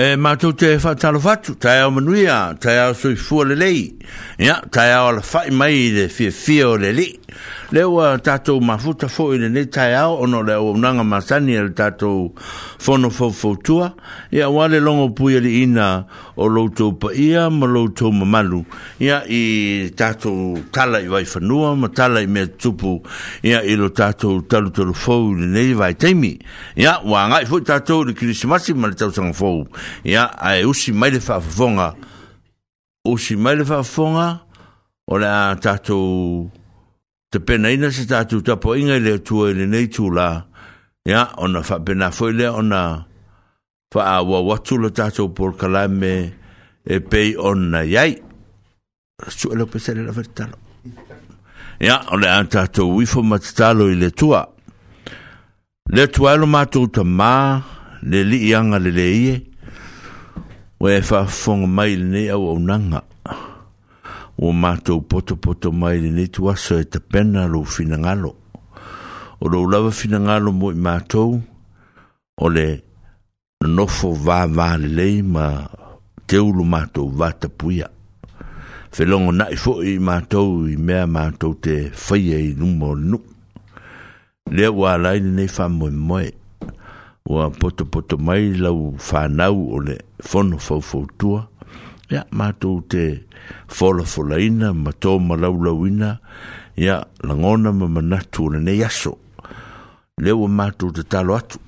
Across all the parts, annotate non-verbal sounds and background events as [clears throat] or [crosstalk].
e matou te whatalofatu, tai au manuia, tai au sui fua le lei, ia, tai au ala whai mai le fia fia o le lei. Leo a eh, ma mafuta fo i le ne tai au, ono leo unanga masani al tātou fono fo fo tua, ia wale longo pui ali ina o loutou paia ma loutou mamalu ia i tatou tala i waifanua ma tala i mea tupu ia i lo tatou talutalufou i lenei vaetaimi ia ua agaʻi foʻi tatou i le krisimasi ma le tausagafou ia ae usi mai le faafofoga usi mai le faafofoga o le a tatou tepenaina se tatou tapoʻaiga i le atua i lenei tulā ia ona faapena foʻi lea ona fa a wa watu le tato por kalame e pei onna yai. Su e lo pesele la vertalo. Ya, o le an tato wifo matitalo i le tua. Le tua e lo matu ta ma, le li ianga le le ie. O e fa fong mai le ne au au nanga. O mato poto poto mai le ne tua so e ta pena lo finangalo. O lo lava finangalo mo i mato. O le finangalo nofo va va le ma te ulu mato va te puia fe longo na fo i mato i me mato te fai e nu mo nu le wa la i ne fa mo mo e wa poto poto mai la u fa na u le fono fo fo tua ya mato te folo fo la ina mato ma la u la ina ya la ngona ma manatu le ne yaso le wa mato te talo atu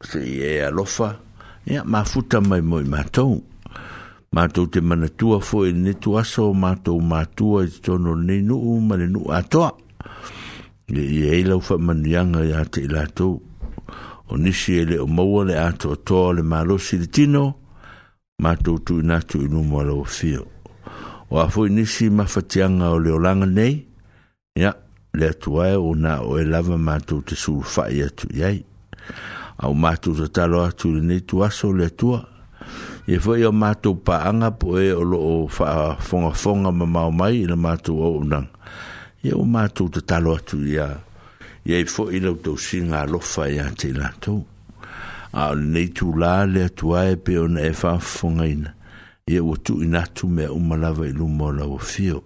Se e alofa, Ia, ma futa mai moi mātou. Mātou te manatua fo e netu aso, mātou mātua e tono nei nuu, ma le nuu atoa. Ia, i eilau fa manianga ia te ilatou. O nisi e le o maua le atoa toa le malosi le tino, mātou tu inatu inu mua lau fio. O a fo i nisi mafatianga o le olanga nei, ia, le atuae o na o e lava mātou te surufai atu iai. Ia, au mātou te talo atu le nei tuaso le tua. E fwoi au mātou paanga po e o loo whaafonga fonga ma mau mai ina mātou au unang. E au mātou te talo atu ia. E ai fwoi lau tau singa lofa ia te lātou. A nei tu lā le tua e pe ona e whaafonga ina. E au tu inatu mea umalawa i lumo lau fio.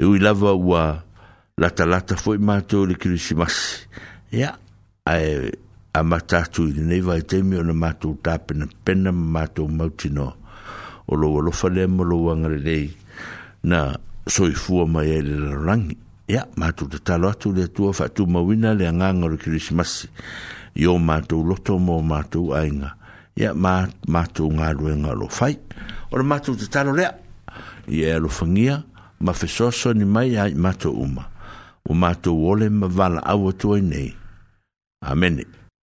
E ui lava ua lata lata fwoi mātou le kirisimasi. Ia, ae a matatu i nei vai te mio ona matu tapena pena matu mautino o lo lo fale mo lo wangare nei na soi fuo mai e le rangi ya matu te talo atu le tua fa tu mawina le anga o christmas yo matu loto mo matu ainga ya ma matu nga luenga lo fai e o le matu te talo lea ia e alofagia ma fesoaso ni mai ai matu uma o matu ole ma valaau atu ai nei amene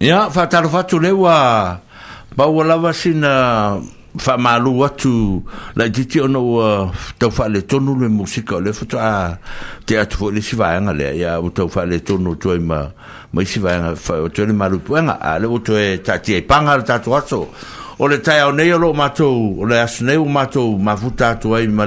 ia faatalofa atu lewa. ua maua lava sina tu la ditio no ua taufaaletonu le musika o le fotoa te atu foʻi le sivaega lea ia ua taufaaletonu otoai ma ma isi vaega atoe le malu puega ale ua toe taatiai paga le tatou aso o le taeao nei o loo mato o le aso nei ua matou mafuta atu ai ma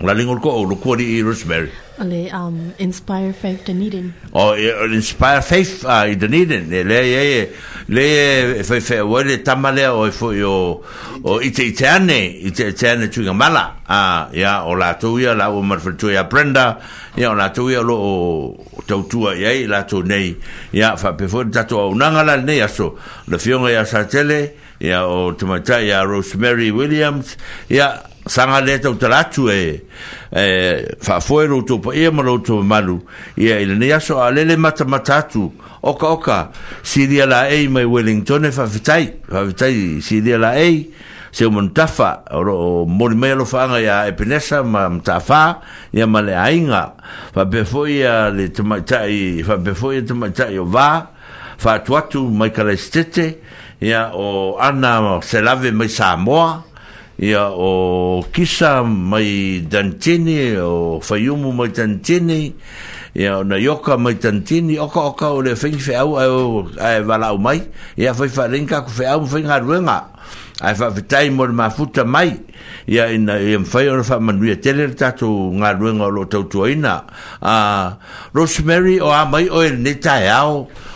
La lingur ko o lukua ni i Rosemary. Ale, um, Inspire Faith Dunedin. O, oh, Inspire Faith uh, i Dunedin. E, e, le, le, le, le, le, le, le, le, le, le, le, le, le, le, le, le, o i te i te ane, i te i te ane tui mala, a, ia, o la tau ia, la ua marifal tui a Brenda, ia, o la tau ia lo o tau tua i ai, la tau nei, ia, fa, pefo, tatu a unangala nei, aso, le fionga ia sa tele, ia, ya o tumata ya Rosemary Williams ya sanga le to tratu e e fa foero to pa e malo to malu ya ile ne yaso alele mata matatu oka oka si dia la e mai Wellington e fa vitai fa vitai si dia la e se un tafa o morimelo fanga ya epinesa ma mtafa ya male ainga fa befoi ya le tumata i fa befoi tumata yo va fa tuatu mai kala stete ia o ana se lave mai Samoa ia o kisa mai Dantini o Fayumu mai Dantini ia na yoka mai Dantini o oka o le fengi fe au au ae walau mai ia foi fa rinka ku fe au fengi haruenga ae fa fitai mo ma futa mai ia in em mfai ora fa manuia tele le tatu ngā ruenga o lo tautuaina a ah, Rosemary o a mai o ni ne au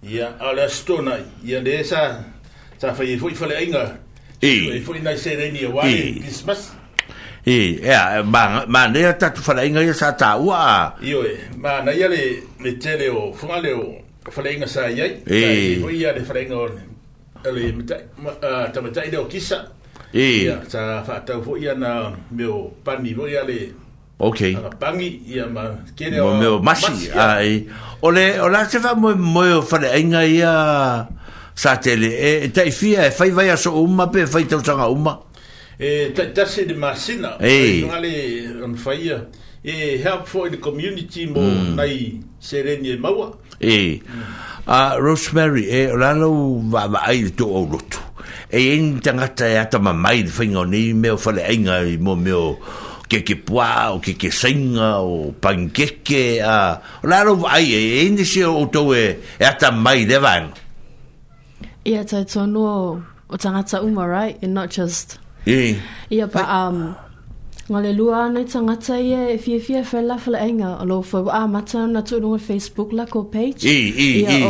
ia ala stona ia le sa sa fai foi fale inga e foi na sere ni wa christmas e e ma ma ne ta tu fale inga ia sa ta wa io e ma na ia le le tele o funga le o fale inga sa ia e foi ia le fale inga le mata ta mata o kisa e sa fa ta foi ia na meu pani foi ia le Okay. Ah, bangi ia ma kere o... Mo masi, ai. O le, o la te wha moe moe o whare ainga ia sa tele. E, e tai fia, e whai vai so umma pe, whai tau sanga umma. E tai tase de masina. E. E ngale on whaia. E help for the community mo hmm. nai sereni e maua. E. Rosemary, e o la lau wa wa ai tu o rotu. E in tangata e ata mamai, whainga o ni meo whare ainga i mo meo ke ke pua o ke ke singa o pankeke a o la ro ai e, e ni se o to e, e ata mai de van e ata to no o tanga tsa uma right and not just e e pa um ngale lua nei tanga tsa ye fie fie fe la enga o lo fo a mata na to no facebook la ko page e e e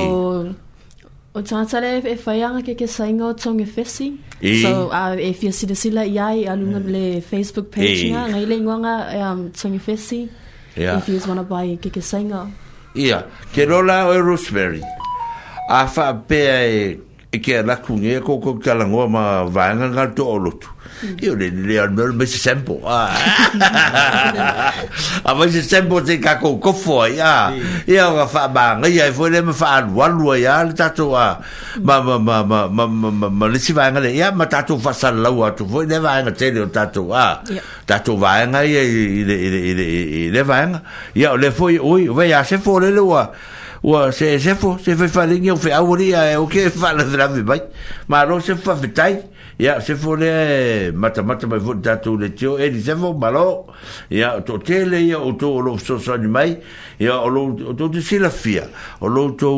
O tangata le e whaianga ke ke sainga o tonge fesi. E. So uh, e fia sida sila i ai aluna mm. le Facebook page e. nga. Ngai le ingoanga um, tonge fesi. Yeah. If you want to buy ke ke sainga. Ia. Ke rola o e Rosemary. A wha pē e, e ke alaku ngē kōkō kalangoa ma vāenga ngā tō olotu. Io le, le, le mese sempo. Ah. a mese sempo te ka ko ko foi. Ah. Ia o fa banga ia foi e le me fa lua lua ia le tato ah. a. Ma ma ma ma ma ma ma le si vanga le ia ah, ma tato fa sa laua ah, tu foi le vanga te le tato a. Tato vanga ia ile ile ile ile vanga. Ia le foi oi vai a se foi le lua. ua se se fo se fe fa lingi eh, o fe au ria e o ke fa la dra vi bai ma ro se fa vitai ya se fo le mata mata mai vo datu le tio e se fo malo ya to tele ya o to lo so so ni mai ya o lo to de sila fia o lo to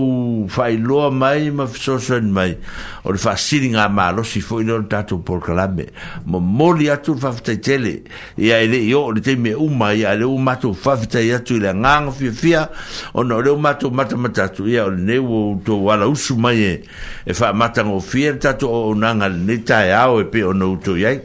fai lo mai ma so so ni mai o le fa siling a malo si fo ino datu por kalame mo mo li atu fa fte tele ya ele yo le te me u mai ya le u mato fa fte ya tu le ngang fia fia o no le u mato mata mata tu ya o ne wo to wala usu mai e fa e mata ngo fia tatu o nanga ni tai ao e pe o no tu ai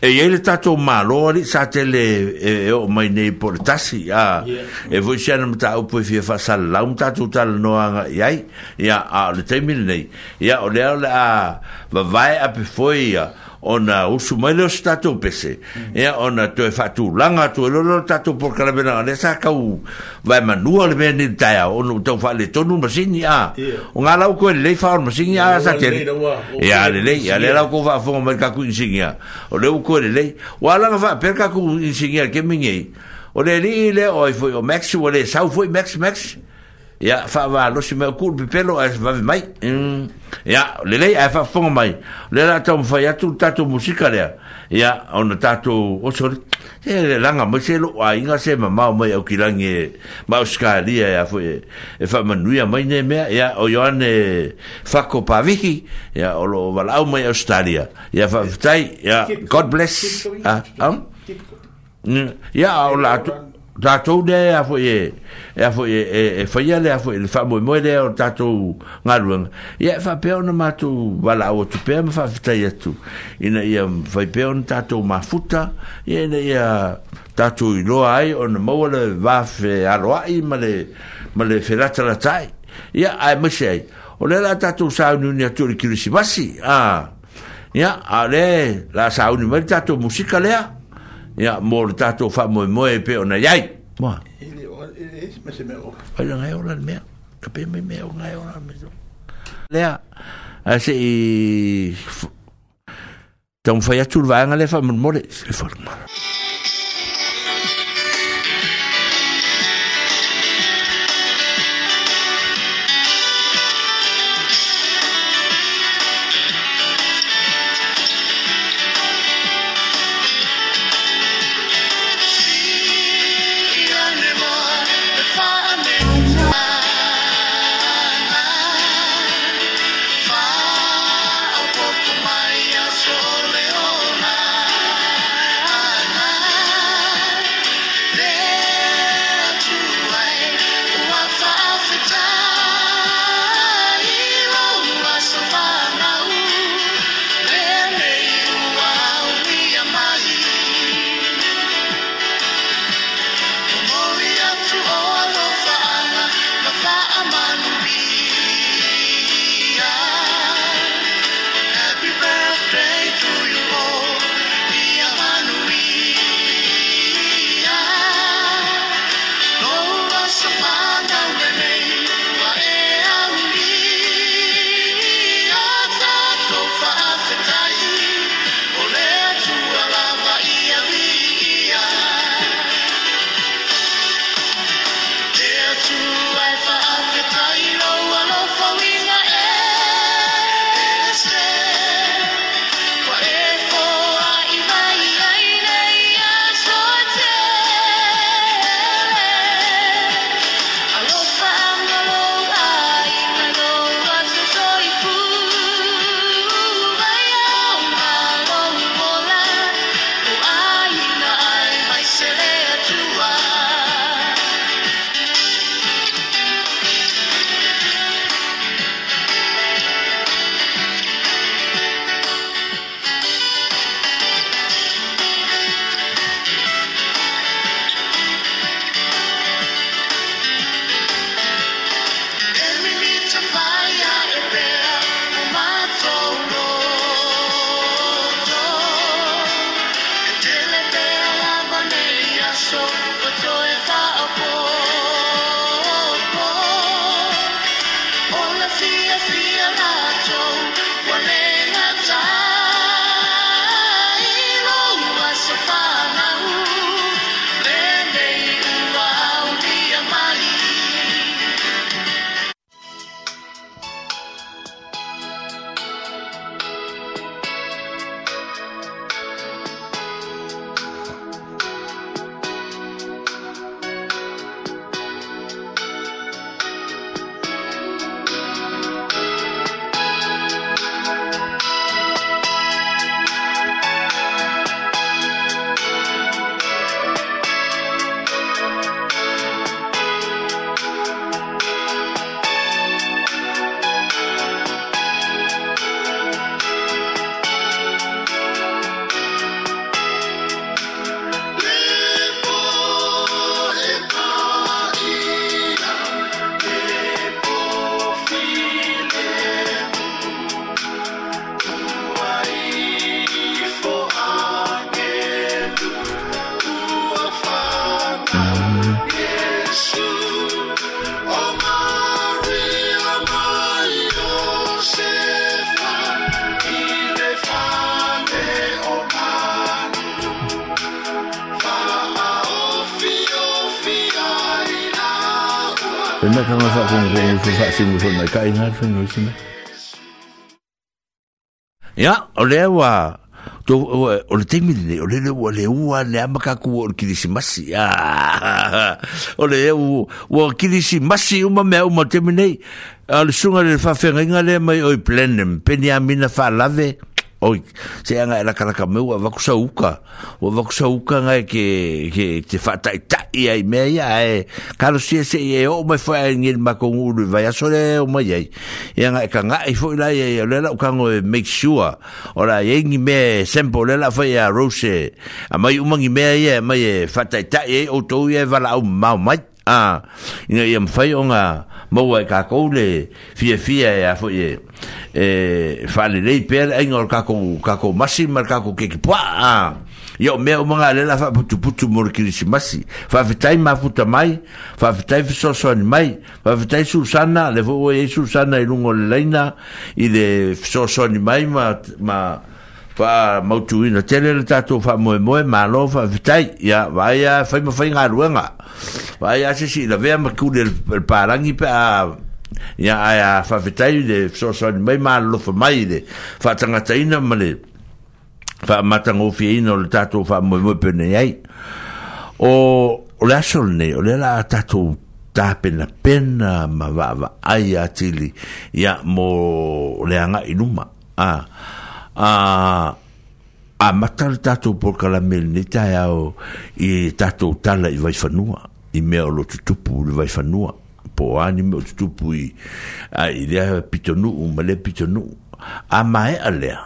e ele le tatou malo ali sa tele e o mai nei portasi tasi a e voi se ana mata upu e fia fasal lau tatou tala noanga iai ia a le teimile nei ia o lea o le a vavae foi ia ona usu mai le stato pese e mm. Ya, ona to e fatu langa to lo lo tato por kala bena le sa ka u vai manua le bena ta ya ona to fa le tonu ma sin ya yeah. ona la ko le fa ma sin ya sa ke ya le le ya le la ko va fo ma ka ku sin ya le ko le le wa la per ka ku sin ya ke mingi o le le o fo max o le sa fo max max ya fa va lo si me kul pe pelo es va mai mm. ya le le a fa fong mai le la tom fa ya tout tatou musika le ya on tatou o sor e le langa mo se lo a inga se ma ma mo o kilangi e, ma o skalia ya e, fo e, e fa ma nuia mai ne me ya o yone fa ko pa vihi ya o lo va la mo o stalia ya fa tai ya god bless ah mm. ya o la tout tatou lea ea foi e foi e faia lea foi le faamoemoe e lea o le tatou galuega ia e faapea ona matou valaau atu pea ma faafetai atu ina ia faipea ona tatou mafuta ia ina ia tatou iloa ai ona maua le vafe aloaʻi ma le ma le felata latae ia ae maise ai o lea la tatou sauniuni atu o le kirisimasi a ia ale la sauni mai le tatou musika lea ya mor tato fa moy moy pe ona yai mo ele ele mais c'est mer ona ona mer mer ona ona mer le a se tão foi a turva ngale fa mor mor se for mal 哎呀！我嘞话，我我我这边的，我 [laughs] 我话，我嘞话，两百块过我这里是没事啊！我嘞话，我这里是没事，我买我这边的，啊，送我嘞发费，我嘞没会骗人，便宜啊，免得发赖的。oi se anga era kala ka meu va ku sauka o va ku sauka nga ke ke te fa ta ta i ai me ya e kala si se e o me fa en il ma con u va ya sole o ma ye e anga e ka nga i fo la ye le la ka ngo e make sure ora ye ngi me e sempo le la fa ya rose a mai u mangi me ye mai fa ta ta e o to ye va la o ma ma a ah. ina ye mfai o nga maua e kākou le fia fia e afo e e whanelei pēr ainga o kākou kākou masi mar kākou keki pua a ia o mea o mga lela fa putu putu mor kirisi masi fa fitai mafuta mai fa fitai fisosoani mai fa fitai susana le fo o e susana i lungo le leina i le fisosoani mai ma ma fa mautu ina tele le tatou faamoemoe malo faafitai ia vaia faimafai galuega vaia sesi ilavea ma kule le palagi pe ya fa vitai de so so mai malolofa mai de le faatagataina ma le faamatagofieina o le mo faamoemoe penei ai o le aso lenei o le la tatou tapenapena ma va ai atili ya mo le agai luma a ah a a matal tatou por kala mel ni tayao i tatou tala i vai fanua i me o lotu tupu i vai fanua po ani me o tupu i a i lea pitonu u male pitonu a mae a lea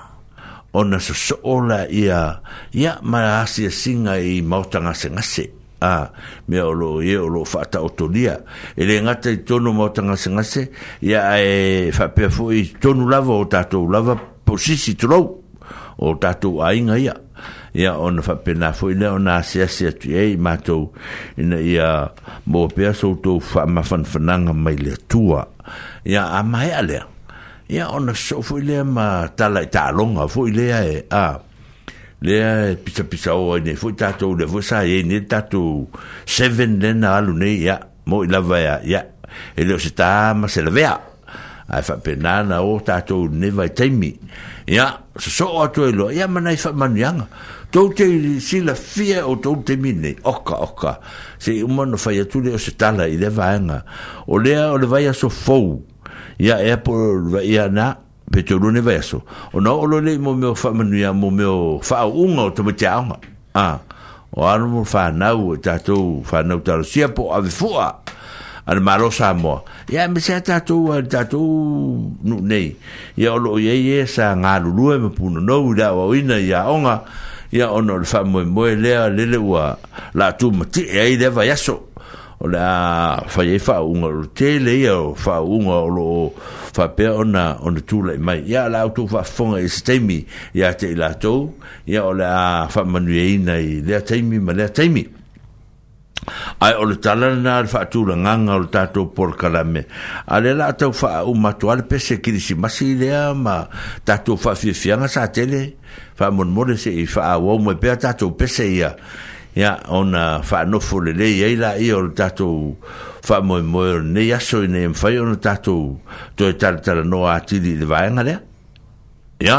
o na so ola i a i a ma asi a singa i mauta ngase ngase a me o lo i o lo fata o tonia i e le ngata i tonu mauta ngase ngase i a e fapea fu i tonu lava o tatou lava po sisi tulou o tatou ainga ia ia ona faapena foʻi lea ona asease atu ia i matou ina ia maua pea soutou faamafanafanaga mai le atua ia amaea lea ia ona so foi lea ma tala i taaloga foi lea e a lea e pisapisa oa inei foi tatou lea foi sa iai e nei tatou seven lena alu nei ia mo i lava ia ia e leo se tā ma se lavea ai fa penana o ta to ne vai taimi ya so so o to e lo ya mana fa manyang to te si la fie o to te mine oka oka se si, uma no fa ya tu le o se tala i le vanga o le o le vai so fo ya e por vai ya na pe to lo ne vai so o no o lo le mo me fa manya mo me fa unga o to me ta ah o anu fa na o ta to fa na o ta si po a fua ana malo sa mo ya me sa ta to ta to nu nei ya lo ye ye sa nga lu lu e pu no no da wa ina ya onga ya ono fa mo mo le e le le wa la tu ma ti e de va ya so o la fa ye fa un o te le ya fa un o lo fa pe ona ona tu le mai ya la tu fa fonga e stemi ya te la to ya o la fa manuina e i le te mi ma le te mi ai o le tala na le faatulagaga o le tatou polokalame a le la atau faaumatu a le pese kilisimasi i lea ma tatou faafiafiaga sa tele faamolemole seʻi faaauau mai pea tatou pese ia ia ona faanofo lelei ai laia o le tatou faamoemoe o lenei aso i nei mafai ona tatou toe talitalanoa atili i le vaega lea ia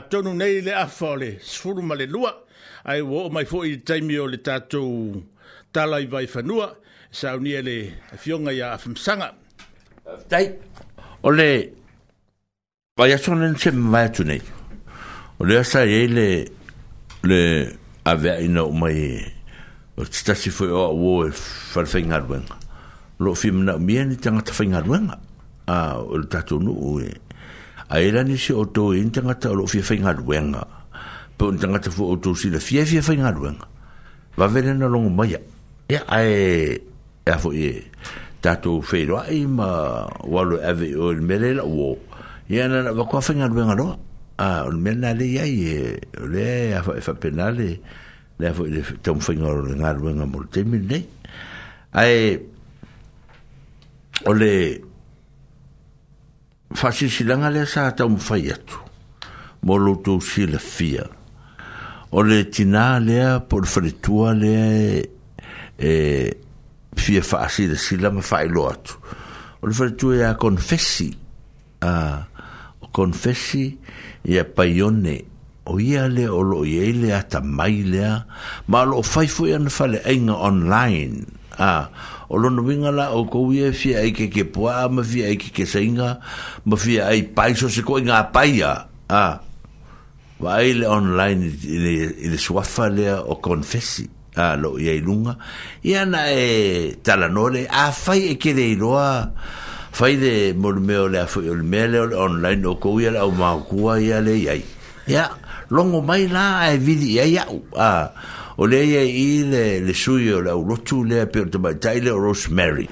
tonu nei le afa o le sfuru ma le lua, ai wo o mai fwoi taimi o le tatou tala i vai whanua, sa au e le fionga i a afamsanga. Tai, o le, vai aso nen se mai atu nei, o le asa e le, le avea ina o mai e, o te tasi fwoi o a wo e whalwhainga ruenga. Lo fi mna mien i tangata whainga ruenga, a o le tatou nu o e, Ah. Ah. ai rani se o tō in tangata o lo fia whainga ruenga pe on tangata fu o tō sila fia fia whainga ruenga va vele na longo mai ia ai e a fo e tato whairo ai ah, ma walo ave o il mele la uo ia na va kua whainga ruenga roa a o il mele na le iai e le a fa penale le a fo i tau whainga ruenga ruenga mo le temi nei ai o le fasisilaga lea sa taumafai atu mo loutou silafia o le tinā lea po le faletua lea e fia faasilasila ma faailo atu o le faletua iā e konfesi o konfesi ia paione o ia lea o loo iai lea tamai lea ma o loo fai foi ana faleaiga online a uh, o lono winga la o ko wie fi ai ke ke poa ma fi ai ke ke singa ma fi ai pai so se ko inga pai a ah. vai le online ile ile swafa le o confessi a ah, lo ye lunga ia na e tala no le a fai e ke de roa fai de mormeo le fo il mele online o ko wie la o ma ko wie le ya longo mai la e vidi ya ya ah o le ia e i le le sui o le au rotu le pe o te mai tai le o Rosemary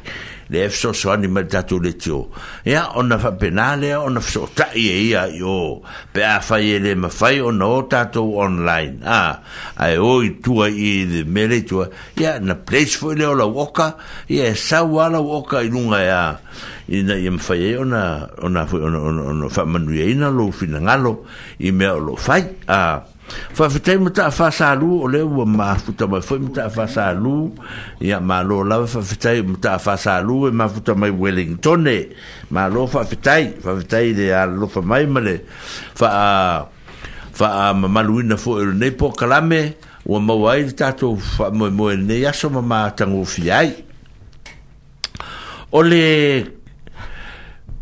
le e fso so ani mai tatu le tio ia o na fa pena le o na fso ta i e ia i o pe a fai e le ma fai o na o tatu online a a e o i tua i le mele tua ia na place fo le o la woka ia e sau a la woka i lunga ia i na i mfai e ona ona ona ona fa manu e ina lo fina ngalo i me o lo fai a ah fa fa tem ta fa sa lu o le wo ma fu ta ma fu ta fa sa lu ya ma lo la fa fa tem ta fa sa lu e ma fu ta ma wellington e ma lo fa fa tai fa fa tai de a lo fa mai ma le fa fa ma ma lu na fo e ne po kalame o ma wai ta to fa mo mo ne ya so ma ma ta ngo fi ai o le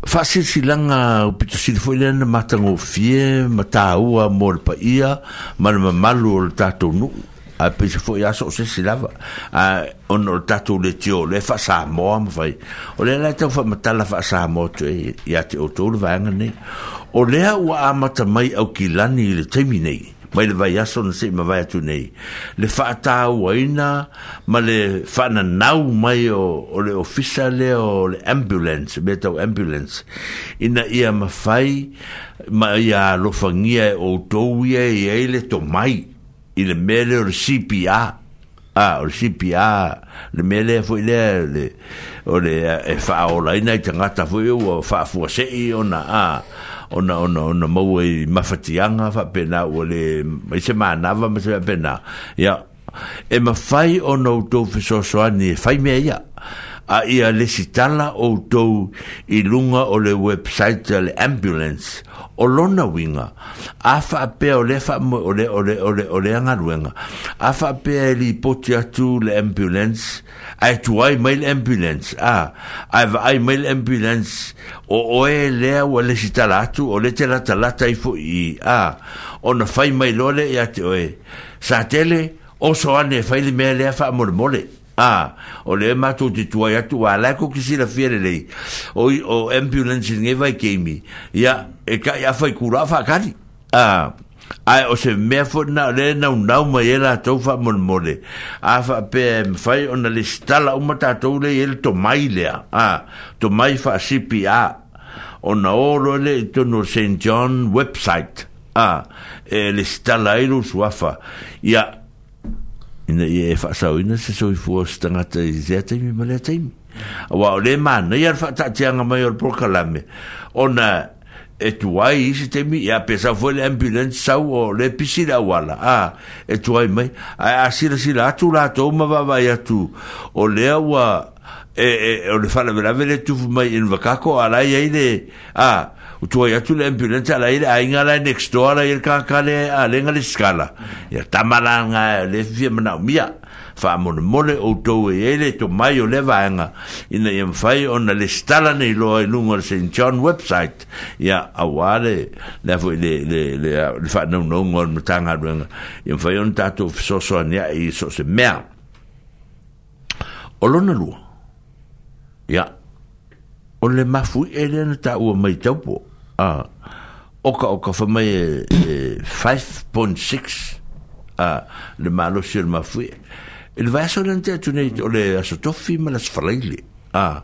faasilasilaga o pitosili foʻi lea na matagofie ma tāua mo le paia ma le o le tatou nuu a peisa foʻi a so o sesi lava a ona o le tatou le tio le faasamoa ma fai o lea lai tau faamatala faasamoa toe iā te outou le vaega nei o lea ua amata mai au kilani i le taimi mai le vai aso na sei mawai atu nei. Le whaatau aina, ma le whananau mai o, o le ofisa le o le ambulance, me tau ambulance, ina ia mawhai, ma ia lofangia e outou ia e eile to mai, i le mele o le CPR, a, ah, o le CPR, le mele e fo le, le, o le e whaola ina i tangata fo iu, o whaafua sei o na, a, ah. ona ona ona mo we mafatianga fa pena ole le i se manava ma se pena ya e mafai ona outou fesoasoani e fai mea ia a ia lesi tala outou i luga o le website le ambulance o lona winga a faapea o le le agaluega a faapea e lipoti atu le ambulance ae tuai mai le ambulance a ae vaai mai le ambulance o oe lea ua lesi tala atu o le te latalata ai foʻi i a ona fai mai loa le iā e te oe sa tele o soane e fai li mea lea faamolemole mole a o le matu te tua ya tu ala ko kisi la fiere le o o ambulance ne vai ke mi ya e ka ya fai kura fa kali a a o se me fo na le e na un na ma ela to fa mon mole a fa pe fai on le stala un mata to le el to mai le a to mai fa si pi a o na o le to no st john website a e le stala ilu suafa ya yeah ina ia e whaasau ina se soi fua stangata i zea taimi ma lea taimi a wao le mana ia rwha tianga mai or porkalame ona e tuai i se taimi ia pesa fua le ambulance sau o le pisira wala a e tuai mai a a sila sila atu la tau ma vavai atu o lea wa e, e, o le whanavelave le tufu mai in vakako a lai aile a ah, o tua ia tu le ambulanza la ile ainga la next door la ile kakale a le ngale skala ia tamala nga le fia mana mia fa mon mole o to e ele to mai o le vanga ina ia fai ona le stala nei lo i lungo St John website ia awale le fo le le le fa no no ngol mtanga ruenga ia fai on tato so so nia i so se mea o lona lua ia o e le mafui ele na taua mai taupo a uh, oka oka fa mai e, e 5.6 a uh, le malo sir ma fu il va so nte tu nei o le aso to fi ma las fraile a uh,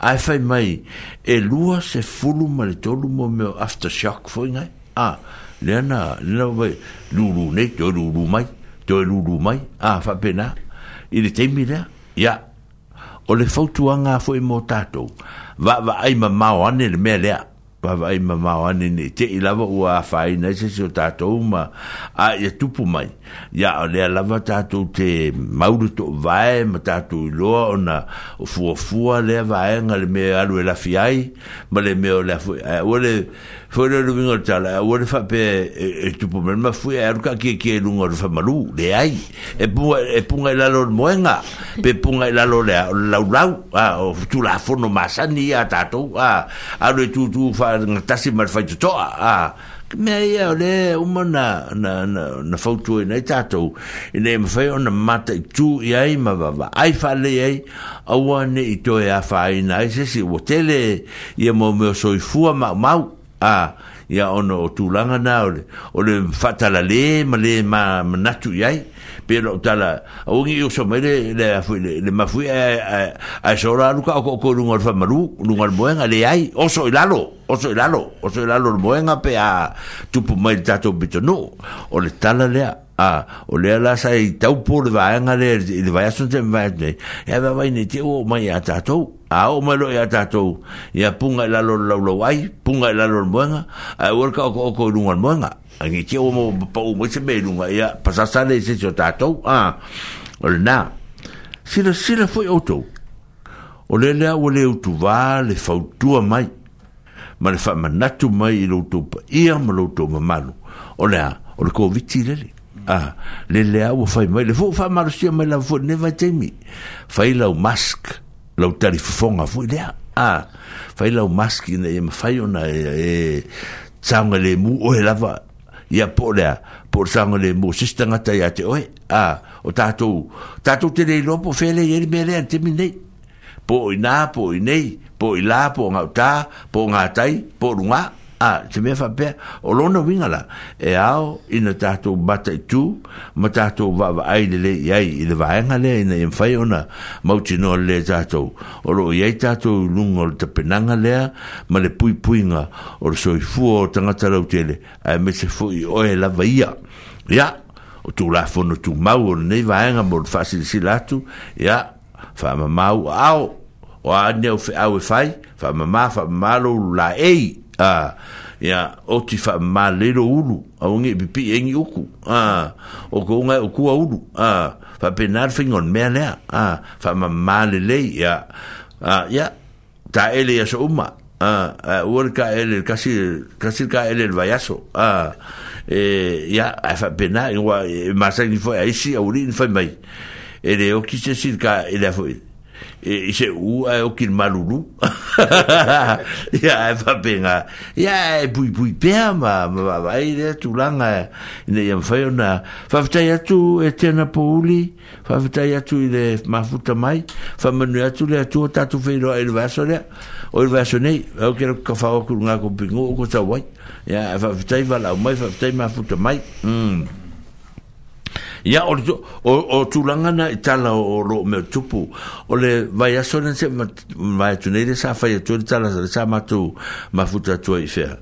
ai fa mai e lua se fulu ma le tolu mo me after shock fo nga a le na le no ve lulu ne to lulu mai to lulu mai a uh, fa pena il te mi da ya yeah. o le fautuanga fo mo tato va va ai ma ma o ane le mea lea pa vai ma ma ani ni te i lava u a fai na se so ta to ma a e tu pu mai ya le lava ta to te mauru to vai ma ta to lo ona o fu fu le vai ngal me alu la fiai ma le me o la fu o eh, le foi le lumingo le tala ua le faape e tupu mele mafui e aruka kiekie i luga o le faamalū leai e puga i lalo le moega pe puga i lalo le laulau o tulafono masani ia tatou a alo e tutū faagatasi ma le faitotoa mea ia o le uma na na na na fautu e nei tātou i nei mawhai o na mata i tū i ai ma wawa ai whale i ai aua ne i toi a whai nai se si o tele i a mō meo soi fua mau mau ah ya ono o tu nā o le, o le whatala le ma le ma pero tala o ngi o so le le, le fui a, a, a sora o ko lunga o whamaru o soy lalo o soy lalo oso soy lalo o moenga pe a tupu mai le no o le tala lea a o la sa por le vaenga le le vaeasun te e a ni ne te a o malo ya tato ya punga la lo lo lo wai punga la lo mwanga a worka e o ko lu ngal mwanga a ngi che o mo pa o mo se be lu ngai ya pasa sa le se cho tato a ol na si le si le foi o to o le le o le o tu va le fa o tu mai ma le fa ma mai lo tu pa ia ma lo tu ma malo o le a o le ko viti le le a le le a o fa mai le fo fa ma lo si mai la fo ne va te mi fa ila o mask mask lau tari fonga fu le a ah, fai lau maski na ye fai ona e, e tsanga le mu o e lava ya po le por tsanga le mu sista nga ta ya te oi a ah, o tato tato te le lo po fele ye me le te mi nei po i na po i nei po i la po nga ta po nga tai po runga a te mea whapea o lona wingala e ao i na tātou bata i tū ma tātou wawa ai le le iai i le vaenga le i na i mwhai ona mauti noa le tātou o lo iai tātou lunga o le tapenanga lea ma le pui puinga o le soi fua o tangata rau tele a me se fui o e lava ia ia o tū la fono tū mau o nei vaenga mo le fasili si latu ia wha mau ao o ane au e fai wha mamau wha mamalo la eii a ah, ya o ti fa malero ulu a unge pipi en yuku a ah, o ko unga o e kua ulu a ah, fa penar on mea ne a fa ma le ya a ya ta ele ya so uma a ka ele kasi kasi ka ele el vayaso a e ya a fa penar ma e, masaki foi aisi a urin fa mai ele o kise sirka ele foi e se u a o kil malulu ya [laughs] e fa benga ya e bui bui pe ma ma va va tu langa e, ne yam fa yona fa vta ya tu e tena po uli fa vta ya tu ile ma futa mai fa menu ya tu le tu ta tu fe ro el vaso le o el vaso ne o kil ka fa o kul nga ko pingu o sa wai ya fa vta va la mai fa vta ma futa mai mm ya o o, o tulanga na tala o lo me tupu o le vai a sonen se vai tunere sa fa ye tu tala sa ma tu ma futa tu i fer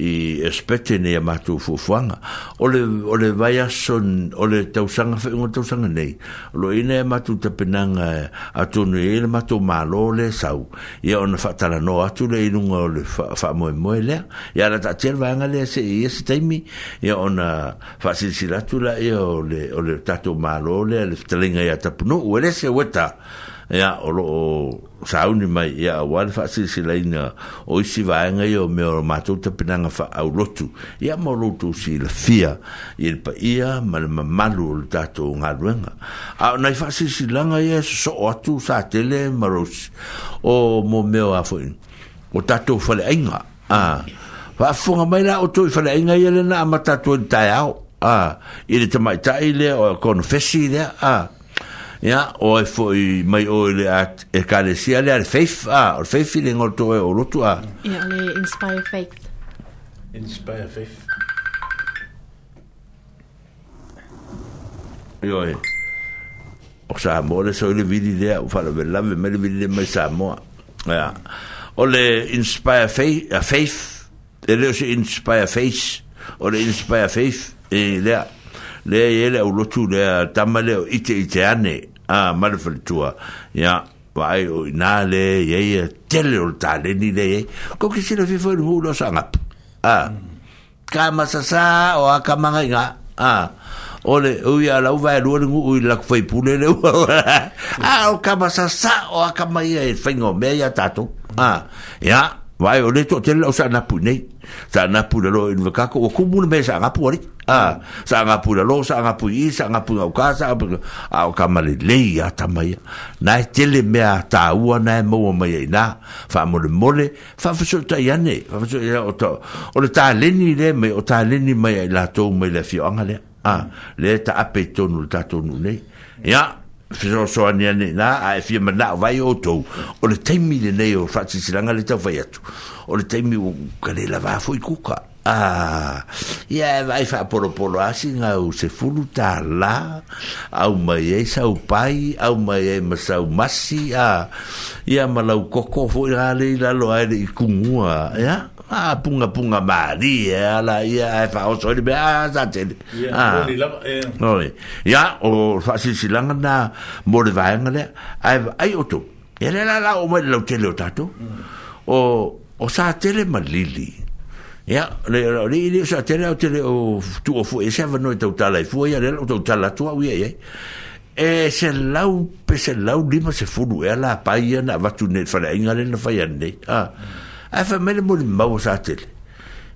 i espete nei a matu fufuanga. Ole, ole vai son, ole tausanga fe ngon tausanga nei. Lo ine e matu tapenanga atunu e ele matu malo le sau. Ia ona fatala no atu le inunga ole fa, fa moe moe lea. Ia la tatel vanga lea se i esi taimi. Ia ona fasilisiratu la ia ole, ole tatu malo lea le talinga ia tapunu. Ule se weta. Ule se weta ya olo o sauni mai ya wal fa si si laina o si va nga yo me o matu te pinanga fa au lotu ya mo lotu si la fia il pa ia mal malu o tato nga ruenga a na fa si si langa ya so o tu sa tele maros o mo me o afo o tato fa le inga a fa fu nga mai la o tu fa le inga ya le na ma tato tai au a ile te mai tai le o confessi le a ah. ya o foi mai o le at e karesia le al faith a o faith feeling o to e o lotu a le inspire faith inspire faith yo e o sa mo le so le vidi de o fa le la me le vidi le mai sa mo o le inspire faith a faith e le se inspire faith o le inspire faith øh, e le le ele o lotu le tamale o ite ite ane a ah, marfel tua ya vai o nale ye ye tele o tale ni de ko ki se le fi fo lu lo sanga a ah, ka masasa o aka manga nga a Ole, ui ala uva e luarengu ui lak fai pune le ua ua. A o kama sa sa o a kama ia e whaingo mea ia tato. Ia, ah, vai o le to tele lau sa napu nei sa na pu lo in ve kako ko mu me sa rapu ali a ah, sa nga pu lo sa nga pu i sa nga pu au ka sa au ka mali le ya ta mai na tele me a ta u na mo mai na fa mo le mole fa fa so ta ya ne fa so ya o to o le ta le ni le me o ta le ni mai la to me le fi angale le a le ta ape to nu ta to nu ne ya fiso so ani ani na a e fi ma na vai oto o le temi le nei o fatsi silanga le tau vai atu o le temi o kare la va fo i kuka a ah, ia e vai fa polo polo asi nga u se fulu ta la a u mai e sau pai a u mai e ma sau masi a ia ma lau koko fo i la le i la lo aere i kungua ya yeah? Ah, punga punga mari, eh, ala, ia, e fa, o sori, be, ah, zate. Ia, ah. Oi. Ia, o, fa, si, si, langa, na, mori vai, nga, le, ai, ai, o tu, ele, la, la, o, mai, lau, tele, o, tato, o, o, sa, tele, ma, lili. Ia, le, le, le, le, sa, tele, o, tele, o, tu, o, fu, e, se, vano, e, tau, tala, e, fu, e, ale, o, tau, tala, tu, au, ia, ia, e, se, lau, pe, se, lau, lima, se, fu, e, la, pa, ia, na, vatu, ne, fa, le, inga, le, na, fa, ia, ne, ah ai fa mele mo ma o sa tele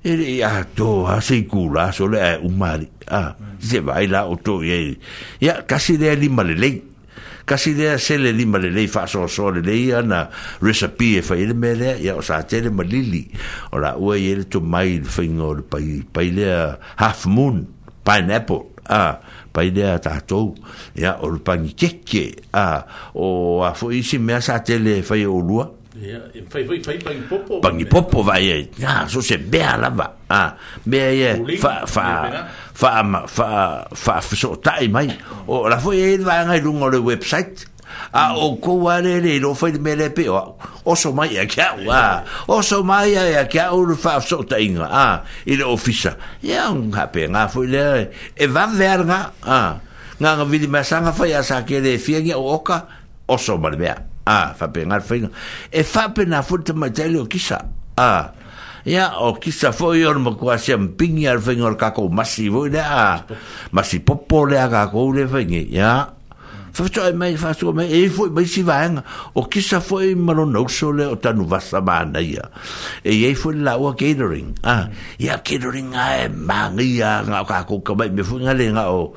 ele ia e to a sei cura so le e u mari a se vai la o to ye ya casi de li malele casi de se le li malele fa so so le de ia na recipe e fa ele mele ya o sa tele malili ora u ye le to mai fingor pa pa ile half moon pineapple a pai de ata to ya or pan cheque a o a foi si me sa tele fa e o lua E Pangi popo vai e. Ya, so se bea la va. Ah, bea e fa fa fa ma fa fa fa so tai mai. O la foi e va ngai lu ngol website. A o ko wale le lo foi me le pe o. O so mai e kia o. O so mai e kia o fa so tai nga. Ah, ile ofisa. Ya, un hape nga foi le e va verga. Ah. Nga ngavidi masanga fa ya sa kele fiengi o oka. O so mai a ah, fa pe ngar fa e fa pe na fo te matelo kisa a ya o kisa fo ah, yo mo ko asia mping yar fa ngor ka ko masivo ah, le a masi popole a ka ko le fa ngi ya fa to e mai fa so mai e fo e si vang o kisa fo e malo no le o tanu va sa na ya e ye fo la o catering a ya catering a e mangia nga ka ko ka mai me fo ngale nga o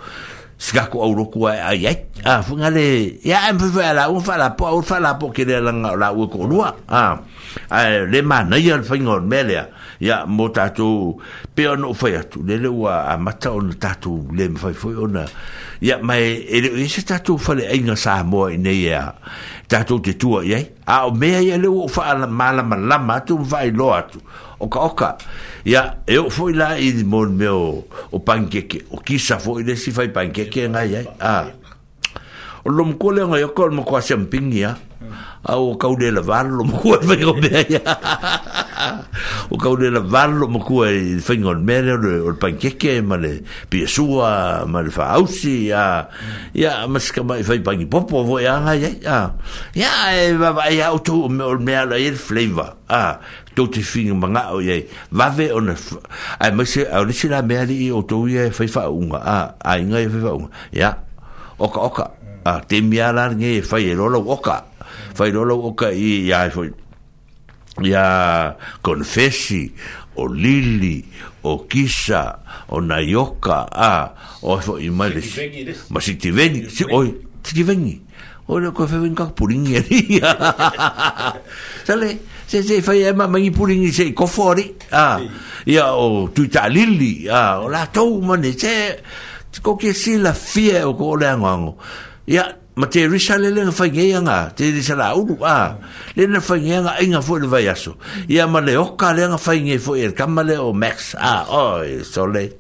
sika ko au roku ai ai ai a ah, funga le ya em fa la un fa la po un fa la po ke le la la u ko lua a a le ma na ya fa ngor melia ya mo ta tu pe on o fa ya tu le le wa a mata on ta tu le fa fo ona ya mai e, e se ta tu fa le ai nga sa mo ne ya tātou te tua iai. A o mea ia leo o wha mala malama atu o wha ilo atu. Oka oka. Ia, e o fwoi la i di mōn meo o pankeke. O kisa fwoi le si fai pankeke ngai iai. O lomkole ngai o kolma kwa siampingi ia au o kau de la vala lo mokua e whaingon mea ia. O kau de la lo mokua e whaingon mea o le pankeke, ma le piasua, ma le whaausi, ia, ia, masika mai whai pangi popo, vo e anga, ia, ia, ia, e wawa, ia, o tu, o mea la e flavor, a, tau te whinga manga o iei, vave o na, ai, maise, au nisi la mea li i o tu ia e whai whaunga, a, a inga e whai whaunga, ia, oka, oka, a, te mea la nge e whai e rola, oka, oka, fai rolo o ka i ya foi ya confessi o lili o kisa o naioka a o foi mai des ma si ti veni si oi ti ti veni o na ko fe venga pulingi ali sale se se fai ema mangi pulingi se ko fori a ya o tu ta lili a o la tou mane se ko ke si la fie o ko le ngango ya yeah ma te risa le lenga fai ngeianga, te risa la unu, a, le lenga fai ngeianga, inga fu le vai aso, ia ma le oka lenga fai ngei fu, e ia kama o Max, a, oi, so le,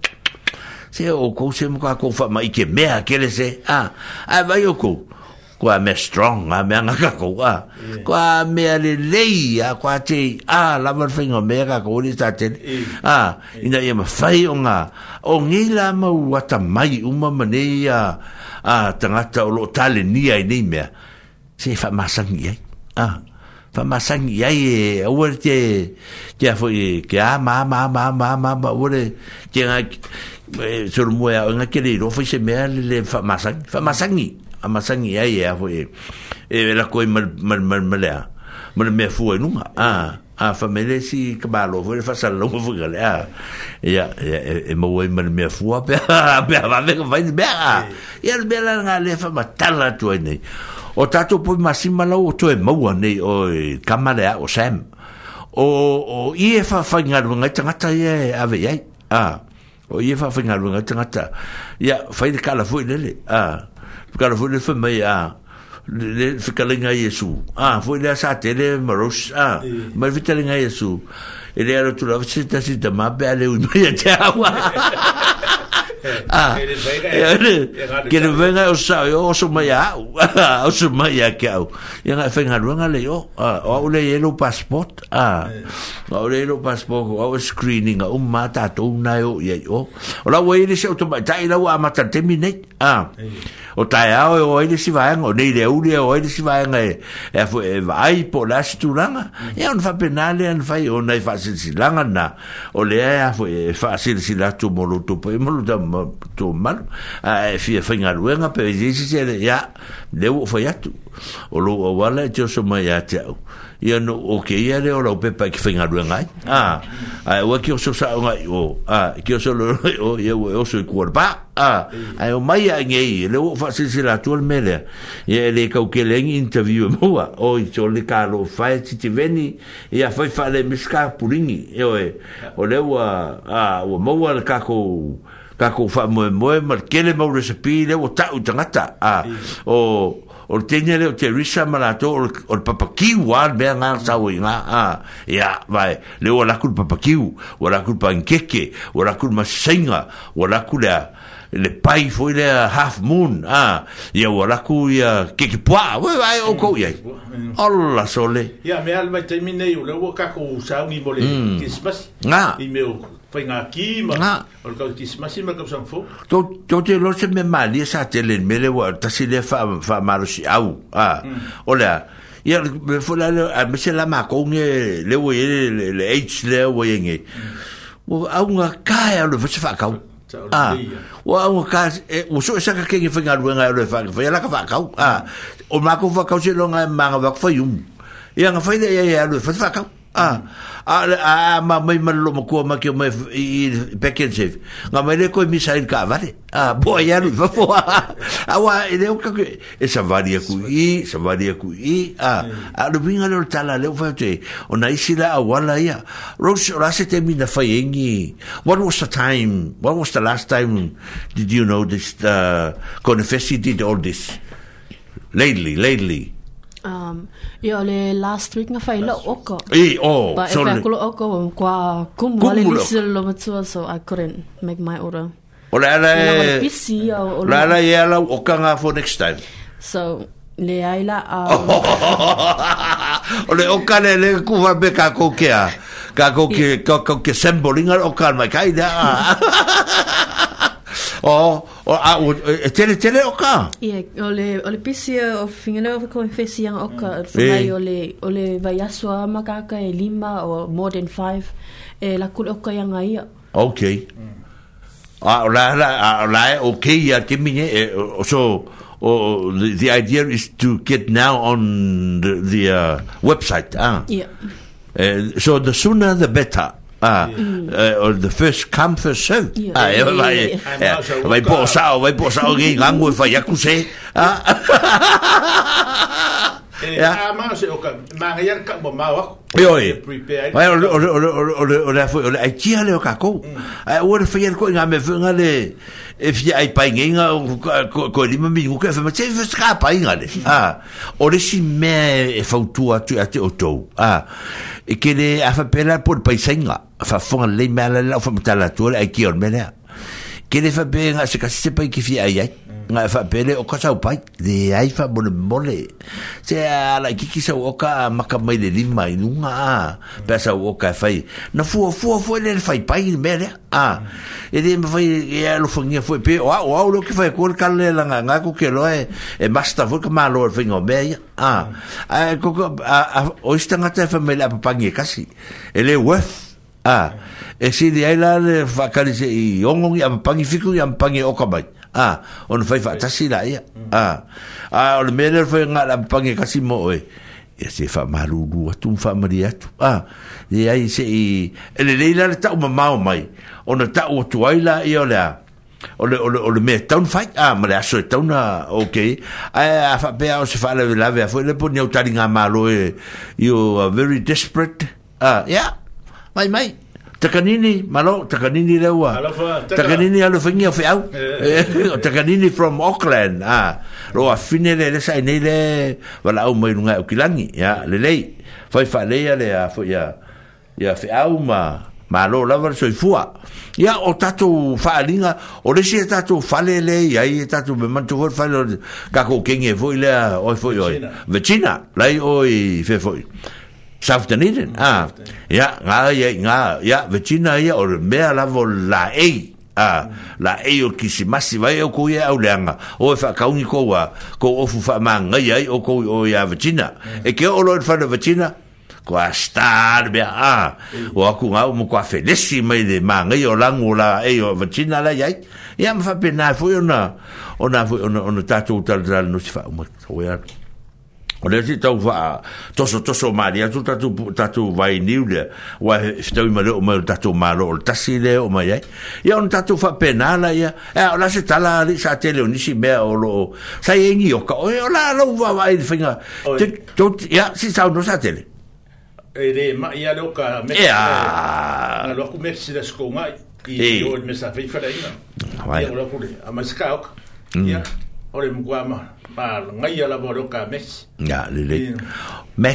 se o kou se muka kou fa, ma ike mea kele se, a, a vai o kou, kua me strong, a mea nga kakou, a, kua mea le lei, a, kua te, a, lava le fai ngomea kakou, ni sa tene, a, ina ia ma fai o nga, o ngila ma wata mai, umamanei, a, a, a ah, tangata o lo tale ni ai nei mea se fa masang ia a fa masang ia e urte ke a foi ke a ma ma ma ma ma ma ure ke e, a sur mo ia nga ke ro foi se mea le fa masang fa masang a e a foi e, e la koi mal mal mal mal mal mea fu e nunga a ah a famele si kabalo vole e, e [laughs] fa sa lo vo gale ya ya e mo wai man me fu a pa pa va ve va ni bera ya le bela nga le fa ma tala tu ni o tatu po ma sima lo to e mo wa ni o kamale a o sem o o i e fa fa nga nga tanga ta ye a ve ye a o i e fa fa nga lo nga tanga ta ya fa i de kala fu le le a kala fu le fa mai a le fika lenga yesu ah foi le sa tele maros ah ma vita lenga yesu e le ro tula se ta si ta mabe ale u ma ya ta wa ah ke le venga o sa yo o so ma ya [laughs] o so ma ya ke au ya na fenga ro nga le yo ah o au le yelo passport ah o le yelo passport o screening um o ma ta to na yo ye yo o la wa ile se o to ma ta ile wa ma ta terminate ah o tai ao e oi le si vaenga, o nei le uri e oi le si vaenga e, e, e vai po la si tulanga, e on fa penale an fai, o nei fa si si langa na, o le e a e fa si si la tu molu tu po, e molu ta tu malu, a e fi e fai ngaruenga, pe e zisi se le, ya, le u fai atu, o lu o wale, e tio so mai a te au ia no o ke ia le o pepa ki whingaru ngai ah a ah, ua ki oso sa o ngai o a ah, ki oso lo [laughs] o ia ua oso i kuar pa a ah, o mai a ngai le o fa sisi la tuol mele ia e le kau ke lengi interview e mua o i tō le ka lo fai titi veni ia fai fai le miska puringi e o e o le ua a ua maua le kako kako fa mo mo mar kele maure sepi le ua tau tangata a o o le tenia le o te risa ma latou o le papakiu a le mea gasau i e ga a ia vae le ua laku le papakiu ua laku le paigekeke ua laku le masasaiga ua laku lea le pai foi le half moon a ia ua laku ia keke poa ua ae ou kou i ai ola sole ia mea le maitaimi nei o le ua kakou saugi mo le kesimasi mm. ga i me o fai ngā ki ma ah. o kau kisimasi ma kau samfo tō tō te lo se me mali sa te len mele wa tasi le fa fa marosi au ah. mm. o lea ia me fola le a me se la ma ko nge eh, le wo ye eh, le h le wo ye nge o au nga ka ya eh, lo fa ka Ah, o au ka o so sa ka ke nge fa nga lo nga lo fa fa ya la ka fa ka ah mm. o ma ko fa ka se lo nga ma nga fa yum ia nga fa le ya ya lo fa fa ka Ah, ah, ah, ma mai mal lo ko ma ke [laughs] mai i package safe. Nga mai le ko mi sa ka vale. Ah, bo ya lu va fo. Ah wa ele ka ke e sa varia ku i, sa varia ku i. Ah, hmm. a lu vinga le tala le fa te. Ona isi la wala ya. Rose la se te mi na fa yengi. What was the time? What was the last time did you know this uh confessi did all this? Lately, lately. um, i ole last week nga whaila oko. E, o. Oh, But so if I kula oko, kua kumu ale nisi lo matua, so I couldn't make my order. O le ala e... Le ala e ala oka nga for next time. So, le aila... Um, [laughs] o le oka le le kuwa me kako kea. Kako kea, kako kea, sembolinga oka, ma kaida. [laughs] o o a o tele tele o ka ia o le o le pisi o fingele o ko fesi o ka mai o le o le vai aso ama ka ka e lima o more than 5 e la kul o ka yanga ia okay a la la la okay ya ke mine so or the, the idea is to get now on the, the uh, website. Ah. Yeah. Eh, uh, so the sooner the better. Ah, yeah. uh, the first come first serve. Ah, yeah, vai, vai bossa, vai bossa alguém lá no vai acusé. Ah. Eh, eh, [laughs] e ah. [laughs] eh ah, mas o que, mas ele acabou mal. Oi. Vai o o o o o da foi, ele tinha ali o caco. Ah, o foi ele com a me vinha ali. E fi ai pai ngenga ko ni mami ko e ka fama tsi fus ka pai ngale. Mm. Ah. Ore si me e fautua tu ate o tou. Ah. E ke le afa pela por paisenga. Mm fa fonga le mala la fa mata la tole ai kiol mele ke le fa be nga se ka se pa ki fi ai ai nga fa be le o ka sa pa de ai fa bon mole se ala ki ki sa o ka maka mai le lima i nunga a pe sa o ka fa na fu fu fu le fa pa i mele a e de me fa e lo fo nga fo pe o o lo ki fa ko ka le la nga ko ke lo e e basta fo ka ma lo fo nga be a a ko ko a o sta nga te fa mele pa pa ngi e kasi e le wef Ah. E si di aila le fakali se i ongong i ampangi fiku i ampangi okabai. Ah. On fai fa tasi la ia. Ah. Ah. On mele fai nga la ampangi e kasi mo oe. E se fa maru lu atum fa mari atu. Ah. E ai se i... E le leila le tau ma mao mai. On tau o tu aila i ole a. Ole ole ole me town fight ah mare aso e town okay ai fa be aso fa la la ve fo le pon ni malo e you are very desperate ah yeah mai mai takanini malo takanini lewa takanini alo fingi of au eh, eh, eh, [laughs] takanini from auckland ah ro a finele le sai nei le wala au mai nunga e ukilangi ya le lei fai fa le ya le fo ya ya fi au ma malo lava soi fua ya o tatu fa linga o le sia e tatu fa le le ya i e tatu be man tu vol fa ka ko kinge fo ile o fo yo vecina lai oi fe fo yo Saftaniden. Ah. Ya, nga ya, nga ya, vecina ya o mea lavo la ei. Ah, la ei o kisimasi vai o ko ya o lenga. O fa kauni ko wa ko ofu fa manga ya o ko o ya vecina. E ke o lo fa de vecina. Ko astar be a. Ah. O aku nga mo ko felesi mai de manga yo lango la ei o vecina la ya. Ya me fa pena e fo ona. Ona fo ona ona tatou tal tal no se fa mo. O ya. Ole ti tau wha toso toso mari atu tatu tatu vai niule wa stau mare o mai tatu maro o tasi le o mai ai ia on tatu wha penala ia e ola se tala ri sa tele o nisi mea o lo sa e ngi o ka o e ola lo wa wa e ia si no sa tele e re ma ia lo ka me ia na lo ku me o me sa fei fara ina ia kule a maska mm. ia o le ma ma ngai ala bo ka max ya le le max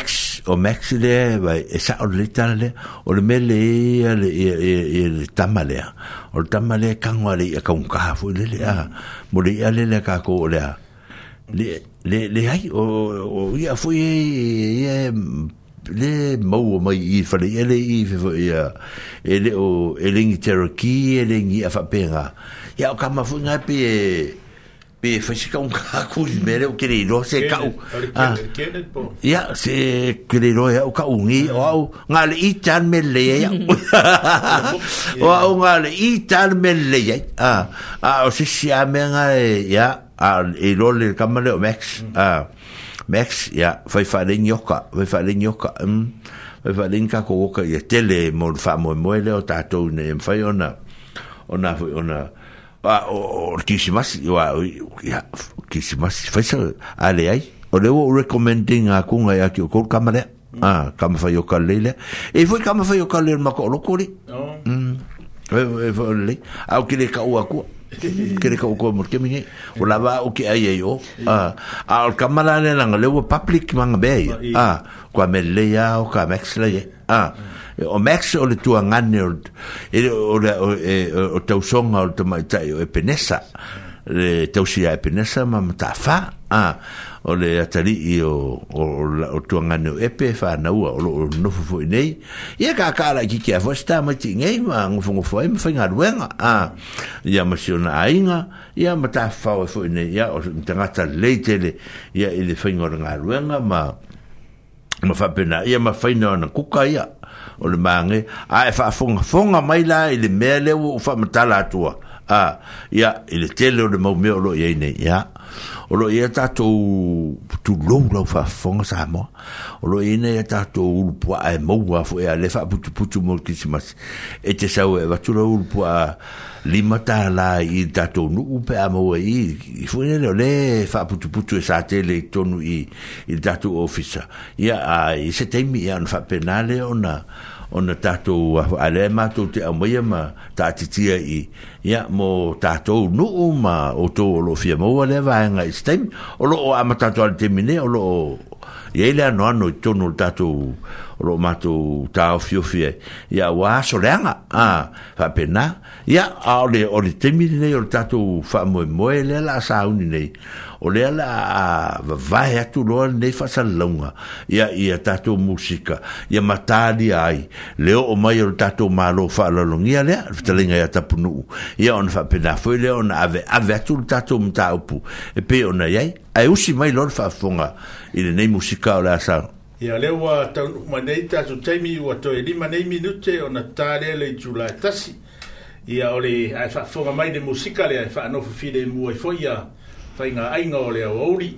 o max le vai e sa o le tale o le mele e le e le tamale o le tamale kango le e ka un ka fo le le a mo le ale le ka ko le a le le le ai o o ia fo e, e, e le mau mai i fale e ele i fe ia ele o ele ngi Cherokee ele ngi afa penga ya o kama fu ngapi pe fesika un kaku mere o kere ro se kau ya se kere ro ya o kau ngi o au nga le i tan me le ya o au nga le i tan me le ya a a o se si a me nga ya a e ro le kamale o max a ừ. à, max ya fai fa le nyoka fai fa le nyoka um fai fa le nka ko ka ya tele mo fa mo mo le o tatou ne fai ona ona ona a o kisimasi wa ya kisimasi faisa ale ai o le o recommending a kunga ya ki o kol kamale ah kama fa yo kalele e foi kama fa yo kalele ma ko lokori mm e foi e le au ki le ka u aku [laughs] kere ka uko mor kemi o lava o ke ai yo hmm. ah, a al kamala le langa le public manga be a ah, kwa mele ya o ka maxle a E, o max o le tua ngane o le o le o e o tau songa o tama tai o epenesa le tau sia epenesa ma mata fa a o le atari i o o o tua ngane o epe fa na ua o no fu fu nei ia ka ka la ki ki a vosta ma ti ngai ma ngu fu fu ai ma fa ngar wenga a ia ma sio na ainga ia mata fa o fu nei ia o tangata leitele ia i le fa ngor ngar wenga ma ma fa pena ia ma fa ina na kuka ia o le mange a e fa fonga fonga mai la ile mele o fa matala tua a ya ile tele o le mau meo lo ye ne ya o lo ye ta to tu lo lo fa fonga sa mo o lo ine ye ta to u po e, e mo wa fo ya le fa putu putu mo kisimas e te sa o e va tu lo u po a lima ta la i dato nuu pe a maua i i fu ele o putu faaputuputu e sa tele i tonu i i tatou ofisa ia a i se teimi ia ona faapena le ona ona tatou a le matou te aumaia ma taatitia i ia mo tatou nuu ma outou o loo fia maua lea vaega i se taimi o lo amatatou ale teimi ne o loo e ele ano ano tono tato lo mato ta fio fie ya wa so lenga a fa pena ya ole ole temi ne yo tato fa mo mo ele la sa uni ne o le ala vavae atu loa nei faasalalauga ia ia tatou musika ia matali ai le o mai o le tatou malo faalalogia lea le fetalaiga ia tapunuu ia ona faapena foi lea ona aveave atu le tatou mataupu e pei ona iai ae usi mai loa le faafofoga i lenei musika o le asao ia le ua taunuu nei tatou taimi ua toe lima nei minute ona tā le itulae tasi ia o le ae faafofoga mai le musika le ae faanofofile foi ia whainga ainga o leo auri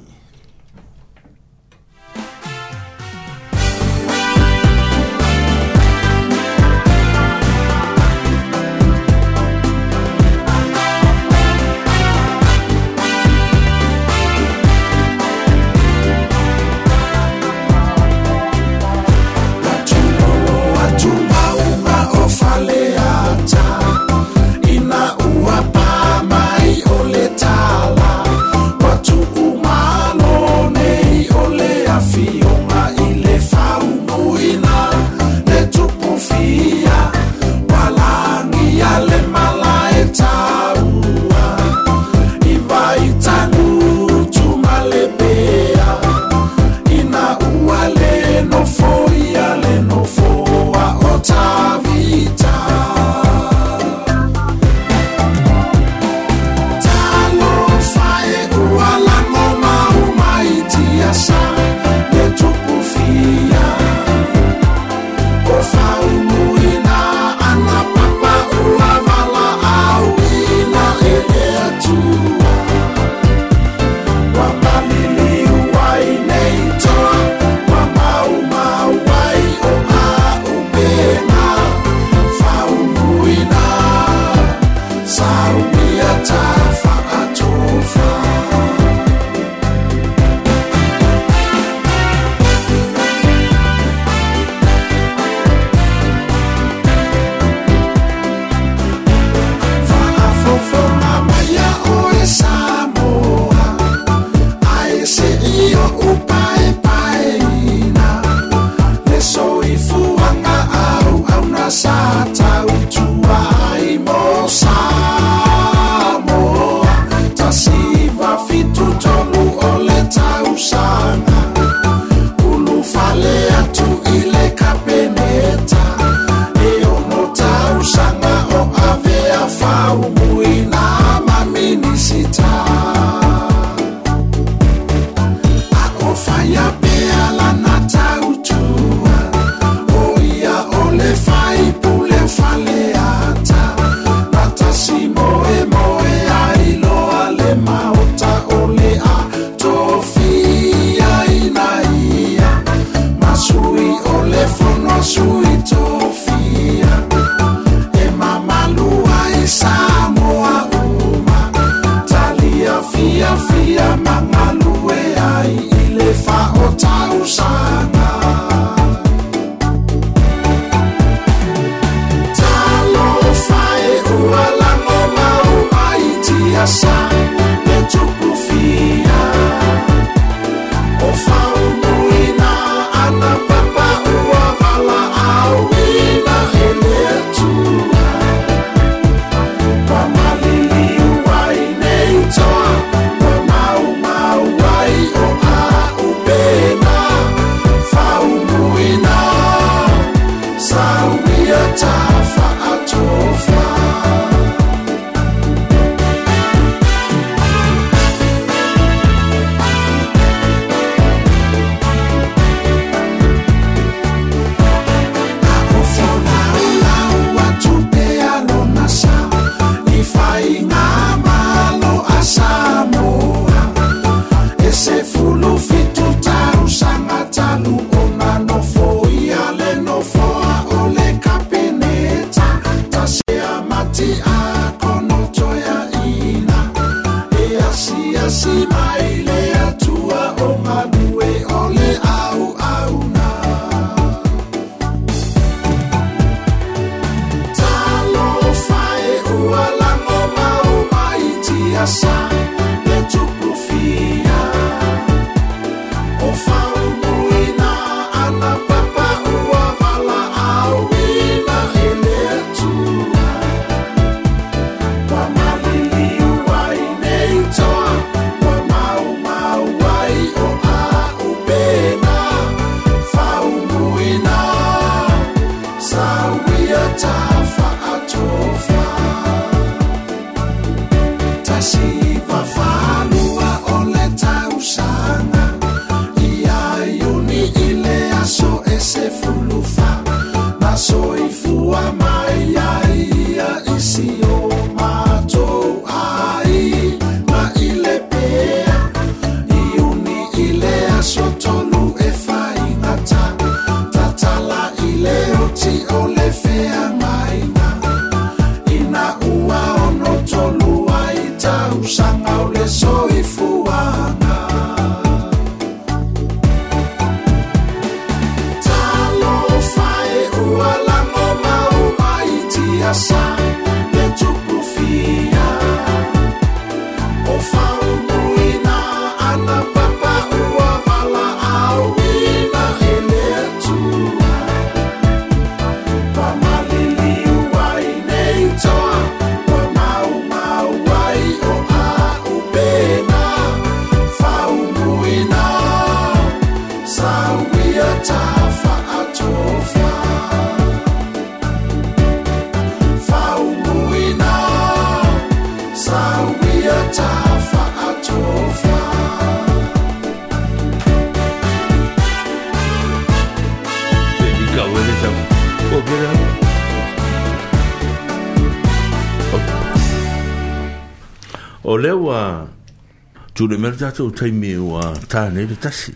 tu le mera tātou taimi o a tāne le tasi.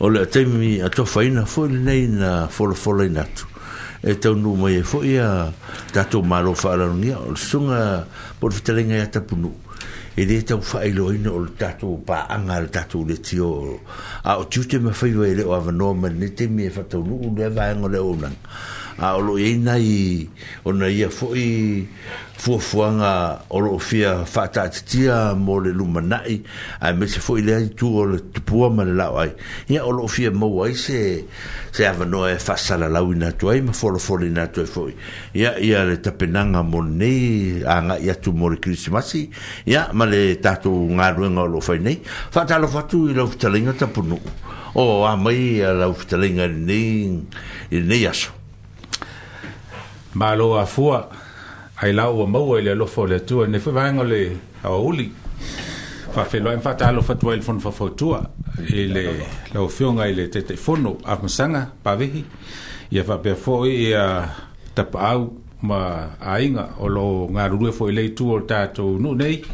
O le taimi a tofa ina fōi le nei na fōra fōra ina tu. E tau nū mai e fōi a tātou mālo whaarangia o le sunga pōra fitalenga i atapunu. E le tau whaelo ina o le tātou pā anga le tātou le tio. A o tiu te mawhai wai e le o ava nō mani ne taimi e whatau nū le vāenga le onang. A o lo e nai o na ia fōi fuafuaga o loo fia faataatitia mo le lumanaʻi ae ma se foʻi leai tu o le tupua ma le lao ai ia o loo fia maua ai se se avanoa e faasalalauina atu ai ma folofolina atu ai foʻi ia ia le tapenanga mo lenei agaʻi atu mo le krisimasi ia ma le tatou galuega o fai nei faatalofo atu i lau fitalaiga tapunuu o a mai a lau fitalaiga i lenei i lenei aso ai la ua maua i le alofa o le atua nei foi vaega le aouli faafeloa ai mafaatalofa atua ai le fono fafautua i le laofioga i le teteifono amasaga pavehi ia faapea foʻi ia tapaau ma aiga o loo galulue foʻi le itu o le tatou nuu nei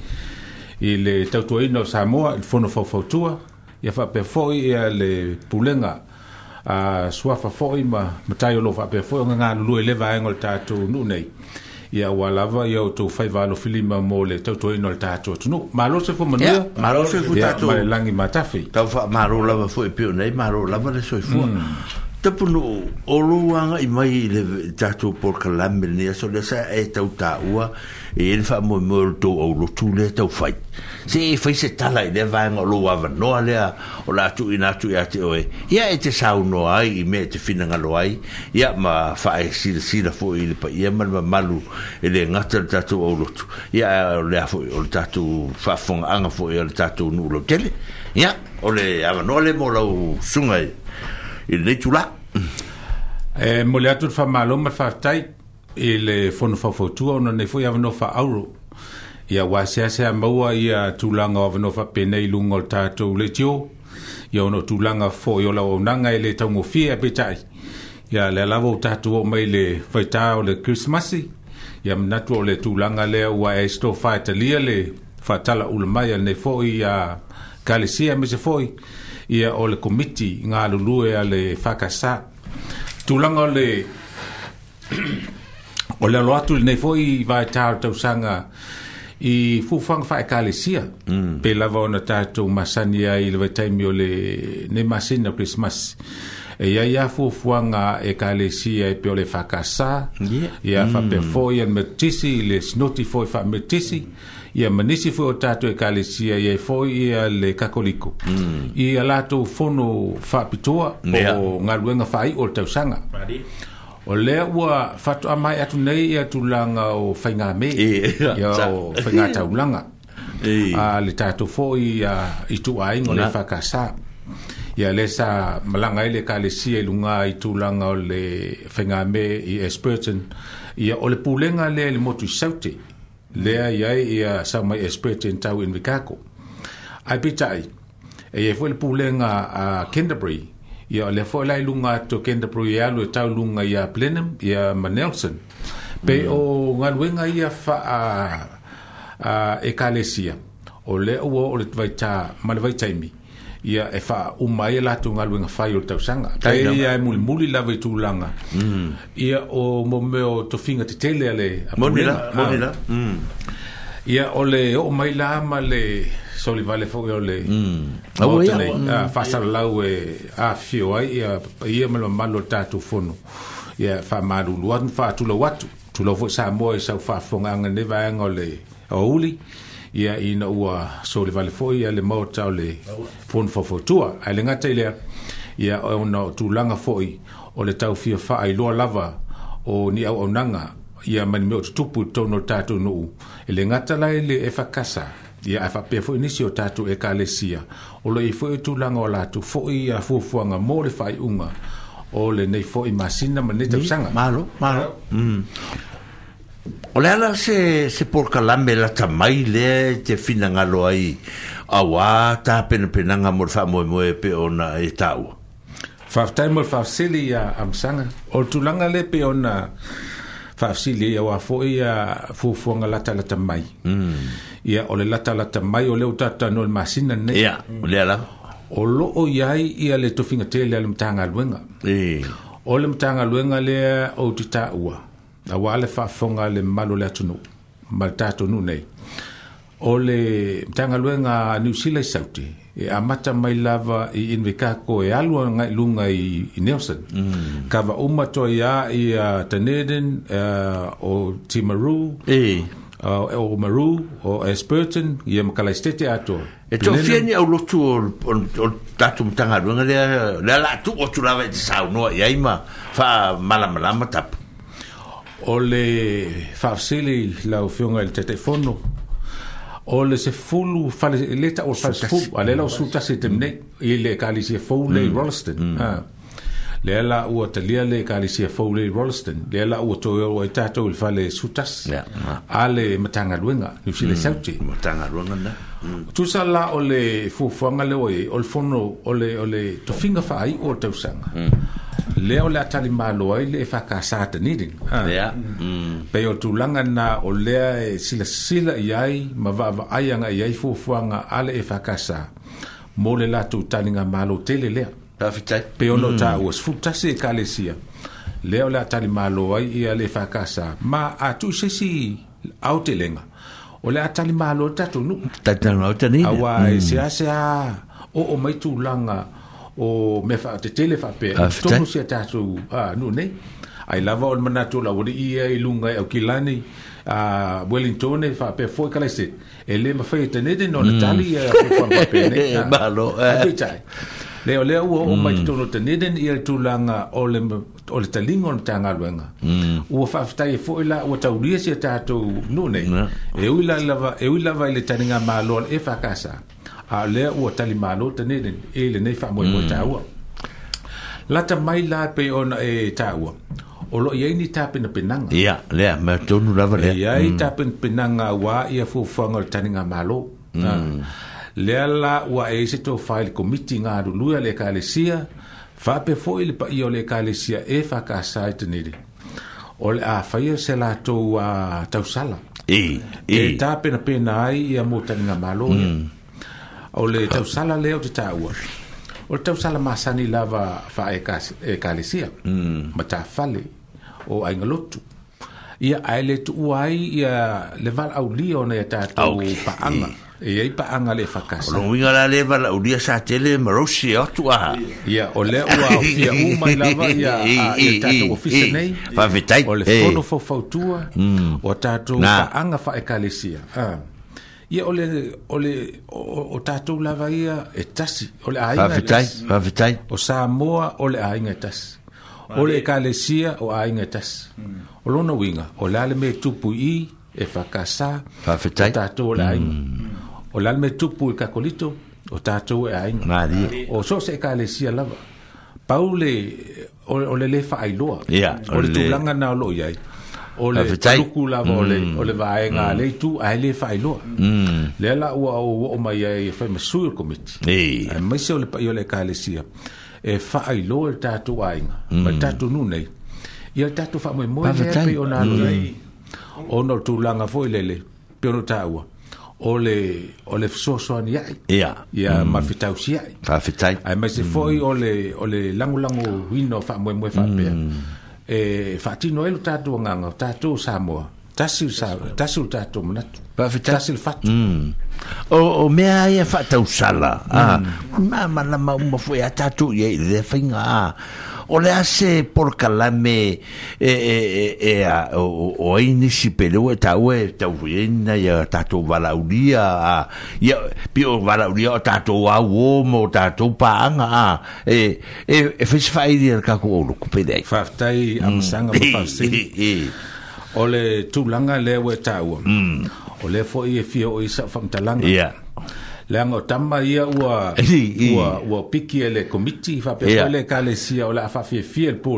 i le tautuaina o samoa i le fono faufautua ia faapea foʻi ia le pulega a suafa foʻi ma matai o lo faapea foʻi o ga galulue i le vaega o le tatou nuu nei ia ua lava ia o tou faivalo filima mo le tautoaina o le tatou atunuu malo se fo manuiamale lagi matafei tau faamalo lava foi e pe o nei malo lava le soifua mm. tapunuu o lou agaʻi mai i le tatou polkalame lenei aso le sa e tautāua e ele fa mo mo to o lo tu le to fai se e fai se tala e deve anga lo ava no alea o la tu ina tu ya te oe ia e te sau no ai i me te fina ngalo ai ia ma fa e sila sila fo i le pa ia mal ma malu e le ngata le tatu o lo tu ia o le afo o le tatu fa fonga anga fo i o le tatu nu lo tele ya o le ava no le mo lo sunga i le tu la e eh, mo fa malo ma fa tai i le fono fafotua ona nei foi avanofa auro ia ua seasea maua ia tulaga o avanofa penei luga o le tatou le tio ia ona o tulaga foi o lauaunaga e le taugofie a petaʻi ia le alava ou tatou oo mai le faitā o le krismasi ia manatu o le tulaga lea ua e sitofaetalia le faatalaula mai a lenei foʻi ia kalesia me se foʻi ia o le komiti galulue a le fakasā tulaga o le [clears throat] o le aloatu lenei foʻi vaetautausaga i fuafaga faekalesia mm. pe lava ona tatou masani ai le vaitaimi o le nei masina o krismas e ia ia fuafuaga ekalesia e pe o le fakasā ia faapea mm. foʻi ana metisi i le sinoti foʻi faametisi ia manisi foʻi o tatou ekalesia iai foʻi ia le kakoliko mm. ia latou fono faapitoa o galuega faaiʻo o le tausaga o lea ua fatoa mai atu nei e, ia tulaga o faiga me ia o faiga taulaga e. a le tatou foʻi a ituaaiga o le fakasā ia lē sa malaga ai le kalesia i luga i tulaga o le faiga me i esperton ia o le pulega lea i le motu i saute lea i ai ia saumai esperton tau invikako ae pitaʻi e iai foʻi le pulega a canterbury ia o le fo lai lunga to kenda pro ia lu tau lunga ia plenum ia ma nelson pe mm. o ngal wenga ia fa a a e kalesia o le o o le vai cha ma le vai chaimi ia e fa o mai la tu ngal wenga fa tau sanga ta ia e mul muli la vai tu langa mm. ia o mo me o to finga te tele ale a monila monila ah. mm. ia o le o mai la ma le soli vale fo yo le mm. au ia ah, fa sala la we a fi o ai ia ia lo malo ta tu fo no ia fa ma lu malu luan fa tu lo wat tu lo fo sa mo e sa fa fo nga ne va nga le o uli ia ina ua soli vale fo ia le mo ta le fo fo fo tu a le nga ngata ile ia no tu langa fo i o le tau fi fa ai lo lava o ni au onanga ia mani me o tutupu tono tatu nuu e le ngata la ele e fakasa ia e faapea foʻi nisi o tatou ekalesia o loi foʻi o tulaga o latou foʻi ia fuafuaga mo le faaiʻuga o lenei foʻi masina ma lenei tausaga malo malo mm. o le ala se se porokalame latamai lea e te finagalo ai auā tapenapenaga mo le faamoemoe pe ona e taua faafetai mo le faafeseli ia amasaga o le tulaga le pe ona faafasili ai auā foʻi ia fuafuaga latalata mai ia mm. mm. o le latalata mai o le ou le masina lenei o le ala o loo iai ia le tofigatele a le matagaluega o le matagaluega lea ou te auā le faafofoga le malo le atunuu ma le tatonuu nei o le matagaluega niusila i saute e amata mai lava i invekako e alua ngai lunga i, i Nelson. Mm. Ka wa uma to ia i uh, Taneden uh, o Timaru. E. Uh, o Maru o Esperton i makalaistete ato. E to fia ni au lotu o, o, tatu mtanga runga lea, lea la tu o tu lawa i sao noa i aima fa malamalama tapu. O le faafsili lau fionga i le tetefono. o le se fulu fale le ta o se fulu ale la o su ta se mm. temne i le ka le se fulu le Rolleston mm. ha le la ua talia le kalesia fou lei Rolleston le la ua toe o e tātou le fale sutas a le matagaluega luenga le mm, matanga na mm. tusa la o le fuafuaga le e oe o le fono o le tofiga faai o le tausaga mm. lea o le atali malo ai le e fakasā tanili ah. pei o tulaga na o lea e silasila i ai ma vaava'aiaga i ai fuafuaga a e le e fakasā mo le latou taliga malo tele lea fafitai pe ona mm. taʻua sefulutasi e kalesia lea o le a talimālo ai ia le fakasā ma atuʻisesi autelega o le a talimālo e tatou nuu e seaseā oo mai tulaga o mea faatetele faapea tonu sia tatou nuu nei ai lava o le manatu lauali'i ai luga e aukila nei a Wellington e fa pe foi kala se ele ma fai e tenede non mm. tali e fa pe ne [laughs] malo e Leo leo ua o mai mm. tu no te niden i tu langa o le talingo na tanga luenga. Mm. Ua whaftai e fwoi la ua taulia si a tātou nune. E ui lava e i le taringa mālo e whakasa. A leo ua tali mālo te niden i e le nei whamoe mo mm. tāua. Lata mai la pe ona e tāua. O lo iei ni tāpina penanga. Ia, lea, mea tonu lava lea. Iei tāpina penanga wā ia fufuanga le taringa mālo. Ia. lea la ua e se tofā i le komiti a le ekalesia faape foʻi le paia o le ekalesia e fakasā i tenili o le a faia se latou uh, a tausala e e, e tapenapena ai ia mo taniga maloia mm. o le tausala lea o te taua o le tausala masani lava faaekalesia e mm. ma tafale o aigalotu ia ae le tuua ai ia le valaaulia ona ia tatou ah, paaga e. E ai pa anga le fakasa. Ono winga la le wala u dia sa tele marosi o e tua. Ia o le ua o fia [laughs] umai lava ia a tato ofise nei. Pa vitai. O le fono fau fau tua. Mm. O tato pa anga fa ekalesia. Ia o le o le o tato lava ia e tasi. O le ainga e tasi. Pa vitai. O sa moa o le ainga e tasi. O le ekalesia o ainga e tasi. O lona winga. O le ale me tupu i e fakasa. Pa vitai. O tato o le ainga. Mm. o le me tupu i kakolito o tatou e aiga o so se e lava pau le o le lē faailoa o le tulaga na o loo ai o le taluku lava o le vaega mm. a le ae lē faailoa lea la ua o oo mai ai e faimasui o le komiti ae maise o le paia o le ekalesia e faailoa i le tatou aiga ma mm. le tatou nu nei ia le tatou faamoemoe lea pei ona aloi ona o le mm. tulaga foi lele pe ona taua o le o le soasoani ai ia ia mm. mafitausi ai faafetai ae mai mm. se foʻi o le o le lagolago huina o faamoemoe faapea mm. e faatino ai lo tatou agaga o tatou sa tasi tasi o tatou manatu faafetasi le fatu o o mea ia faatausala ah. a ma malama uma foʻi a tatou iai le faiga a ah o le ase por kalame e e e, e a o o ini pelo e tau e tau ina ia tatou valauria a ia pio valaulia o tatou au mo tatou paanga a e e e fesi faailia le kako ou loko pele ai faafetai mm. agasaga ma [laughs] o le tulaga lea ua e tāua mm. o le foʻi e fia o i saʻafamatalaga leaga o tama ia ua ua ua piki e le komiti faapeakoa le ekalesia o le a faafiafia le pō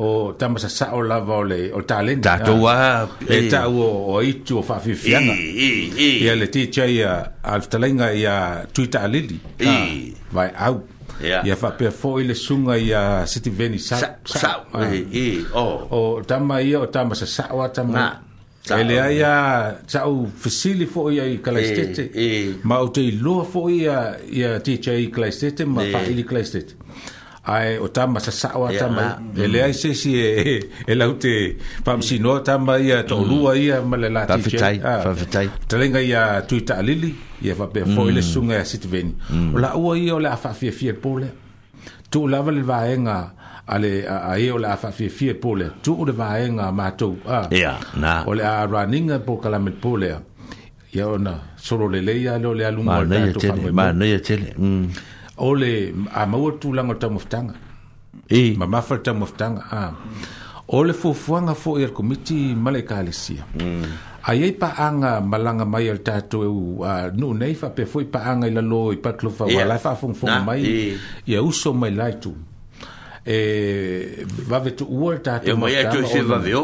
o tama sa sao lava o le o talent tatou ah, a e tau o itu o faafiafiaga ia le teacher ia altalaiga ia tuitaalili ah, vaeau ia faapea foʻi le suga ia sa sao ah. oh. o tama ia o tama sa a tama Ta ele ai a tau fasili fo ia i Kalaistete. E, e. Ma o te iloa fo ia i a teacher i Kalaistete, ma e. fa'ili Kalaistete. Ai, o tama sa sao a tama. ele ai se si e, e, e lau te pamsino a tama a tau mm. lua ia ma le la teacher. Fafitai, fafitai. Ah. Talenga i a tuita alili, i a fapea fo ile mm. sunga i e a Sitveni. Mm. O la ua ia o fia pole. Tu lava le vaenga... Mm. ale a e o le a fafie po le tu le ma tu a ya na o le a running po kala me pole ya ona solo le leia le o le alu mo le tu fa ma nei e tele o le mm. a maua tulaga o taumafatanga e ma ma fa ta taumafatanga a o le fo fuanga fo le komiti male ma le ekalesia mm. pa anga malanga mai e a le tatou eu nuu nei anga foʻi lo i pa lalo wala fa e faafogfoga mai ia uso mai laitu e vave tu ua tātou e ia toi se vave o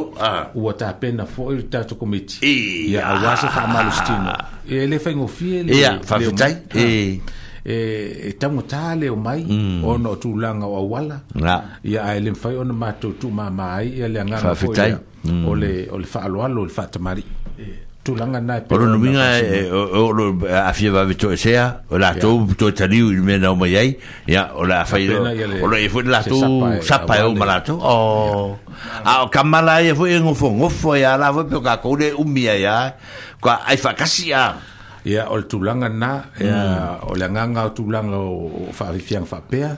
ua tāpena fo i tātou komiti ia a wase whamalustino ah. e eh, le whaingofie le ia whawhitai ah. eh, e e tangotā leo mai mm. ona o tulaga o auala ia ae le mafai ona matou tuumāmā ai ia le agaga foi mm. o le faaloalo o le faatamarii tulaga na eh, eh, o lo nuiga o lo afia vavetoe sea o latou toe taliu i me nao mai ai ia o le afai o lo e foi latou sapa e uma latou e o oh. a o kamala e e ia foi e gofogofo ia la foi pe o kakou le umi ai a kua ai faakasi a ia o le tulaga na ia mm. o le agaga o tulaga o faafifiaga faapea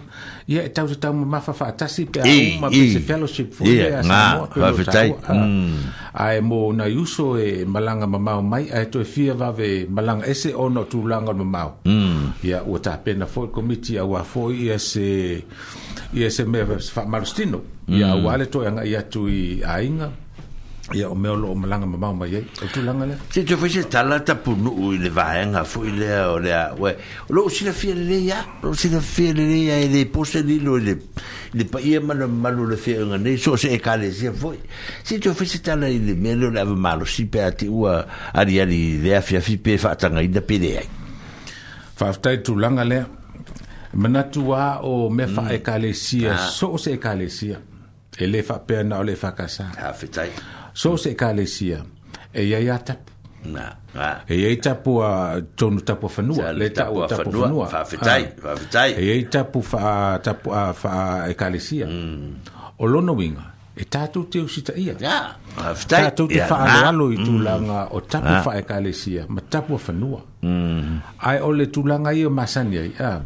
ia e tau tatau mamafa faatasi pe auma pe se fellowship foia mm. ae mo na iuso e malaga mamao mai ae toe fia vave malaga ese ona o tulaga o le mamao mm. ia ua tapena foi komiti auā foi ia se ia se mea faamalositino ia auā le toe agaʻi atu i aiga ia o mea loo malaga mamao mai ai au tulaga lea se tofai se tala tapunuu i le vaega foʻi lea o lea ue o loo silafia lelei a loo silafia lelei a e lē pose lilo i le i le paia malumalu le feʻoega nei so se ekalesia foʻi se tofai se tala i le mea leo le avamalosi pe a te ua aliali le afiafi pe faatagaina peleai faafetai tulaga lea manatu a o mea faaekalesia mm. ah. so o se ekalesia e lē faapea e na o le fakasa afetai so se kalesia e ia ia tap na e ia tapu a tonu tapu fanua le tapu tapu fanua fa fitai fa fitai e ia tapu fa tapu a fa e kalesia mm. o lono winga e tatu te usita ia ya fitai tatu te fa alalo i mm. tulanga o tapu fa e kalesia ma tapu fanua mm. ai ole tulanga ia masani ai a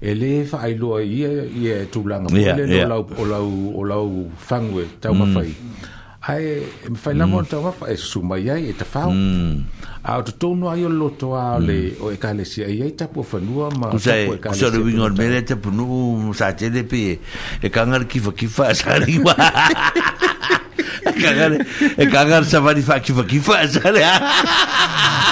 e le fa ai lo ia ia e tulanga o le lau o lau o lau fangue tau mafai mm. ae mm. e mafailaga mm. ona tauafa e susumai ai e tafao to o no ai o loto a o mm. le o ekalesia ai ai tapu fanua ma kusaluiga o le mea le tapunuu sa tele pe e kaga le kifakifa a saliga [laughs] cagare e cagare sa vari facci fa chi fa sale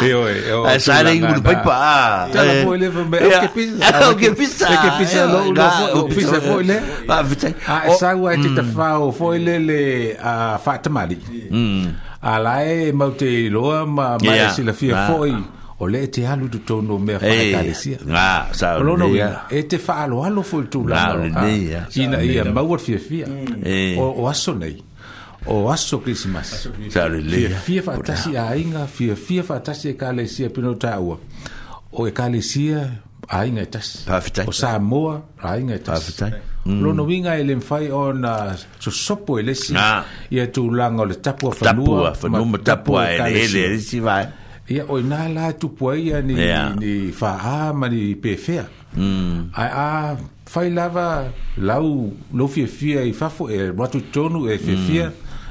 io io a sale in un poi pa te la vuole che pizza che pizza che pizza lo lo pizza foile va vite a sangue e te fa o ah, ah, oh, foile le a fatmali ala e mau te loa ma mai ah. foi o le te alu tu tono me fa galesia nga sa o no ia e te fa alu foi tu la ina ia mau fia fia o o aso nei oasokilisimas taaleleafiafaatasi aiga fiafia faatasi e kalesia pino taua o e kalesia aiga e tasi o samoa aiga e tasi lona uiga e le mafai ona sosopo e lesi ia tulaga o le tapua fanuama tapua eleele si va ia o na la tu ai ia ni, fa a ma ni pe pefea mm. ai a fai lava lau lo lau fiafia i fafo e watu tonu e fiafia mm.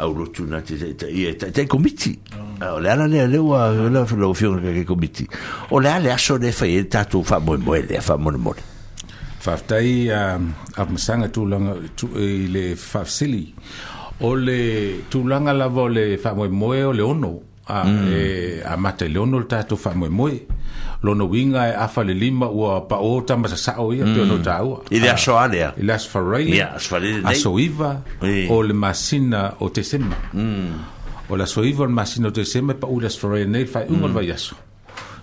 au rotu na eh, te te te te komiti eh, o le ala le le wa la lo fion ke komiti o le ala aso le fai e ta tu fa mo mo e le fa mo mo fa tai a um, a msanga tu langa e tu le fa sili o le tu langa la vole fa mo mo o le ono a mm. e a mata le ono ta to fa moy moy lo no winga e afa le lima o pa o ta masa sa o ia mm. to no ta o i le aso ale i le aso farai ia aso farai le aso iva o le masina o te sema mm. o le aso iva o le masina o te sema pa o le aso farai nei fa ungol vai mm. aso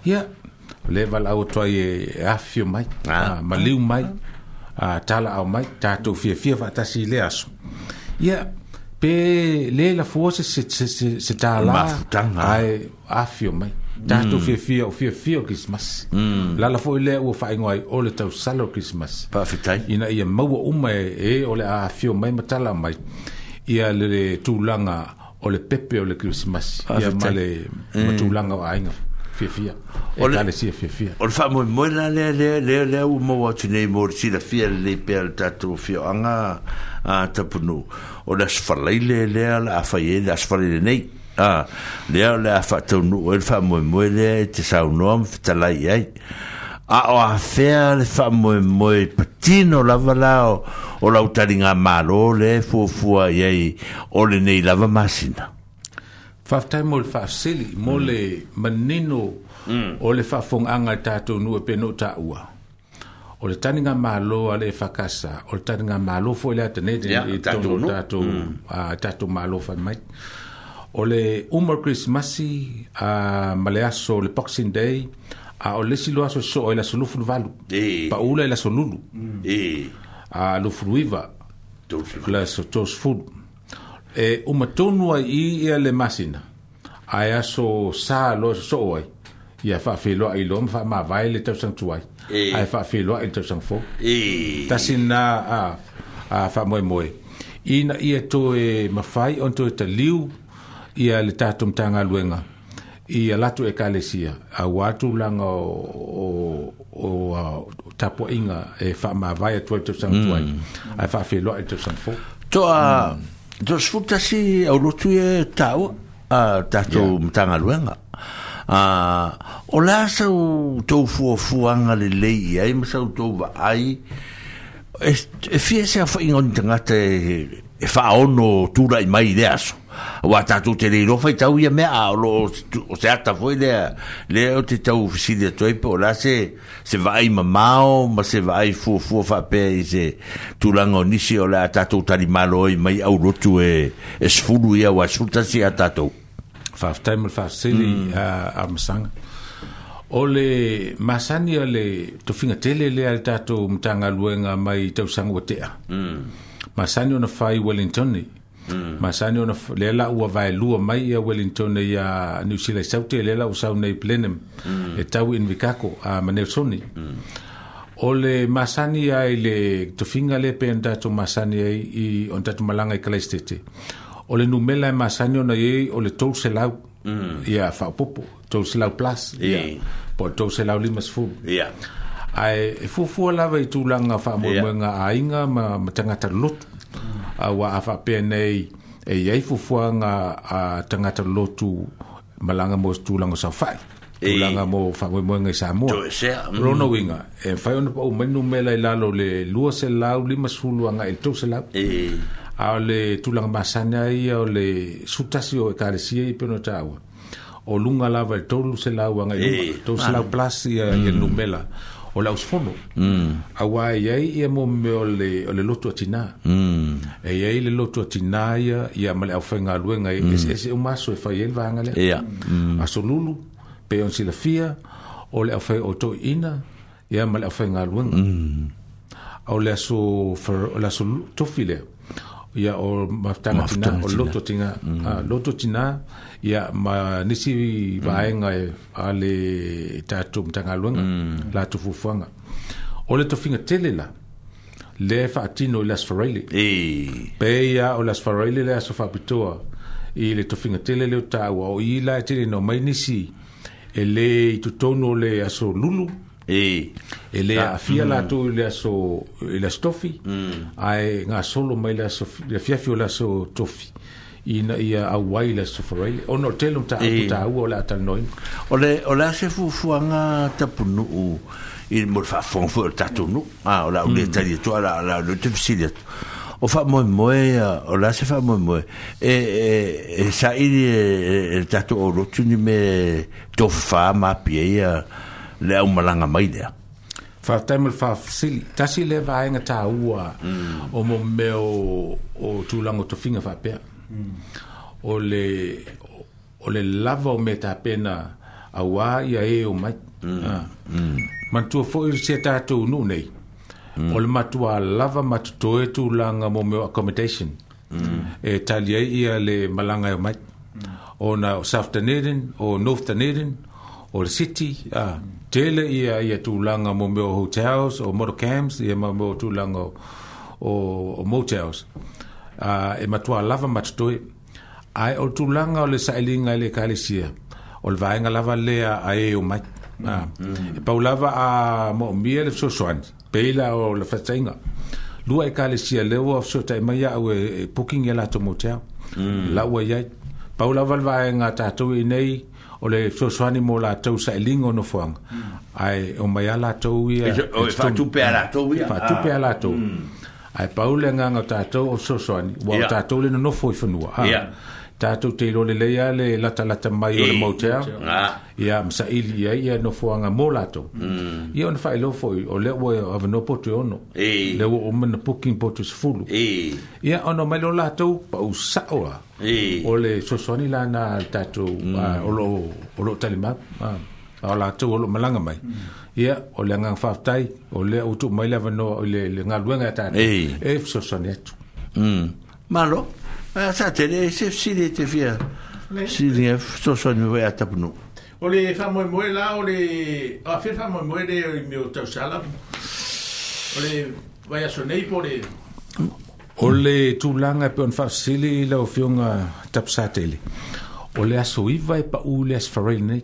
ia le val au toi e, e afio mai ah. ma liu mai a tala au mai ta to fie fie fa ta si le aso ia yeah. pe le la fua se se se se tala ai afio mai tatou mm. fiafia o fiafia o krismas mm. la la foʻi lea ua faaigoai o le tausala o krismas faafetai ina ia maua uma e e o le a afio mai matala mai ia le tulaga o le pepe o le krismas ia ma le matulaga mm. o aiga fiafia e tale si e fiafia o le fa mo mo la le le le le u mo wa tu nei mo si la fia le pe al tatu fio anga a tapunu o le sfalai le e, le al a fa ye le sfalai le nei a le e le a fa tu nu o le fa mo mo le e te sa un nom fta la ye a o a fea le fa mo mo patino la vala o la utaringa malo le fu fu a ye o le nei la va masina faafetai mo le faasili mo le mm. manino mm. o le faafogaaga i tatou nuu e peno taua o le taniga mālo a le fakasa o le taniga mālo foi le a taneetatou mālo faimai o le umar krismasi a ma le aso le boxing day a o lesi lo aso soo i lasolufuluvalu e. paula i lasolulu e. a lufuluiva lasotosfulu e uma tonu ai i ia le masina ai aso sa lo so ai ia fa fe ai lo fa ma vai le tau sang tuai ai fa fe lo ai tau sang e ta a a fa moe moe ina ia to e mafai fai onto te liu ia le tatum tanga luenga ia latu e kalesia a watu langa o o o tapo inga e fa ma vai tau sang tuai ai fa mm. fe ai tau sang to a mm. dos si au lutu e tau a tatou mtanga luenga a o la fu fu anga le lei ai ma sau tau vaai e fia se a tanga te e whaono tūra i mai de aso wa tatu te le lo fai tau me a lo o se ata foi le le o te tau si de toi po la se se vai mao ma se vai fu fu fa pe se tu lango nisi o la ta tali malo i mai au rotu e e sfulu ia wa sulta si a tatu fa time fa sili mm. a amsanga o le masani o le tofiga tele lea le tatou matagaluega mai tausaga ua tea mm. masani ona fai wellingtoni Mm. ma sa ni ona le la u vai lu mai ya wellington ne ya new zealand sa te le la u sa ne plenem mm. e tau in vikako a uh, manelsoni mm. o le masani ai le to finga le pe nda to masani ai i on tatu malanga i klestete o le numela e masani ona ye o le tou se lau mm. ya fa popo tou se lau plus yeah. ya po tou se lau limas fu yeah. ai fu e fu la vai tu langa fa mo yeah. mo nga ainga ma matanga talut mm. aua ah, faapea nei e iai fuafuaga a eh, ah, tagata lolotu malaga mo tulago saufai eh. tulaga mo faamoemoega i samoa lona uiga e fai ona paumaini numela i lalo le lua selau lima sulu agaʻi e eh. le tou selau ao le tulaga masane ai o le sutasi o ekalesia i pena taua o luga lava i le tolu selau agaʻi e luga tou selau ah. plus ia ia numela mm. E o le ausofono mm. auā mm. e ai ia momea o le, lotu atinā e iai le lotu atinā ia ia ma le aufaigaluega mm. ese ese o maso e fai ai le vaga lea yeah. mm. asolulu pe on silafia o le aufai o toʻiina ia ma le aufaigaluega mm. ao le aso o le aso tofi lea ia o mafutaga tinā o le lotu atinā mm. uh, lotu atinā ia ma nisi vaega mm. e ale tatou matagaluega mm. la tufuafuaga o le tofiga tele la le faatino i le asfaraili pe ia o le asfaraili le aso faapitoa i le tofiga tele leo taua o i la e tele no mai nisi e lē i totonu o le aso lulu e e a'afia afia mm. latou i le aso i le aso tofi ae gasolo mai le aso le afiafi o le aso tofi ina ia a waila sufarei o no telum ta e. ta u ola ta noin ole ole se fu fu nga ta punu u i mo fa fon fo ta tu nu a ola u ta di to ala la le te fisile o fa mo mo e ola se fa mo mo e e, e sa i e, e, ta tu o rotu ni me to fa ma pie ia le au malanga mai dea. Fa temel fa fsili, tasi le vaenga ta ua mm. o mo meo o tulango to finga fa pia ole ole lava o meta pena a wa ia e o mai mm. ah. mm. man foi se ta tu nu nei mm. ole matua lava mat to e tu langa mo me accommodation mm. e talia ia le malanga e o mai mm. o na south tanedin o north tanedin o le city a ah. tele ia ia tu langa mo me hotels o motor camps ia mo tu langa o, o motels uh, e matua lava matutoe ae o tulaga o le saʻiliga i e le ekalesia o le vaega lava lea ae o mai mm. uh, mm. e pau lava a moomia le fesoasoani peila o le fataiga lua ekalesia le ua fesoataʻimai aʻu e pukigi e, e, e latou moteao mm. lau ai ai pau lava le vaega tatou i nei o le fesoasoani mo latou saʻiliga o nofoaga mm. ae o mai a latou ia faatupe a latou ai paule nga nga tato o sosoani wa yeah. tato le no foi fenua ah. yeah. tato te lo le le ya le lata lata mai o le motel ya yeah. msa ili ya ya no fo nga mo lato mm. ia on fai e lo foi o le wo of no poto ono e. le wo o men poking poto se fulu e. ya ono mai lo lato pa o sa e. o le sosoani la na tato mm. uh, ah, o lo o lo talima ah, uh, o lato o lo malanga mai mm ia o le agaga faafetai o lea ou tuu mai le avanoa o le le galuega ata e fesoasoani atu mm. malo sa tele se sili te fia sili e fesoasoani vai a tapunuu o le faamoemoe la o le afe faamoemoe le me o tausala o le vai aso nei po le o le tulaga e pe ona faafesili laofioga tapusa tele o le aso iva e pa'u mm. mm. ah. le aso farai nei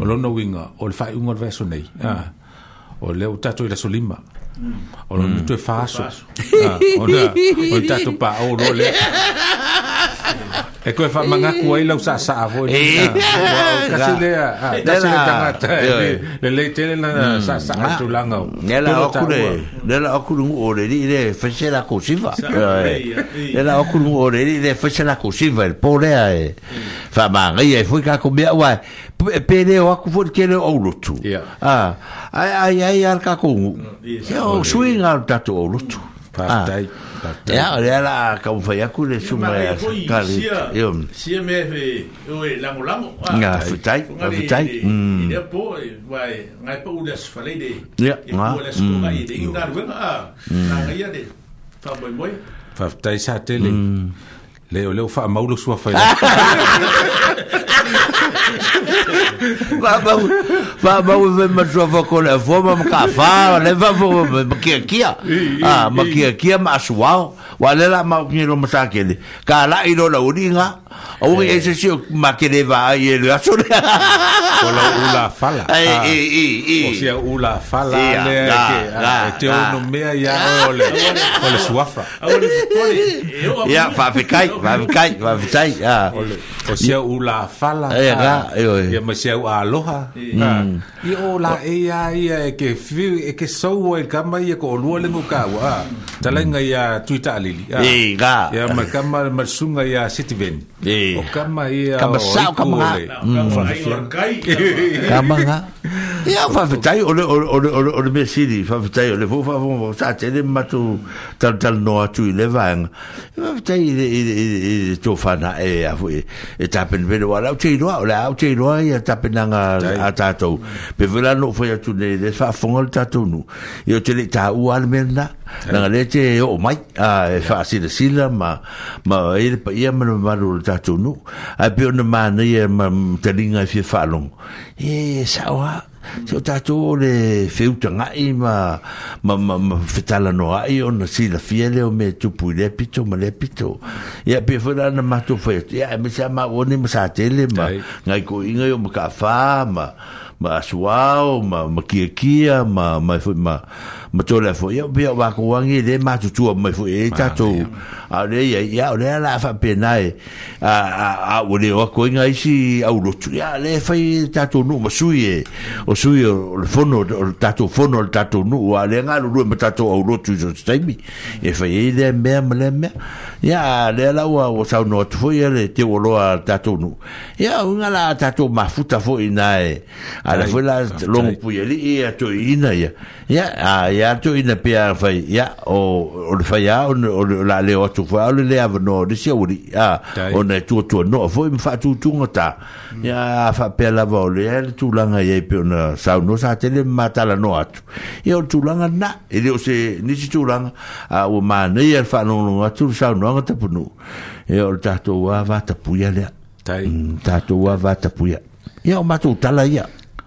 o lona uiga o le fa'aiʻuga o le vaeaso nei o le ou tatou i laso lima o lona mutu mm. e fa aso ona o le tatou pa'ao loo [laughs] lea E koe wha manga kua ilau sa sa avo e ah. [laughs] Kasi lea ah, Kasi lea tangata Le lei tele na mm. sa sa ah. atu langau Nela okure Nela okure ngu ore ni Ile fese la kusiva Nela okure ngu ore ni Ile fese la kusiva Ile po lea e Wha manga ia Fui kako mea wa Pe leo aku fote kere au lutu Ai ai ai ar kako ngu Swing al tatu au lutu Partai. Ah. Ya, ole ala ka un faya ku le suma ya. Kali. Yo. Si me fe, yo e la molamo. Ya, futai, futai. Mm. Ya po, vai, ngai po ulas falede. Ya, ngai. Ulas ku ngai de ingar wen. Ah, ngai ya de. Fa boy boy. Fa futai sa tele. Mm. Leo, leo fa maulo sua faya. [laughs] Va va va va ma jo va ko la va ma ka fa le va va ma ki ki a ma ki ki ma swa wa le la ma ki ro ma sa ke le ka la i ro la u dinga o ri ese si ma ke le va i le a so le ko la u la fa la e e e o sia u la fa la le ke te o no me ya o le o le swa fa o le po le ya va fe kai va fe kai va fe kai a o sia u la fa la ia mai se au aloha mm. i o la e ia ia e ke fiu e ke sou e kama ia ko olua le muka au talenga ia tuita alili e ga ia mai kama marsunga ia sitiveni e o kama ia kama sao kama ha e. mm. kama ha [laughs] ia o fafetai o le o le mea siri fafetai o le fufa fufa sa tere matu tal tal noa tui le vanga fafetai i le tofana e a fui e, e tapen vene wala o te iroa o le a au te roa ia tapenanga a tatou pe vela no foi atu de de fa fonga le tatou nu io te le ta u almena na le o mai a e fa si de sila ma ma il e pa ia me va ru le tatou nu a pe no e ma ne ma te linga fi fa e sa se o tatou o le feutagaʻi ma ma ma fetalanoaʻi ona silafia le o mea tupu i le pito ma le pito ia pea foi la na matou fai atu ia e ma se a maʻuani ma sa tele ma gaikoʻiga i o ma kaafā ma ma asuao ma ma kiakia ma ma foi ma, kia kia, ma, ma, e ma ma to la fo yo bia wa ko wangi de ma tu tu ma fo e ta to a le ya ya le la fa penai a a a wo le o ko ngai si a lo tu ya le fa ta to nu ma sui e o sui o le fono o ta to fono o ta to nu a le nga lu ma ta to o lo tu jo stai mi e fa ye de me ma le me ya le la wa o sa no tu fo ye le te o lo a ta to nu ya nga la ta to ma fu ta fo inai e, a la fo la long pu ye li e to e, ina ya e. ya a ya atu ina pia fai ya o o le fai o la le o tu fa le le avno de si uri a o ne tu tu no fo im fa tu tu ngata ya fa pia la vole el tu la ngai pe na sa no sa te le mata la no atu e o tu la na e le se ni si tu la a o ma ne e fa no no atu sa no ngata pu no e o ta tu wa va ta pu ya le ta tu wa va ta pu ya ya o ma tu ta la ya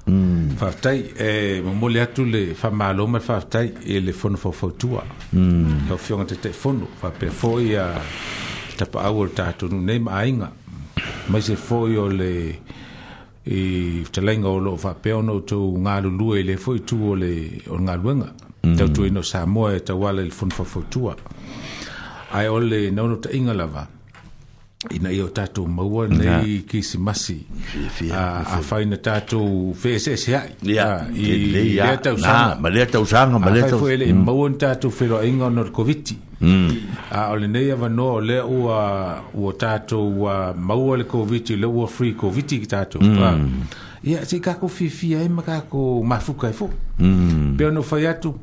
Mm. Faftai e eh, mo mo atu le fa malo ma faftai e le fono fo fo tua. Mm. Lo fiona te te fono fa pe fo ia ta pa au ta tu nu nei mai nga. Ma se fo io le e te lenga o lo fa pe ono tu nga lu lu e le fo tu o le o nga lu nga. Mm. Te tu ino sa mo e ta wala le fono fo fo tua. Ai ole no no te inga lava. Mm. ina ia o tatou maua nei kisimasi afaina tatou fesese ai lea tausaga maua ni tatou feloaiga ona le koviti a o mm. ah, lenei avanoa o lea ua ua tatou maua le koviti le ua free koviti ki tatou mm. ah. ia seikakou fiafia ai e, ma kako mafuka e foi mm. pe ona fai atu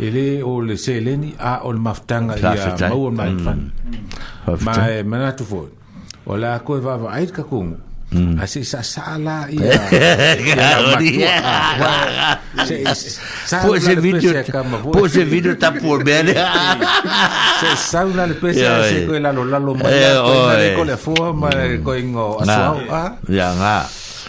ele o le seleni a mm. eh, o le mafutaga ia maua maefana ma e manatu foi o le a koe vaavaai le kakugu a seʻi sasa'a la iapo video se le pese lalolalo mai koe le ma koe igo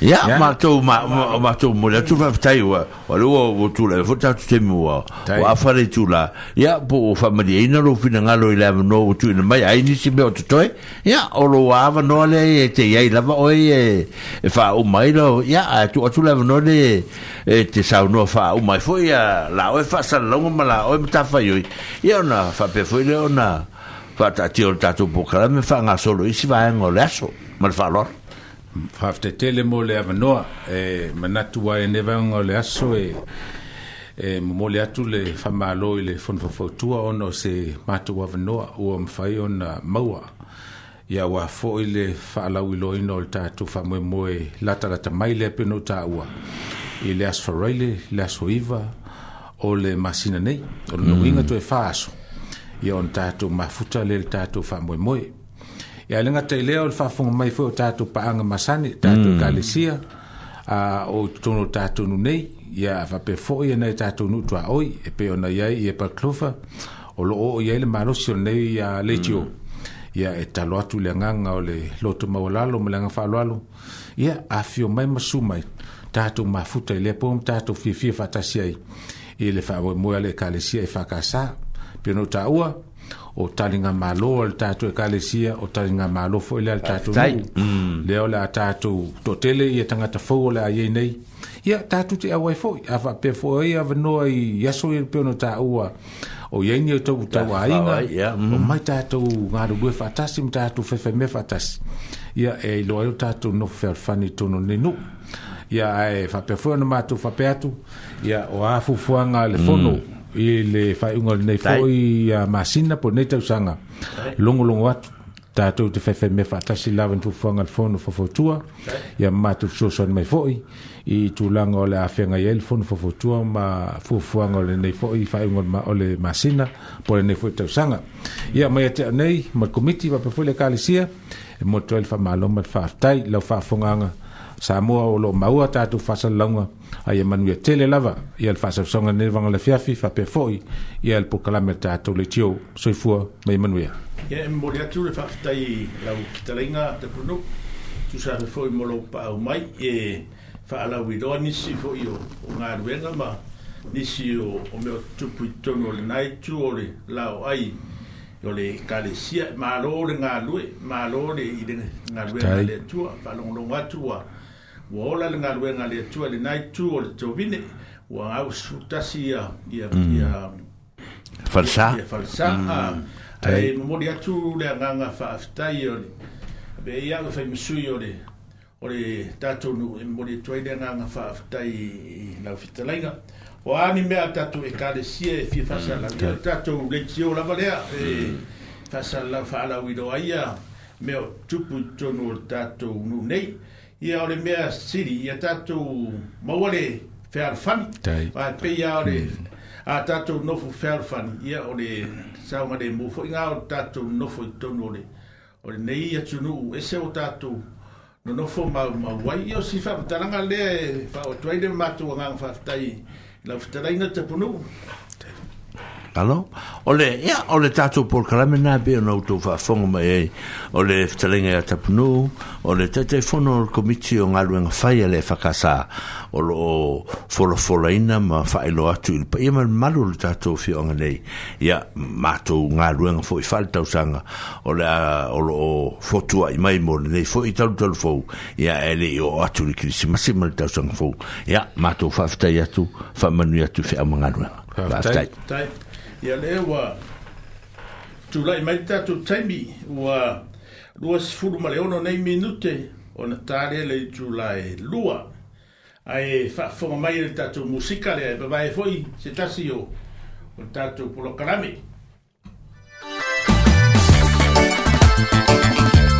Ya ma to ma ma to mo la tu va tai wa wa lo wo tu la fo ta tu te mo wa wa fa le tu la ya po fa ma di ina lo fina nga lo i la no tu ina mai ai ni si me o toi ya o lo wa va no le e te ya i la va o e e fa o mai lo ya a tu a tu la no le e, e te sa no fa o mai fo ya la o fa sa lo ma la o ta fa yo ya na fa pe fo le ona fa ta ti o ta tu po kala me fa nga solo i si va en o leso ma fa lo faafatetele mo le avanoa e manatu ua e nevaga o le aso e e momole atu le faamālō i le fonafofautua ona o se matou avanoa ua mafai ona maua ia e ua foʻi le faalauiloaina o le tatou faamoemoe latalata mai lea penou taua i le aso faraile le aso iva o le masina nei o le mm. nouiga toe fā aso ia ona tatou mafuta le le tatou faamoemoe ia le gata i lea o le faafoga mai foi o tatou paaga masani tatou kalesia mm. a o tono tatou nunei ia faapea foʻi ana e tatou nuu tuaoi e pei ona iai ia e paklofa o loo oo iai le malosi olenei ia letio mm. ia e talo atu i le agaga o le loto maualalo ma le aga faaloalo ia afio mai ma sumai tatou mafuta i lea po ma tatou fiafia faatasi ai i le faamoemoe a le ekalesia e faakasā pe ona tāua o talinga malo o le tatou ekalesia o talinga malo foi e le a le tatou nuu mm. lea o le a tatou totele ia tagata fou o le a iai nei ia tatou te auai foi a faapea foi ai avanoa i aso ia e pe ona taua o iai ni tou tauāiga mm. o mai tatou galulue faatasi ma tatou faifaimea faatasi ia e iloai o tatou nofo fealefani tono nei nuu ia ae faapea foi ona matou faapea atu ia o a fuafuaga le fono mm. i le whaiunga nei foi a masina po nei tausaga logologo atu tatou te faifai fa atasi lava ni fuafuaga le fono fafotua ia matou fesuasoani mai foʻi i tulaga o le afega iai le fono fafotua ma fuafuaga o lenei foʻi faaiuga o le masina po lenei foʻi tausaga ia mai ate nei ma le komiti vape foʻi le ekalesia e motoai le faamāloma le faafetai lau faafogaaga samoa o loo maua tatou faasalalauga ai e manuia tele lava ia le faasausauga lenei le fiafi fa foʻi ia le pokalame le tatou le itio soifua mai manuia ia e moli atu le faafetai lau tu tapunuu tusafe foʻi mo lou paau mai e faalauiloa nisi foʻi o galuega ma nisi o o mea tupu itonu o lenai tu o le lao ai o le kalesia malo le galue malo le i le galuega le atua faalogologo atu a ua ola le galuega le atua lenā itu o le tovine ua au sutasi ia ia mm. ia falsā ia falsā mm. ae momoli atu le agaga faafetai o le ape ia ua faimasui o le o le tatou nuu e momoli atu ai le agaga faafetai i laufitalaiga o ani mea tatou ekalesia e fia faasalagia mm, tatou leitio lava lea e faasalalau faalauiloa ia me o tupu tonu o le nei ia ore mea siri ia tatou mauale fealofani aepeia ore mm. a tatou nofo fealofani ia o le saugalemu foi ga o tatou nofo i tonu ole ole nei atunuu ese o tatou nonofo mau ai ia o si faamatalaga lea e faaoatu ai le matou agaga faafetai lau fetalaina tapunuu Hello. Ole, ya, ole tato por kalamena be no to fa fongo me. Ole telinga ya tapnu. Ole tete fono or komiti on alwen faia le fa casa. Ole o folo folaina ma fa ilo atu. Pa yemal malu le tato fi on le. Ya, mato ngalwen fo i falta usanga. Ole a ole o fotua i mai mo le fo i tal tal fo. Ya, ele o atu le krisi ma sima le tausanga fo. Ya, mato fa fta yatu fa manu yatu fi amangalwen. Fa fta ia le wa tu lai mai ta tu taimi wa lua sifuru ma leono nei minute o na tare le tu lai lua ai fa fo mai le ta tu musika le ba e, e foi se tasi o o ta tu polo karami Thank you.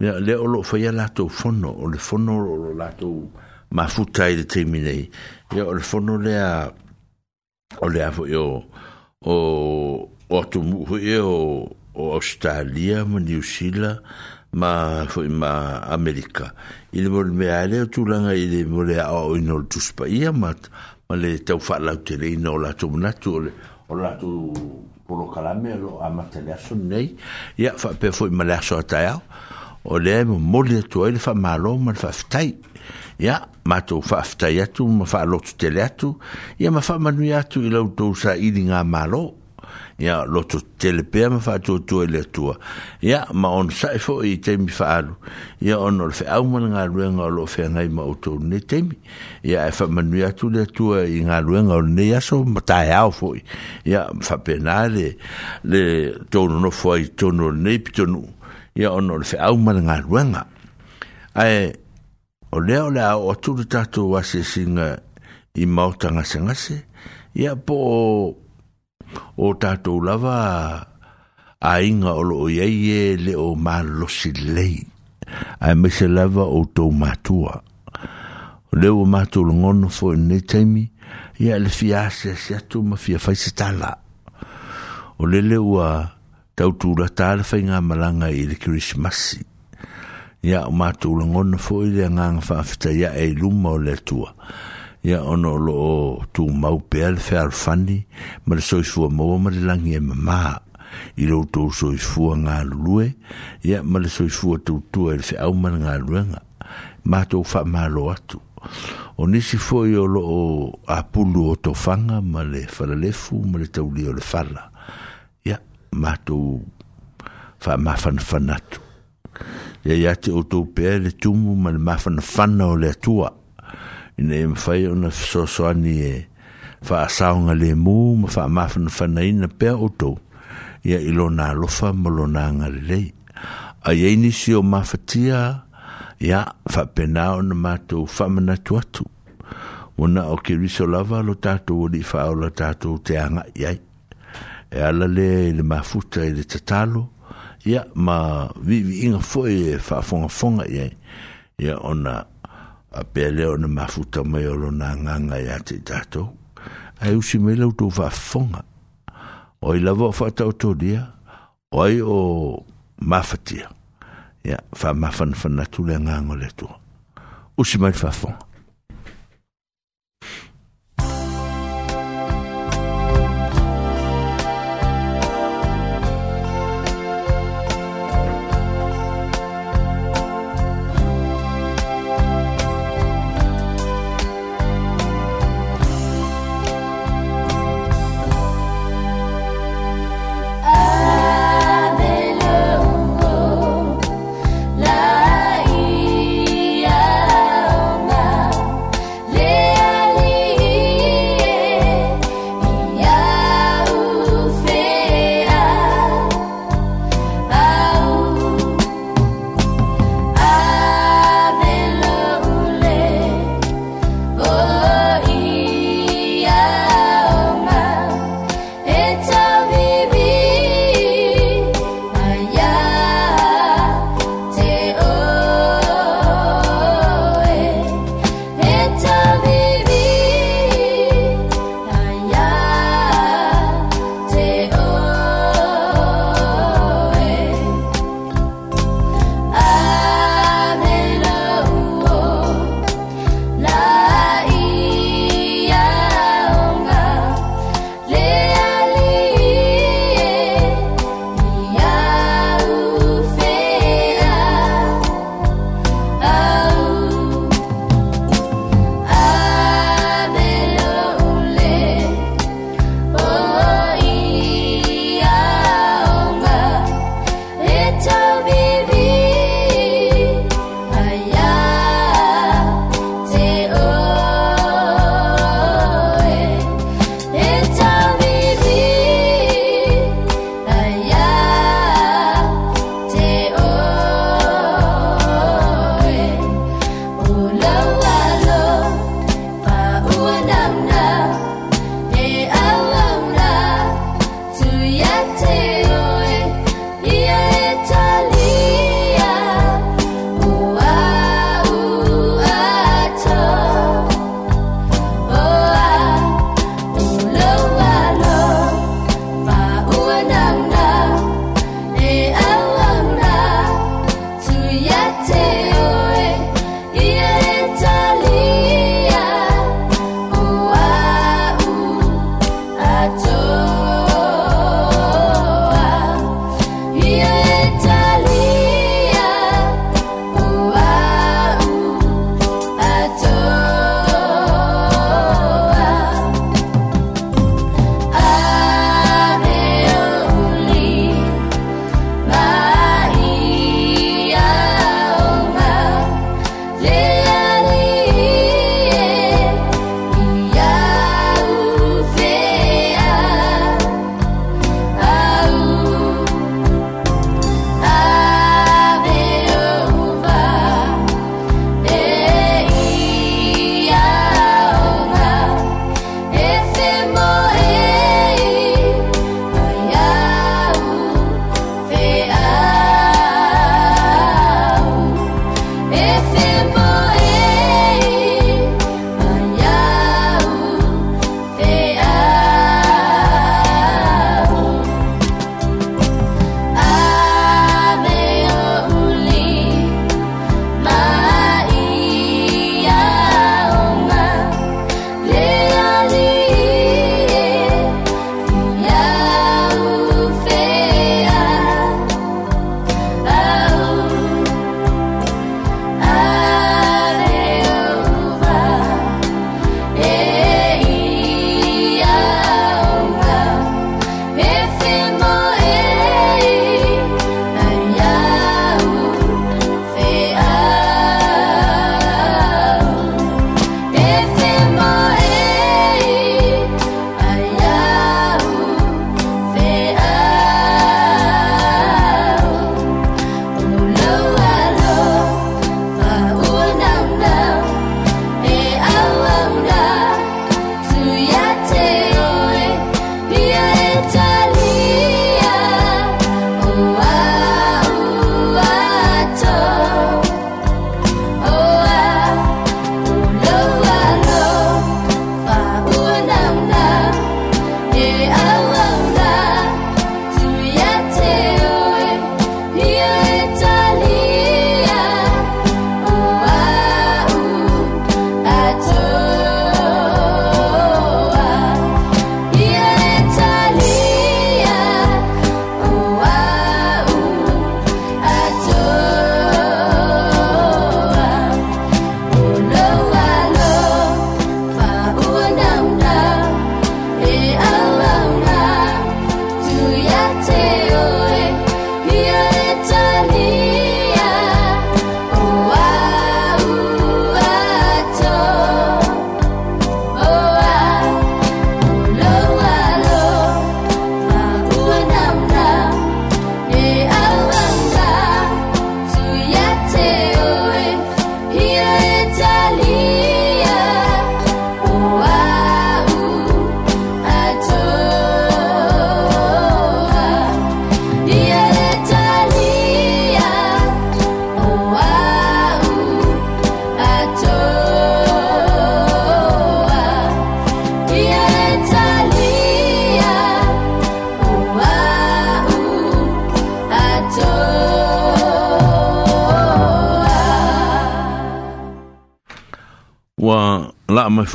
Ya le o lo fa la to fono o le fono o la to ma futa i de termine o le fono le a o le a fo yo o o to mu yo o, australia mo ni usila ma fo ma america il vol me ale tu la ngai de vol a o no tu spa ia ma ma le te fa la te le no la to na to o la to polo calamelo a matelia sonnei ia fa pe fo ma la so ta o le mo mole to ele fa malo ma fa ftai ya ma to fa ftai ya tu ma fa lo tu tele tu ya ma fa ma nu ya tu ilo to sa idi nga malo ya lo tu tele pe ma fa tu tu ele tu ya ma on sa fo i te mi fa alu ya on ol fe au nga ruenga lo fe nga ma o to ne te mi ya e fa ma nu ya tu le tu i nga ruenga ne ya so ma ta ya fo ya fa penale le to no fo i to no ne pi to no ia ona o le feau ma le galuega ae o lea o le a o atu le tatou asiasiga i maota gasegase ia po o o tatou lava aiga o loo iai e le o malolosi lelei ae maise lava outou matua o lea ua matou logono foi lenei taimi ia e le fia asiasi atu ma fia faise tala o lele ua tautu la tāra whai ngā malanga i le Christmas. Ia o mātou la ngona fō i le ngāng whāwhita ia e luma o le tua. Ia ono lo o tū mau bel le whēr whani, ma le sois fua maua ma le langi e mamā. I lo tō sois fua ngā lue, ia ma le sois fua tū tua e le whē au ngā luenga. Mātou wha mā lo atu. O nisi fō i o lo o apulu o tō whanga ma le whalalefu ma le tau o le whala. matu fa mafan fanat ya ya te oto pele tumu mal mafan fana ole tua ina im e fai una so so ani e fa saunga le mu ma fa mafan fana ina pe oto ya ilo na lofa molo na ngare lei a ya inisi o mafatia ya fa penao na matu fa manatu atu Wana o ke riso lava lo tatu o li fa o la tatu te anga iai. e ala le le mafuta i le tatalo ia ma viviiga foʻi e faafogafoga ia ia ona apea lea ona mafuta mai o lona agaga iā te tatou ae usi mai lautou faafofoga o i lava o faataotolia o ai o mafatia ia faamafanafana atu le agaga o le atua usi mai le faafoga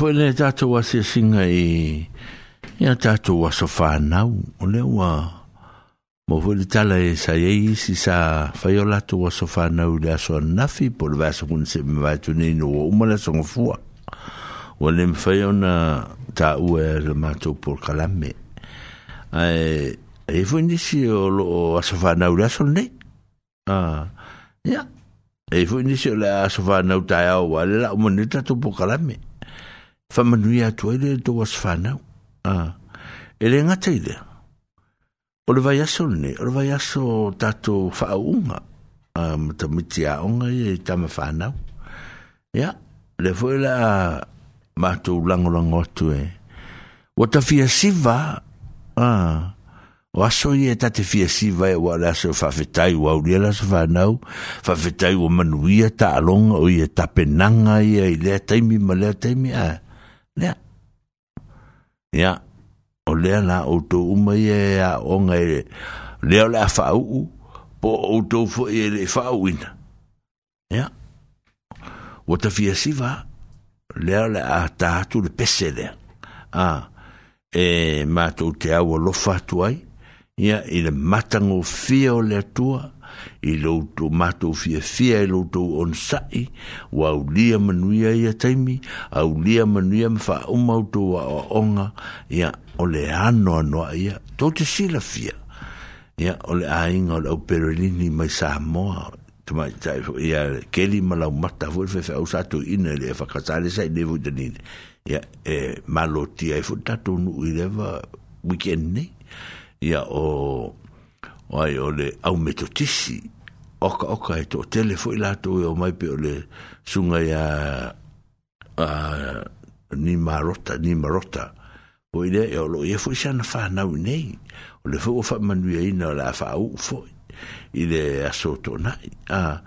foi le tatou asiasiga i ia tatou aso fanau o le ua mo foi le tala e saiai e isi sa fai o latou aso fanau i le aso anafi po le vasakuna se me vaetunei no ua uma le asogafua ua le mafai ona taʻua e le matou polokalame ae e foi nisi o loo aso fanau i le aso lenei ia e foi nisi o le aso fanau taeao ua le laʻu mani le tatou polokalame whamanui atu aile e tō was whanau. Ah. E le ngatai lea. O le vai aso ne, o le vai aso tato whaunga. Um, ta miti a onga i e tama whanau. Ia, yeah. le fwoi la mātou langolango atu e. O ta fia siva, ah. O aso i e tate fia siva e wale aso whawhetai wa uri ala so whanau, whawhetai wa manuia ta alonga o i e tapenanga i e i lea taimi ma lea taimi a. Ah ya o le na o to uma ye ya o ngai le le fa u po o to fo ye le fa u ya o ta fi si va le le a ta tu le pese a e ma to te a lo fa tu ai ya i le matango fio le tua i loto mato fia fia i loto on sai wa au lia manuia i a taimi au lia manuia me wha umauto wa o onga ia ole ano anoa ia tō te sila fia ia ole a inga ole au perelini mai sa moa tumai tai fo keli malau mata fo fe fe usato ina le fa kasale sai devo de nin ia e malotia e fo tatu nu ileva weekend ni ia o wai o le au meto tisi. Oka oka he tō tele fo ilato e o mai pe o le sunga ya a, ni marota, ni marota. O i e o lo e fo isa na whanau nei. O le fo o fa manu e ina o la fa au fo i le aso tō nai. A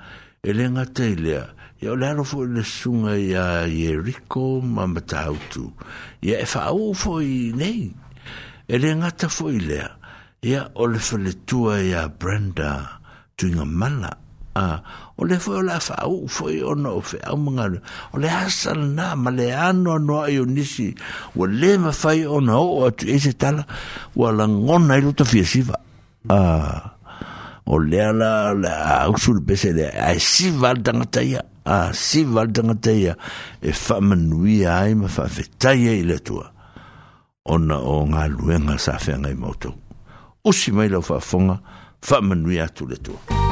e le ngata i lea. Ia e o le aro fo le sunga ya ye riko ma autu. Ia e fa au fo nei. E le ngata fo i lea. ia o le faletua ia brenda tuiga mala a o le foi o la faau foi ona o feau magalu o le asa lanā ma le anoanoa i o nisi ua lē mafai ona oo atuiai e se tala ua lagona i lo tafiasiva a o lea la le ausu le pese le ae siva le tagata ia a siva le tagata ia e faamanuia ai ma faafetai ai le atua ona o galuega sa feagai mautou usi mai lau whaafonga, whaamanui atu le tua.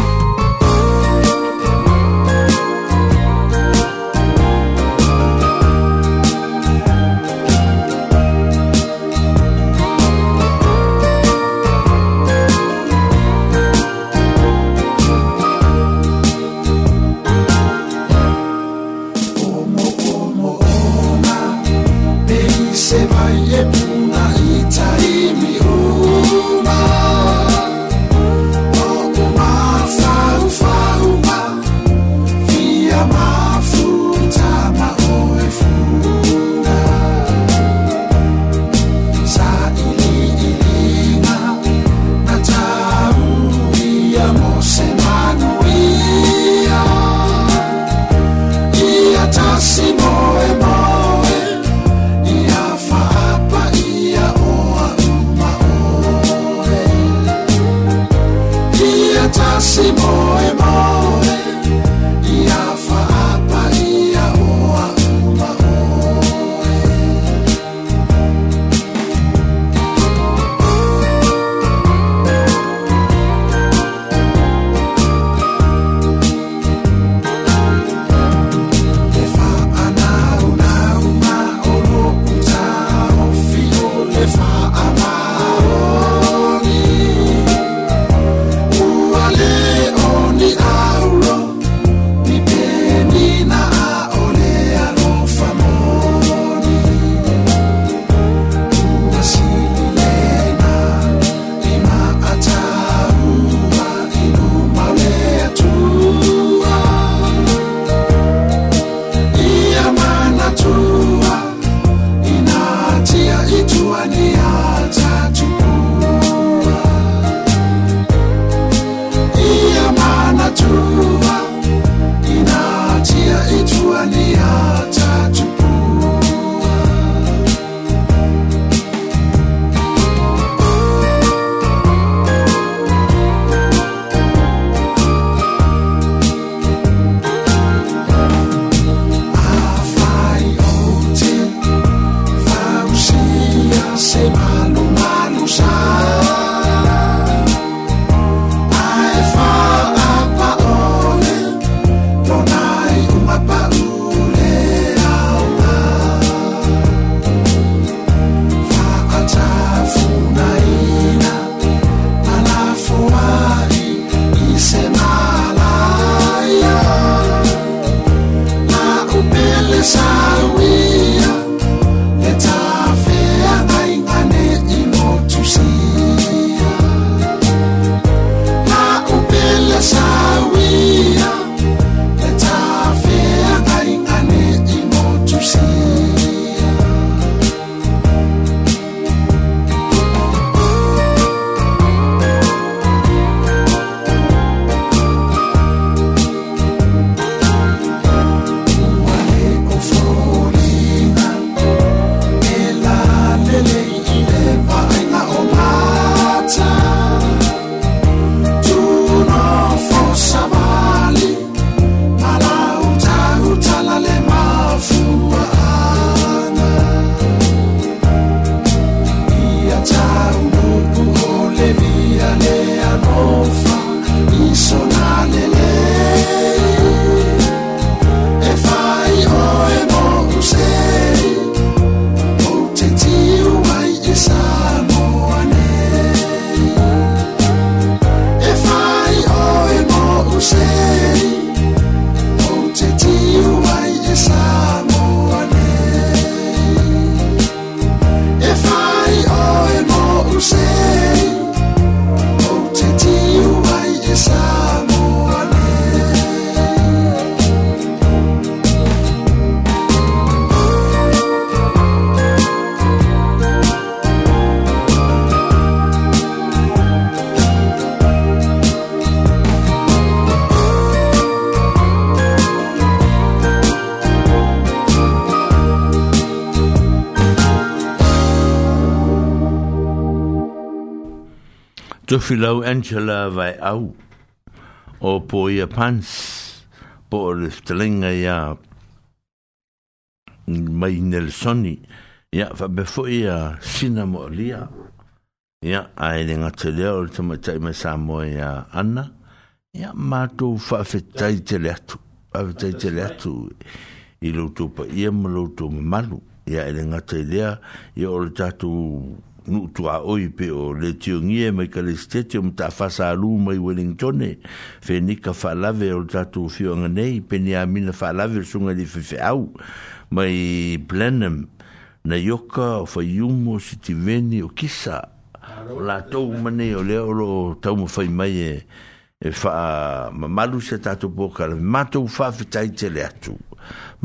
Stoffilau Angela vai au. O po ia pans, po o le stelinga ia mai Nelsoni, ia fa befo ia sina mo lia. Ia ai le ngate leo le tamatai ma Samoa ia Anna, ia mātou whaafetai te le atu, whaafetai te le atu, i loutou pa ia ma loutou malu, ia ele ngate lea, ia o le tātou nu tu a oi pe o le tio ngie me ka le stete o mta fasa alu mai Wellington e fe ni ka fa lave o tatu fio nei pe ni a mina fa lave o sunga li fe au mai Blenheim na yoka o fa yumo si ti veni o kisa o la tau mane o le oro tau mo fai mai e fa e ma malu se tatu po ka le matou fa fe taite le atu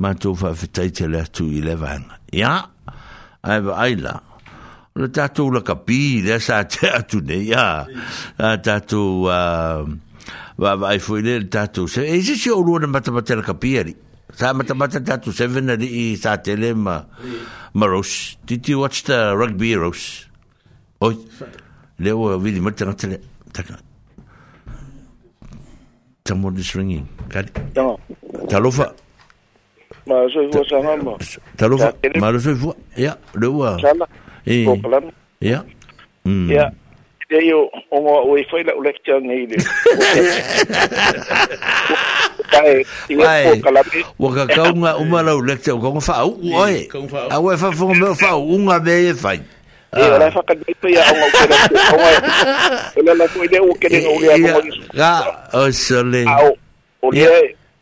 matou fa fe taite le atu i le vanga ya Aiva Aila. Aila. [laughs] Um, le tatou la kapi le sa te atu nei a tatou va I foi le tatou se e se o lua na matamata la kapi ali sa matamata tatou seven ali i sa tele ma ma Rose did you watch the rugby Rose oi le o vidi mata na tele taka someone is ringing kali talofa ma I vois ça maman talofa ma je vois ya le wa ko kalam ya ya ia yo ongo oi foi la lecture ngai le kai ia ko kalam wa ka kaunga uma la lecture ko fa au oi a we fa fo me fa unga be fai Ia, lai fakat itu ya Allah kena Allah. Kalau la ko ide ukene ngori aku. Ya, oh sole. Au. Ole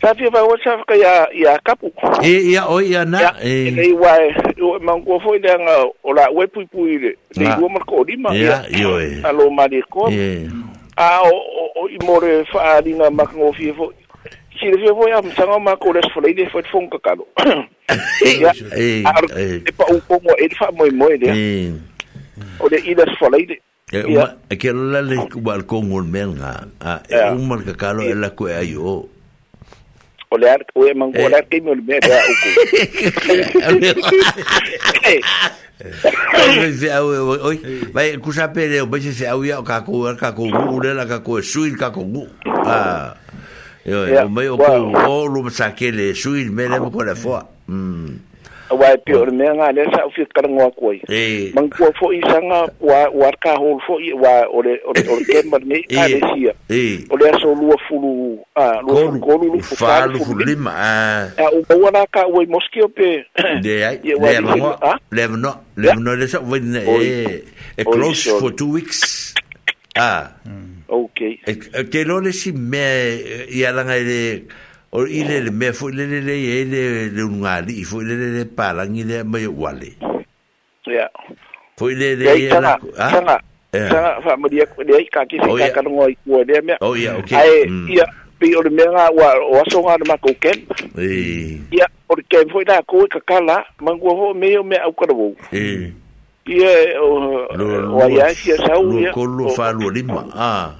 Safi ya wao safi ya ya kapu. E ya o ya na. E nei e, wa e, mango foi da e nga ola wepu pui le. Nei wa marko lima. Ya yo e. Alo mariko. E. A o o i more fa dina makango fi fo. Si le fi fo ya msanga ma ko le fo le fo fo ka kalo. Ya. E pa u ko mo e fa mo mo E. O le ida fo le. E uma, aquela lá le balcão o menga, a uma que calo ela que aí o olhar o emang olhar que me olhe para o cu oi vai cusa pere vai se au ia ka ko ka o ule la ka ko sui ka ko gu ah eu eu meio com o lume saquele sui me lembro qual é foi wa pe o me nga le sa fi kar ngwa ko i ee. man ko fo i sanga wa wa ka hol fo i wa o le [laughs] ee. ee. o le ke mar ni a le sia o le so lu fulu a lu ko lu lu fa lu fu lima a o [coughs] wa ka o moski pe de ai le no le no le no le sa e close for two weeks ah okay e ke lo le si me ia langa le o ile le mea fo ile le le e le le unga li fo ile le le palangi le mai wale ya fo ile le e la ha tanga fa mo dia dia ka ki se oh, ka ka ngoi ko e, dia mea oh ya okay ai ya mm. pi o le mea wa o so nga ma ko ken e ya o ken fo ida ko ka kala mangu ho me me au ka do e ia o o ia si sau ia ko lu fa lu lima ah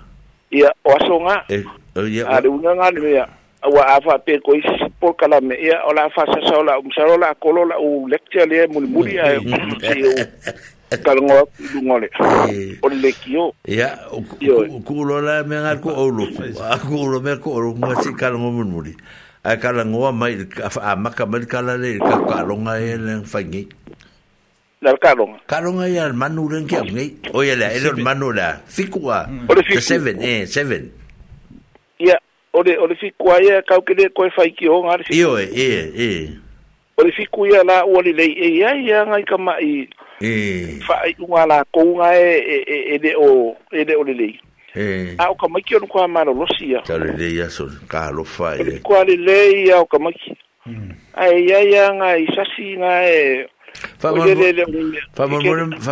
ia o so nga e ia ale unga nga le mea ua afa pe ko isi ia o la fa sa sa la um lecture le muli a e mm-hmm. kalongo dungole eh. o le ia ku la me ngal ko o ku lo me ko o mo si kalongo muli muli a mai a mai kala le ka kalonga e le fangi la kalonga kalonga ia e manu ren ke ngai o ia e le el manu la fikua o le seven eh seven ia ole ole fiku ai kau ke le koe fai ki honga ale io e e e ole fiku ia la ua le lei e, e ia e ia ngai ka mai e fai unga la kounga e, e e e le o e le o le lei e a o ka mai ki ono kwa maro losi ia tau le lei aso ka lo fai kwa le lei ia o ka mai ki ai ia ia ngai sasi ngai Fa mo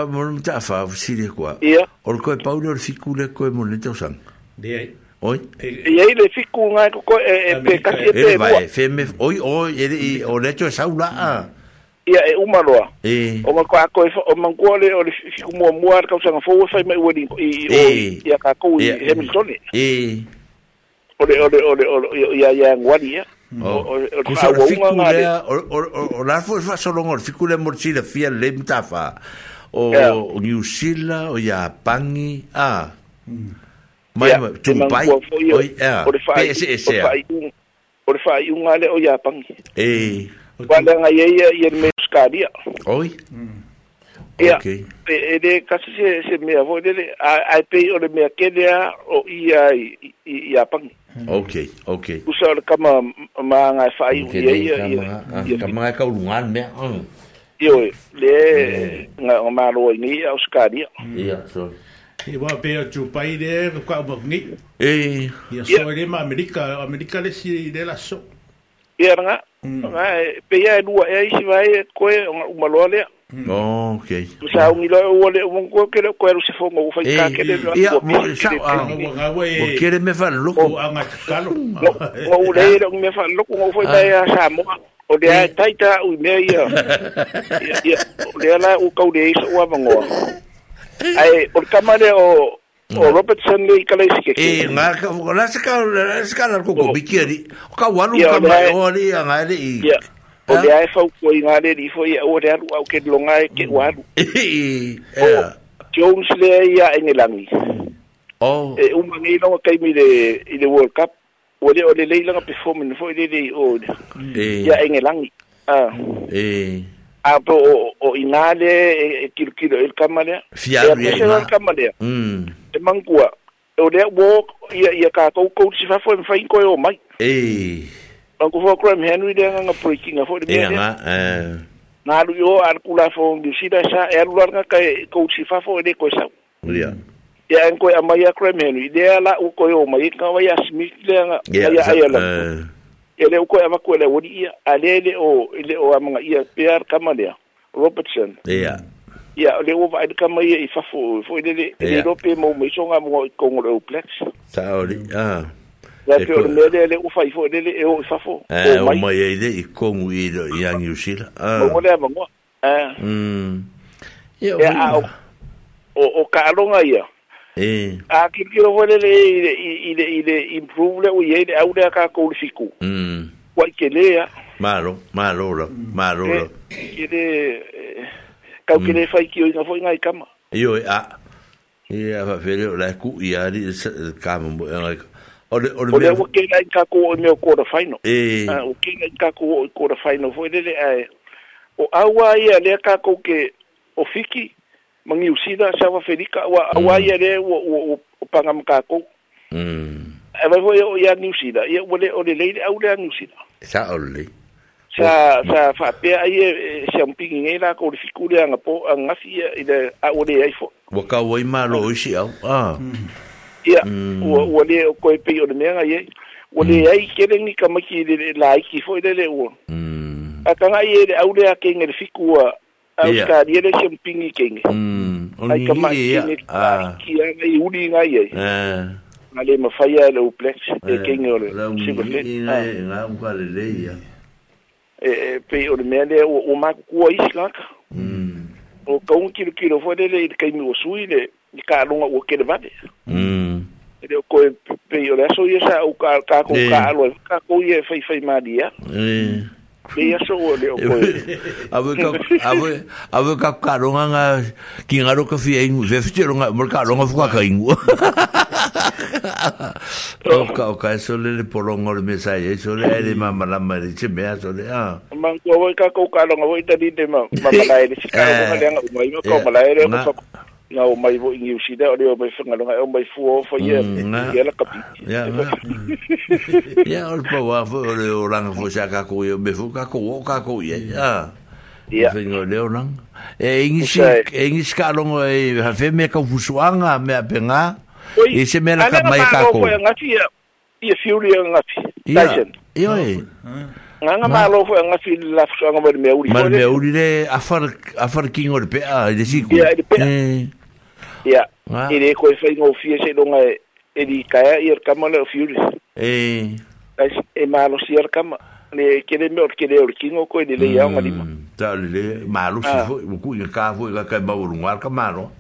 mo ta fa sile kwa. Ol ko paulo fiku le ko mo le tosan. De Oi. E aí e, ele fica um ano com é casi ele vai feme oi oi ele o lecho é e saula. Ia uma loa. E uma coa coa e. o mangole o fica mo mo ar causa na fogo sai mai wani e ia ka ko e Hamilton. E ole ole ole ole ia ia ngwani ia. Kusa mm. o fikulea o larfo fa solongo o fikulea morchila fia lemtafa o New Zealand o Japani ah. Mm. mai tumpai oi a o le fai o fai o le fai un ale o ya pang e quando nga ye ye ye me scaria oi ya e de kasi se se me avo de ai pe o le me kele o i ai i ya pang Okay, okay. Usa le kama ma nga fai u ye ye. Kama ka ulungan me. Yo le nga ma roi ni au scaria. Ya, so. E wā pēa tūpai re, kua umangi. E. Ia so e ma Amerika, Amerika le si le la so. Ia ranga. Mm. Nga pēa e lua e isi vai e koe umaloa lea. Oh, okay. Sa un ilo wole e un ko kere ko eru se fongo fa ka kere no. Ya mo sa a mo e- kere me fa loco a ma calo. Mo ule ro me fa loco mo foi dai a sa mo. [laughs] O de taita u me Ya ya. O de la u kau de so wa ngo. Mm. ai o kamale o o mm. Robertson le kala isi ke e eh, nga ka la se ka la oh. o ka walu ka o le nga le i o le ai le di fo ya o au ke lo nga e ke mm. walu [laughs] e eh, Jones le ya en oh. e eh, umagei loga no ka mi de i de World Cup o le o le le la performance fo o ya en apo o, o inale e, e, e kilo kilo el kamalea fiaru ya el kamalea mm e mangua o le wo ia ia ka ko ko si fa foi fain ko o mai e o fo crime henry de nga breaking fo de ia nga eh na lu yo al kula fo ngi si da sa e lu nga ka ko si fa fo de ko sa ia ia en ko amaya crime henry de la o ko o mai ka wa ya smith de nga ia ia la ele lea ukoe avaku e leauali ia alea i le o i le o amaga ia pea kama lea robertson ia ia o le ua vaaile kama ia i fafo foi lele le lope mau maisoga mo i kogo le oplex taoli a ia pe o le mea lea le ua fai foi lele e o i fafo o mai ai e le i kogu i lo i agiusila ogo le ah a ia mm. o o kaaloga ia Eh. Ah, ki kilo wale le ile ile ile improve le uye ile au ka ko fiku. Mm. Wa kelea. Malo, malo, malo. Ile eh, ka mm. ki le fai ki no foi ngai kama. Yo a. E a fa fere la ku ya di e e ka mo. Ole ole me. Ole wa ke ngai ka ko o me ko da final. Eh. o ke ngai ka ko ko da final foi e. de le ai. O awa ia le ka ko ke o fiki. mangiusina sawa felika wa mm. wa yere wo wo, wo panga mkako mm e vai foi ia New Zealand ia ole ole leile au le New Zealand sa ole sa sa fa pe ai se un pingi ngai la ko fikure anga po anga fi ile a ole e, ai fo wa ka wai ma lo isi au ah mm. ia mm. o ole ko pe ole me nga ye ole ai kere ni kama ki le mm. la ki fo ile le o a kanga ye au le a ke ngai fikua au yeah. ka dia hmm, ah. Ah, eh. le champingi kenge mm on ai kama kenge ah ki ai e kenge ole si vole e pe o me le o ma ku isla mm o hmm. ka un kilo kilo fo le le kai sui le ka longa o ke ele ko pe o le so ia e sa o ka ka ko eh. ka ia e fai fai madia eh Biasoole o koe. [laughs] a ver awe awe ka karonga nga ki ngaro ka fi ai ve fi ronga mor karonga fu ka ingu. [laughs] O ka o ka sole le porongo le mesa e sole é e mama la mari che me sole é, a. Ah. Mang ko wa ka ko karonga wa itadi de mama la e si ka ko nga o mai vo ingi usida e o mai fanga nga o mai fuo fo ye mm, ye la kapi ya [laughs] ya o pa wa fo le o lang fo sa ka ko be fo ka ko ka ko ye mm. ya ya fo le o e ingi si e. e ingi ska long e ha fe me ka fu suanga me apenga e se me la ka mai ka ko ya nga ti ya fiuri nga ti ya yo Nganga malo fo anga si la fo anga mar me uri. Mar me uri le afar afar king or pe eh. ah. eh. a de si. Ya de pe. Ya. Ele ko fe ngo fie se longa e di kaya i er kama le fiuri. Eh. E malo si er kama le kere me or kere or kingo ko ele le ya ngari mm, ma. Ta le malo ah. si fo ku i ka fo ka ka ba urungar ka malo.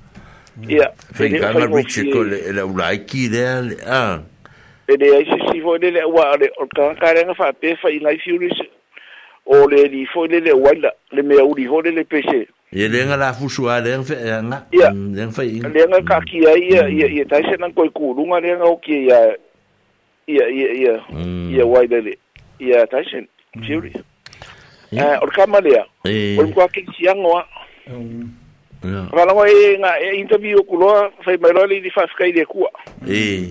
Ya. Fe ka ma biche ko le la ulai ki le a. Ah pele ai se si foi lele ua ale o kalakalega faapefa i nai fiulise o le li foi lele uaila le mea uli ho lele pese ia lega lafusu a lega feeaga ia lega faiiga lega kaakia ia ia ia tai sena koe kuluga o oki ia ia ia ia mm. ia uai lele ia tai sen fiuli eh, o le kama lea o le mokuakesiago a falago mm. e ga e interview okuloa fa mai loa le ili faafekai le kua eh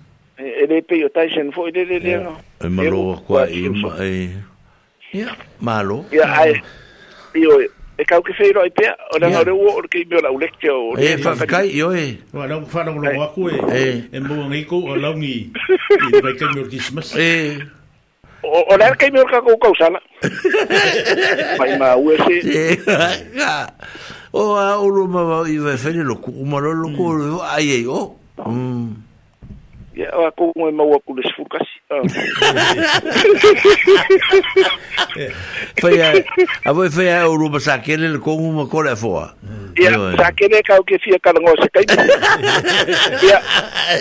e le pe o tai sen fo le le le no e malo kwa i ma e ia malo ia ai io e kau ke feiro ai pe o la ngore o ke me la ulekte o e fa kai io e wa la fa no lo aku e e mo ngi ko o la ngi i vai ke me christmas e o la ke me ka ko ko sala mai ma u se o a o lo ma i vai fere lo ku ma lo lo ko ai ai o Ya, yeah, ako ah. [laughs] eh, mo mau aku les eh, fukas. Foi a, a voi foi sakele le kongu ma kore foa. Ya, sakele ka ke fia ka ngo kai. Ya,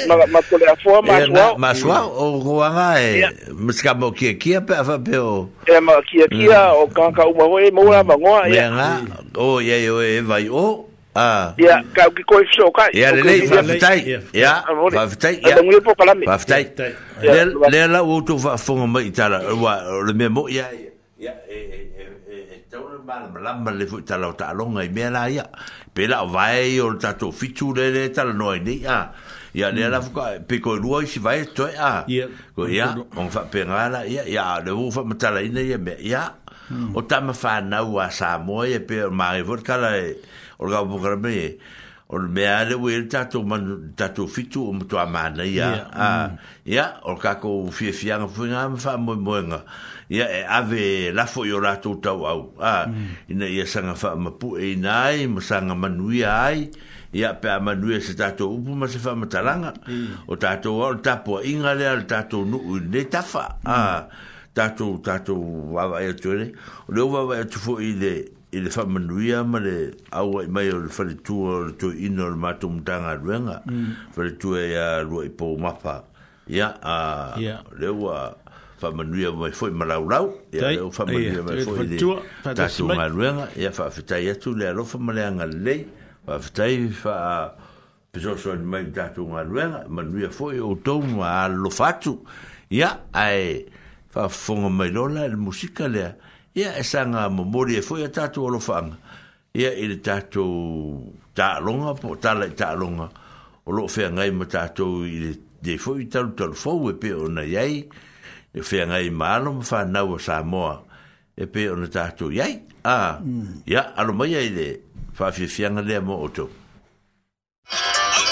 ma ma kore eh, foa ma swa. Ma swa o goanga e miska mo ki ki pe fa pe o. E ma ki ki mm. o ka ka mo la ma ya. o ye yo e vai o. Ah. Ia, ka ki koe fiso kai. Ia, le lei, whawhitai. Ia, whawhitai. Ia, ngungi po kalami. Whawhitai. Lea la uotu whafonga mai tala, le mea mo, ia, ia, tauna malamalama le foʻi talau taaloga i mea la ia pe la vae o le tatou fitu le le talanoa i nei a ia lea la fuka pe koe lua i si vae toe a ko ia oga faapega la ia ia le u faamatalaina ia mea ia o tamafānau a sa moa ia pe magevo le kala e o le kaupu karame e o le mea le ue le tatou manu tatou fitu o mato amana ia a mm. ia o le kako fiafianga fuinga ama wha moe moenga ia e ave lafo i o rato tau au a mm. ina ia sanga wha pu e ina ai ma sanga manuia ai ia pe a manuia se tatou upu ma se wha mataranga o tatou au tapua inga lea le tatou nuu ne tafa a mm. tatou tatou wawa e atuere o leo wawa e atufo i le i le whamanuia ma le au ai mai o le wharetua o le tui ino le mātum tanga ruenga wharetua mm. e a rua i pō mapa ia a yeah. leua whamanuia mai fwoi marau rau ia leo whamanuia mai fwoi le tātou ngā ruenga ia whawhetai atu le alofa male anga lei whawhetai wha a Pesoso so ni mai tātou ngā ruenga, manuia fwoi o tōu mā alofatu. Ia, ai, whawhonga mai lola, le musika lea. Ia, ia e sanga momori e foi a tatu olofanga ia ile tatu taalonga po tala i taalonga o loo fea ngai ma tatu ile de foi talu talu fau e peo na iai e fea ngai ma alo ma whanau o Samoa e peo na tatu iai a hmm. ia alo mai ile fafi fianga lea mo oto Thank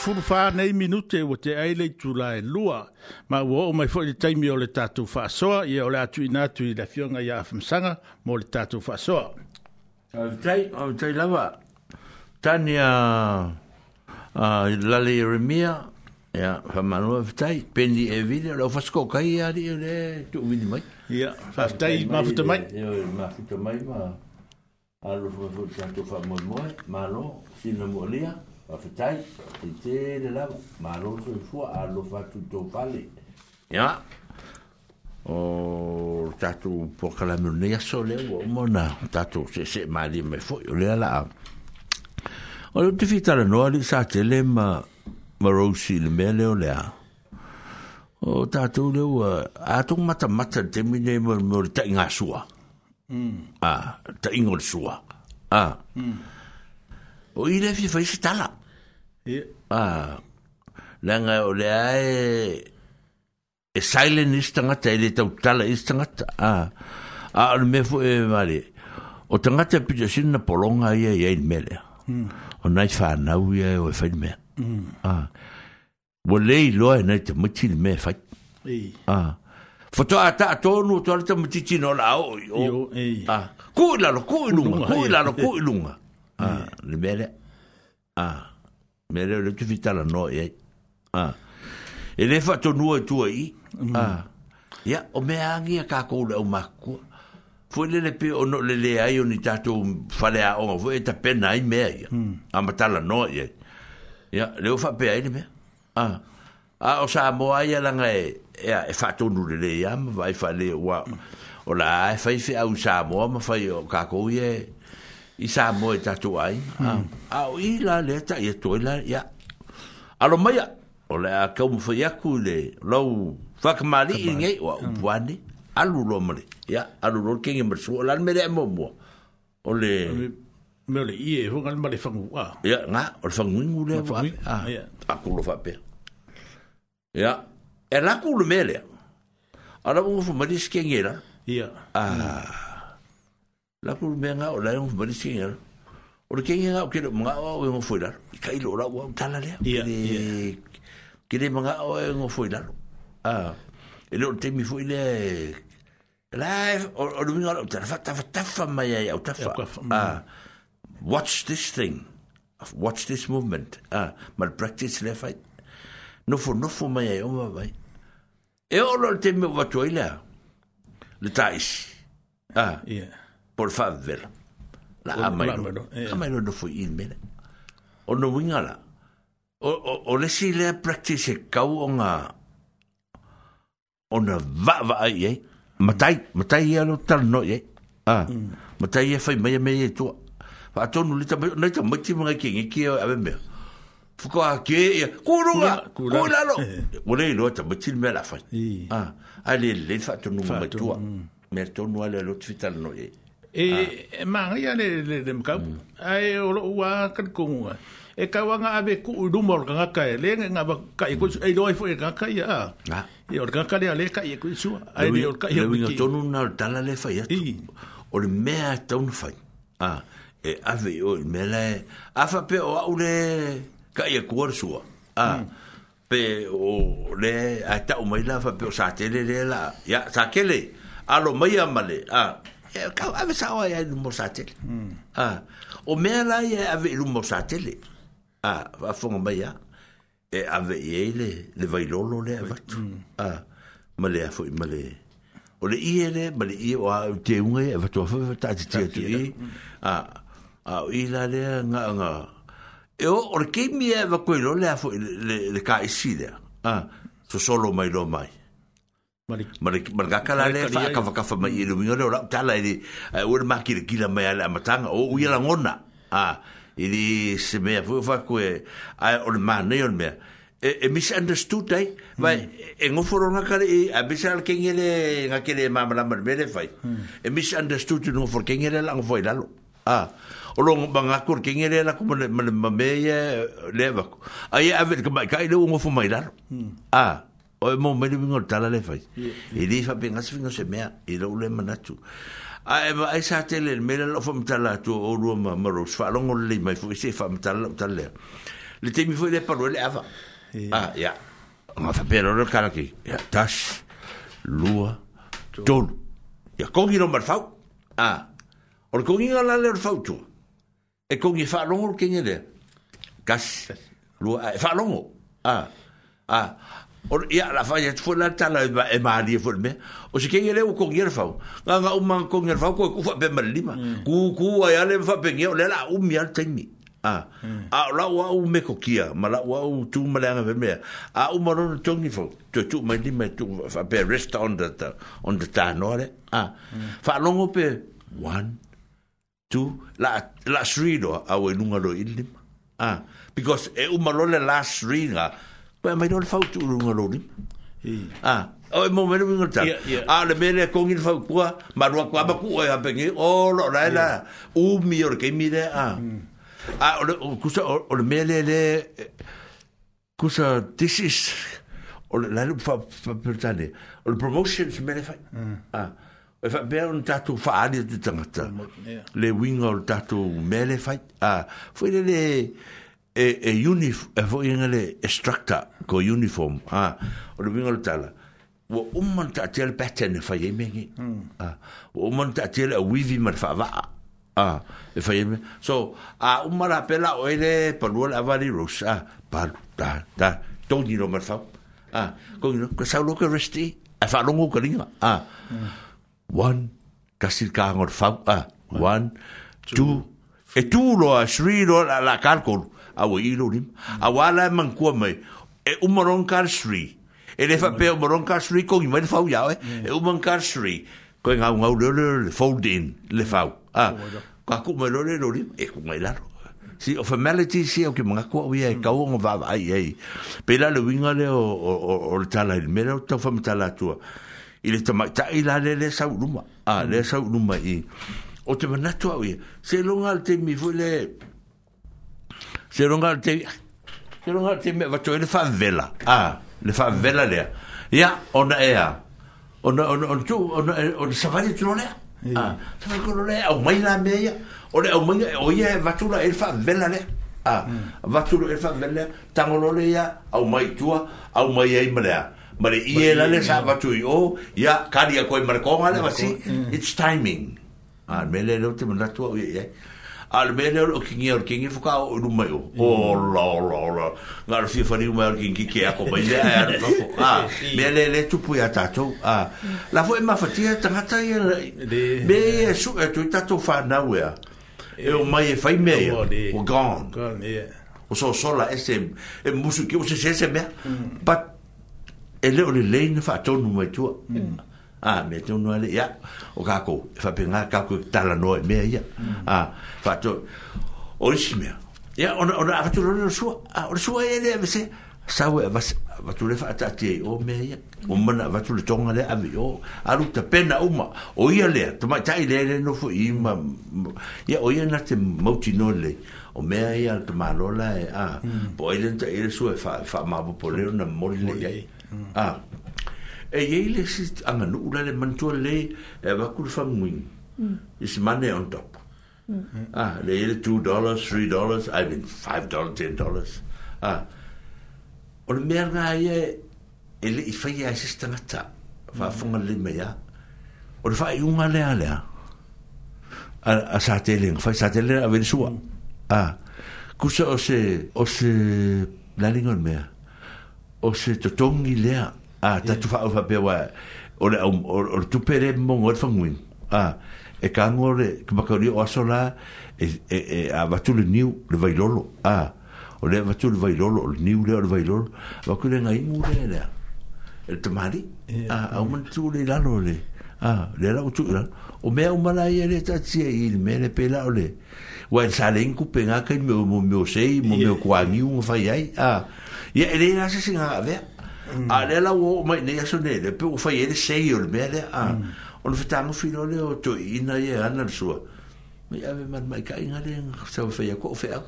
fulu fa nei minute o te ai le tula e lua ma wo o mai foi tai mi o le tatu fa so e o le atu ina tu i la fionga ia fam sanga mo le tatu fa so o tei o tai lava tania a la le remia ya fa ma no tei pendi e vidi lo fa sko kai ya di le tu vidi mai ya fa tai ma fu te mai ma fu te mai ma alu fu fu tatu fa mo mo ma lo sino mo lia Ma fitai, i te le lau, ma rosa i e fua a lo fatu tō pale. Ia, o tatu pokalame o nea so leo o mona, tatu se se maari me fui o lea laa. O leo te fitara noa li sa te le ma, ma rosa i le mea leo lea. O tatu leo, a tong mata mata te mine mo le ta inga sua. Mm. Ah, ta ingol sua. Ah. Mm. O i le fi fai se talap. Ah. Nanga o le ai e silent istanga tanga te le tau tala is tanga ta. Ah, me fu e mare. O tanga te pita sin na polonga i e i mele. Mm. O nai fa na u e o fa me. Ah. Wo le lo e nai te muti le me fa. Ei. Ah. Foto a ta tonu to le te muti tino la o. Yo, ei. Ah. Kula lo kula lo kula lo kula. Ah, le mele. Ah me reo le tuwhi tala no e ai. Ah. E le wha tonu e tua i. Mhm. Ah. Ia, o mea angi a kākou le o makua. Fue le le o no le le ai o ni tato whalea o ngā. Fue e ta pena ai mea ia. Hmm. A ma no e ai. Ia, le o wha pe ai le mea. A, ah. a o sa mo ai alanga e, ea, e wha tonu le le ia. Ma vai wha le o a... O la, e whaife au sa mo, ma fai o kākou i e i sa mo e tatu ai. Mm. Au i la le ta i to la ya. Alo mai o le a kaum fo yaku le lo fak mali i nge wa hmm. upwani alu lo mali. Ya alu lo kinge mer so la mere mo mo. O le mo le i e ho ngal mali fangu wa. Ya nga o le fangu ngu le wa. Ya. A ku lo fa pe. Ya. E la ku lo mele. Ala mo fo mali skengera. Ya. Ah. Hmm la kul menga o la ngu bari singer o le kenga nga o kele mga o e ngu foilar i ka ilo la ua utala lea kele mga o e ngu foilar e leo te mi foile la e o le minga la utala fa tafa tafa mai ai au tafa watch this thing watch this movement ma le practice le fai nofo nofo mai ai o ma vai e o le te mi o vatu ai lea le taisi ah yeah por favor. La ama no. Eh. Ama no no fui irme. O no vinga la. O o o le si le practice cau onga. Ona va va ye. Eh? Matai, matai ya no tal no ye. Eh? Ah. Matai ya fai mai mai e tu. Fa to no lita no lita mati mai ke ngi ke e a me. Fuko a ke ya. Kuruga. Kuruga lo. Ole lo ta mati me la fa. Ah. Ale le fa to no mai tu. Mer to no le lo tu e ah. e manga ia le le le ka ai o wa kan ko e ka wa nga ave ku lu mor ka ka e le nga ba ka e ko e lo e fo e ka ka e o ka ka le ale ka e ku su ai le o ka ia e ki le to nu na ta la le fa ia ti o le me a ta un fa a e ave o le me le a fa pe o au le ka e ku su a mm. pe o le a ta o mai la fa pe o sa te le le la ya sa ke le a lo mai a male a Eh, kau ave sa oia ilu mo sa tele. Hmm. O mea la ia e ave ilu mo sa tele. A, a fonga mai a. E ave iei le, le vailolo le avatu. A, hmm. ma le afoi, ma le... O le ie le, ma le ie o a te unge, e vatu afoi, ta te tia tu i. Hmm. A, a o i la le, ngā, ngā. E o, o le keimi e vakoi lo le afoi, le ka isi le. A, so solo mai lo mai. ma le kakala le fa ka fa ka fa mai le mio le ora tala e o le maki le kila mai ala matanga o oh, uia hmm. la ngona a ha, i di se me fu fa eh, ko e eh, a o le man nei o me e eh, e mis understood dai hmm. vai e ngo foro na kare e a bisal ke ngere nga ke le mama la mer mere fai hmm. e mis understood no for ke lah ngere la ngo foi la a ha, o lo ba nga kur ke ngere la ko me me me le va ai a ver ka ka i le ngo fu mai la a ah. Ya, o e me mele wingo tala le fai e li fa penga se se mea e lo le manatu a e eh, ba esa tele el mele lo fa mtala tu o ru ma maro fa longo le mai fu se fa mtala mtala le temi fu le parole ava ah ya ma fa pero lo ki ya tas lua ton ya kongi no marfau ah or kongi la le fau tu e kongi fa o ke ngele gas lua fa lo ah ah Or ya la fa ya tfo la tala ba e, e ma di e fo me. O se kenge le o ko ngir fa. Nga nga o man ko ngir fa ko e ku fa be ma lima. Mm. Ku ku a ya le fa pe ngio le la o mi al tenni. A. Mm. A la wa o me ko kia, ma la wa o tu ma la be me. A o ma ro to ngi fo. Tu tu ma lima tu fa be rest on the on the ta no le. A. Mm. Fa lo ngo pe 1 2 la la sri do a we nu ngalo ilim. A. Because e o ma lo le last ringa. Uh, Pai mai rol ah, ah, fau tu runga lori. Hmm. Ah. O mo mele mo ngata. A le mele ko ngin fa kwa ma ro kwa ba ku o ha pe ngi. O lo la la. U mi or ke mi de a. A o le ku sa o le mele le ku sa this is o le la fa fa per tale. O le promotion se mele hmm. ah, e fa. A. O fa be un tatu fa ali de tanga ta. Le wing or tatu mele fa. A. Fo le le e e unif e fo ingale structure ko uniform ah o le bingo tala wa umman ta tel pattern fa yemengi mm. ah wa umman ta tel eh, wivi mar fa va ah e fa yemengi so a umma la pela o ele per lo avari rus ah par ta ta toni no mar fa ah ko no ko sa lo ko resti e fa longo ko linga ah mm. one kasi ka ngor fa ah one two e tu lo a shri lo la calcolo awa ilo ni. Awa ala e mankua mai, e umarong kar shri. E lefa pe umarong kar shri, kongi mai lefau yao e, eh? mm. e umarong kar shri. Koe ngau ngau leo leo le fold in, lefau. Ah, Kwa kuk mai leo leo ni, e kuk mai laro. Si, o formality si, o ki mga kua ui e mm. kau ngau vava ai ai. Pe la le winga le o le tala il mera, o tau fama tala atua. I le tamai ta ila le le sau luma. A, ah, le mm. sau luma i. O te manatua ui, se longa le te mi fule, se ronga te se ronga te me vacho ele fa vela a le fa vela le ya ona ea ona ona ona tu ona ona sa vai tu ona a sa vai ko ona o mai la me ya ona o mai o ia e vacho la ele fa vela le a mm. vacho lo ele fa vela tango lo le ya o mai tu o mai ai mala mare i ela le sa e vacho i o ya kali ko mar ko ma mm. le vasi it's timing a mele lo te mo la tu o ye al mele o kingi o kingi fuka o numa mm. o la la la ngar fi fani o mele kingi ke a koma ah. ia a no a mele le tu pu ata to a la fo ma fatia tanga ta ia be su e tu tato fa na we e o mai fai e me o gone o so so la ese e musu ki o se se me mm. but e le o le le ne fa to numa tu mm ah me tu no ale ya o kako fa pe nga kako tala no e me ya mm. ah fa to ah, e e o shime ya o o a tu no su a o su ele de se sa we va va tu le fa ta ti o me ya o man va tu le tonga le a me o a lu ta pena uma o ia le to ma tai le le no fu i ma ya o ia na te mo ti no le o me ia te ma lola e a ah, mm. po ele te ele su fa fa ma po le na mo le ya mm. ah e ye le si anga no ula le mantu le e va kul fa mwin mm. is money on top mm. ah le ye 2 dollars 3 dollars i mean 5 dollars 10 dollars ah o le mer na ye ele i fa ye assistant ta va mm. fonga le me ya o le fa i un ale ale a a sa tele fa sa tele a ver sua mm. ah kusa o se o se la lingon mer o se totongi lea ah ta tu fa o fa pewa o le o tu pere mo ngor fa ngwin ah e ka ngor e ka ba o sola e e a va ah, le niu le vai lolo ah o le va le vai lolo le niu le o le vai lolo va ku le ngai mu le le e te mari ah a o man tu le lalo le ah le la o tu e le o me o mala ye le ta tsi e il me le pe la o le wa sa le ku pe nga ka mo mo sei mo mo kwa ni un fa ye ah ye le na se singa ver a le la wo ma ne ya sone le pe o fa ye le se yo le mere a mm. o le fetang o filo le o to ina ye ana le sua me ya ve man mai kai ngale sa fa ya ko fe a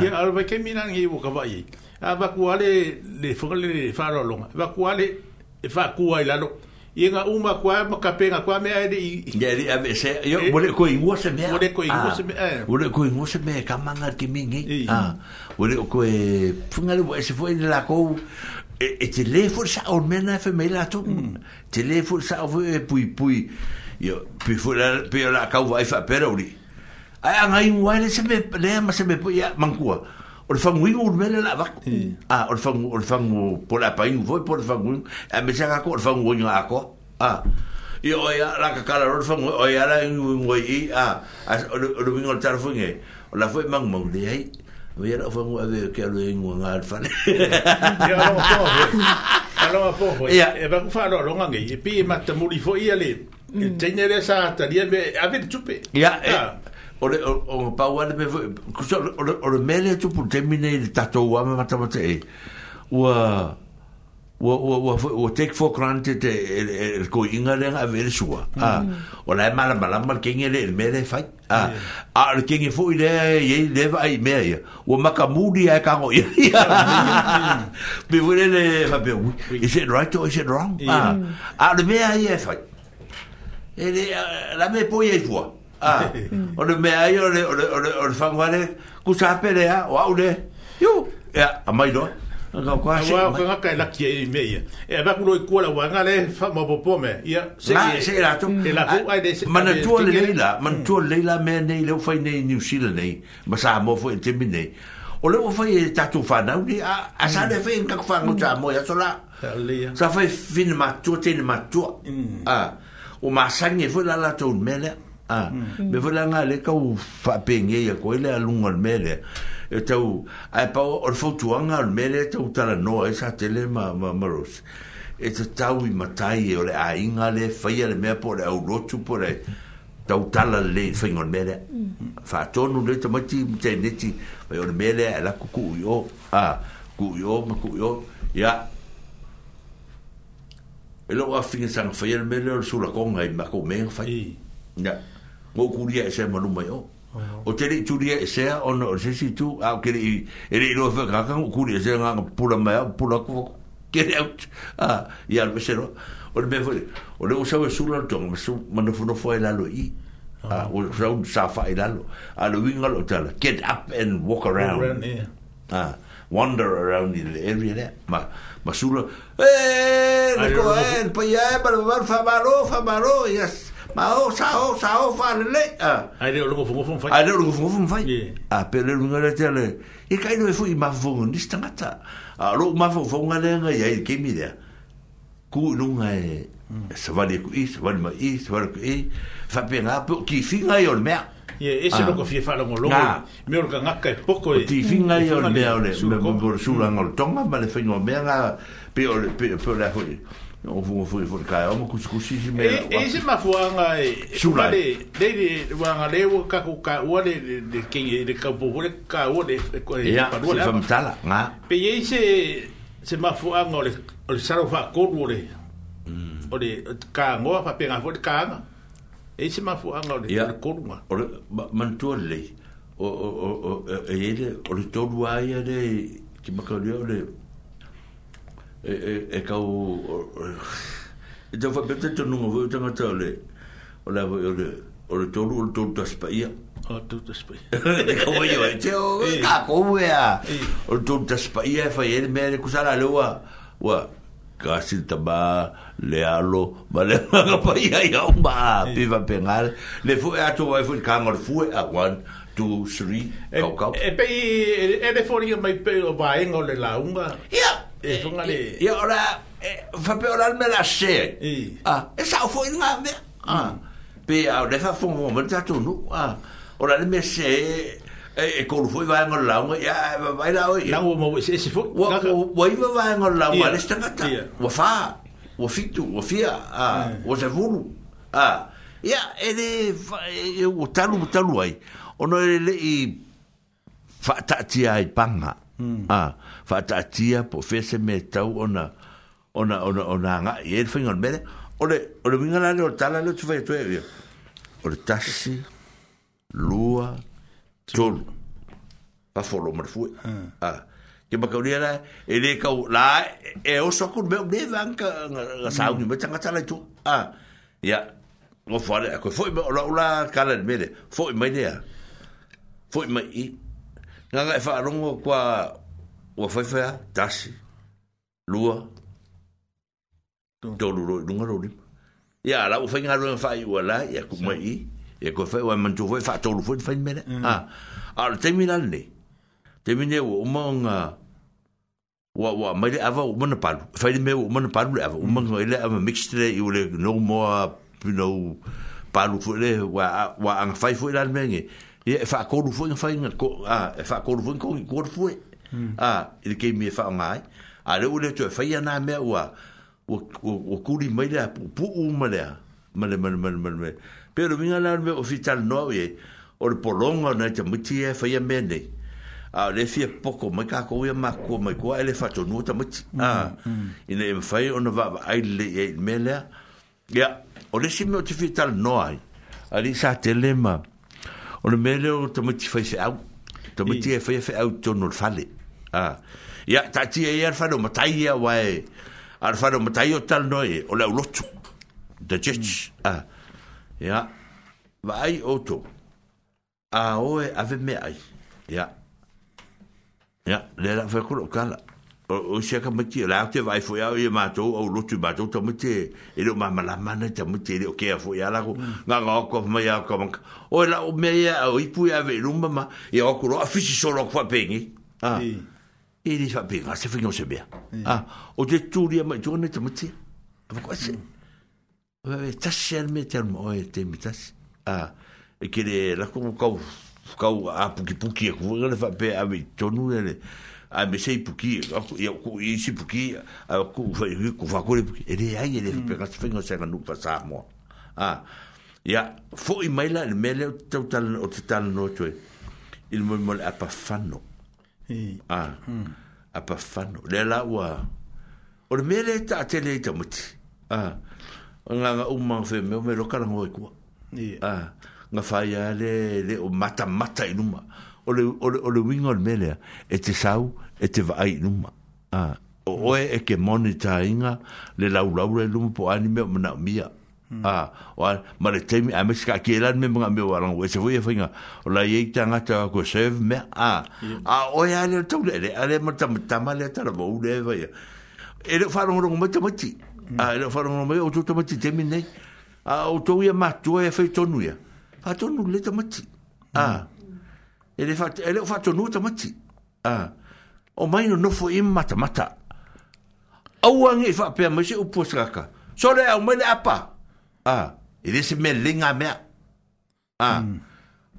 ke al ba ke minang ye wo ka ba ye a ba ku ale le fo le fa ro lo ba ku ale e fa ku ai la lo ye nga u ma ku ai ma ka pe nga ku me ai de ye ye a ve se yo mo e- le ko ingu se me mo le ko ingu se me mo e. le ko ingu se me ka manga ke mi ngi e. a mo le ko e fu nga le se fo ni la ko E, e te le fu sa o me na fe me la to mm. te le fu sa o e pui pui yo pui fu la pe la ka wa fa pe ri ai an ai wa le se me le ma se me pui ya man kwa o fa ngui o me la va a o fa o fa ngu po la pa ngu voi po fa ngu a me sa ka ko fa ngu ngu a ko a yo ya la ka ka la o fa ngu o ya la ngu ngu i a a o lu ngu o tar fu nge o la fu mang mo le ai Vi er afhængig af, at jeg lige ingen gang har fået. Ja, lad mig prøve. Ja, jeg vil kunne fare nogle gange. Jeg beder mig, at muligt for i alle. Tænker det så, at det er ved at være tuppe. Ja, ja. Ole o o pa wale me ole ole mele tu pu temine il tatou ame mata mata e. Eh. Ua wo wo wo take for granted eh, el ko inga le a ver sua mm. ah o la mala mala mal que ngere el me de fai ah, a a el que ngere foi le ye le vai [laughs] me ya o maka mudi a ka ngo ya be vole le va be oui is it right or is it wrong ah a le me e e a ye fai el la me po ye fo a o le me a ye o le o le o ku sa pere a o au le yo ya a do Ngā kai laki e me ia. E a wakuro i kua la wanga le wha mā popo me. Ia, se e. Se e rātum. E la kua ai desi. Mana mm. tua le leila, mana tua le leila me nei leo fai nei New Zealand nei. Masā mō fai te mi nei. O leo fai e tatu whanau ni. A sā le fai ngak wha ngutā mō ia tola. Sā fai fina mā tua, tēne mā tua. Mm. O mā sangi e fai la latou mele. Mm. Me fai la ngā le kau whapengi e koe le alungan mele. Mm e tau ai pa o le fotuanga o le mele e tau tala noa e sa tele ma, ma, ma ros e te tau i matai e o le ainga le whaia le mea po le au rotu po le tau tala le whaingon mele mm. wha mm. tonu le tamati te neti vai o le mele e la kuku i o a kuku i o ma kuku i o ia e lo a fina sanga whaia le mele o le sura konga i mako mea whai ia ngokuria e se manumai o o te rei turia e sea o no se si tu a ke rei e rei no fa kaka ku kuri e sea nga nga pula mea pula ku ke rei out a i al mesero o le mefo o le usau e sula no tonga su manofuno fo e lalo i a o usau sa fa e lalo a lo winga lo tala get up and walk around a wander around in the area there ma ma sula e le ko e pa ya e pa le fa maro fa maro yes ma o sa o sa o fa le le a ai le lo fu fu fa ai le lo fu fu fa a pe le lo le te le e kai no fu i ma fu ni sta mata a lo ma fu fu nga le nga ai ke mi le ku no nga e sa va le ku i sa va le ma i sa va le ku i fa pe nga pe ki fi nga yo le mer ye e se lo ko fi fa lo lo me or ka nga ka poko e ti fi nga yo le le me ko sura nga le tonga ma le fi nga me nga pe pe pe la fu o fu fu e fu ka o mo kusku si si me e e se ma fu nga e sura de de de wa nga le wo ka ku ka wa de de ke ye de ka bo ho le ka wo de ko e pa do le fam tala nga pe ye se se ma fu nga o le o le saro fa ko do le mm. o le ka ngo fa pe nga fo de ka nga e se ma fu nga o le ko do nga o le man to le o o o e ye de o le to do ya de ki ma ka le o le e e e ka u e te fa pete te nunga vui tanga te ole o le o le o le tolu o le tolu ta spai ia o le tolu ta spai [laughs] e ka wai o e te o [laughs] e ka kou ea e. o le tolu ta spai ia e fai ele mea le kusara le ua ua ka sin tamā le alo ma le maga pai ai au mā e. piwa pe ngāle le fu e ato wai fu i kāngor fu e a wan tu sri kau kau e pe e, e le fōringa mai pei o vāenga o le launga ia e eh, fonga le e eh, eh, ora e fa pe ora me la se e a ah, e sa fo in me a ah, pe a le fa fo mo me tatu no ah, a ora le me se e ko fo va ngol la mo ya va la e. o la mo mo e se e se fo wa wa va ngol la mo le sta mata wa fa wa fitu wa fia a wa se vulu a ya e de e o talu talu ai ono le i fa ta ti ai panga Hmm. a fa ta tia po fe se meta ona ona ona ona nga e el fingon mere ole ole minga la lo tala lo tu fe tu e ole tasi lua tol pa fo lo marfu hmm. a ke ba kauria la e le kau la e o so kun me o le vanka nga sa un mecha nga hmm. tala tu a ya o fo le ko fo ola ola kala mere fo mai dea fo mai nga ga fa rongo kwa wa fa fa tas lua do lu lu nga rodi ya la u fa nga ro fa i la ya ku mai e ko fa wa man tu fa fa to lu fu fa mele a al terminal ne termine wo mo nga wa wa mai ava u mona palu fa i me u mona palu ava u mona ele ava mixtre i ule no mo no palu fu le wa wa an fa fu la mele e fa ko lu fa inga ko a e fa ko lu fo ko ko fo a e ke mi fa mai. a le ule tu fa ya na me wa o o ku li mai la pu pu u ma la ma le ma le ma le ma le pero vinga la me ofital no e o le polonga na te muti e fa ya me ne a le fie poko mai ka ko ia ma ko mai ko ele fa to nuta muti hmm, a hmm. ina e fa ona va ai le e me la ya o le simo te fital no ai ali sa ma o le mele o muti fai se au muti e fai fe au tono le fale ah. ya tati e ar fano matai ya wae ar fano matai o tal noe o le ulotu da jets mm. ah. ya vai oto a oe ave me ai ya ya le la fai kuro kala o o se ka mati la te vai fo ya o ma o lo tu to to e lo mama la ma na ta mati o ke fo ya la go nga nga ko ma ya ko ma o la o me ya o i pu ya ve lo mama e ya o ko a fi si so lo ko pe ngi a e li fa pe ga se fi no se be ah o te tu ri ma jo na ta mati ba ko se ba ve ta sher me ter mo e te mitas ah e ke le la ko ko ko a pu ki pu ki ko ngi fa pe a vi tonu e le a me sei puki ako ia ku i si puki ako fa i ku fa ko le puki ele ai ele mm. pe ka fa ngo sa nu pa sa mo a ia fo i mai la me le no tu il mo mo a mm. pa fano ah a pa fano le la wa o le me le ta te le ah mo a nga nga u ma fe me me lo ka ngo e ku a nga fa le le mata mata i o le o le o le wing on e te sau e te vai numa a o e e ke monita inga le la ula ula po ani me mo na mia hmm. a o ma le e e te mi e a me ska ke me mo me wa lang we se voye finga o la ye tanga ta ko sev me a ah. mm. a ah, o ya le to le le ale mo ta ta ma le ta bo le ve ya e le fa ro ro a le fa ro mo o to ma ti nei a o to ye ma e fe to nu ya fa nu le ta a hmm ele fa ele fa to nuta mati ah o mai no fo im mata mata awang ifa pe mo se upo saka so le au mele apa ah ele se me linga me ah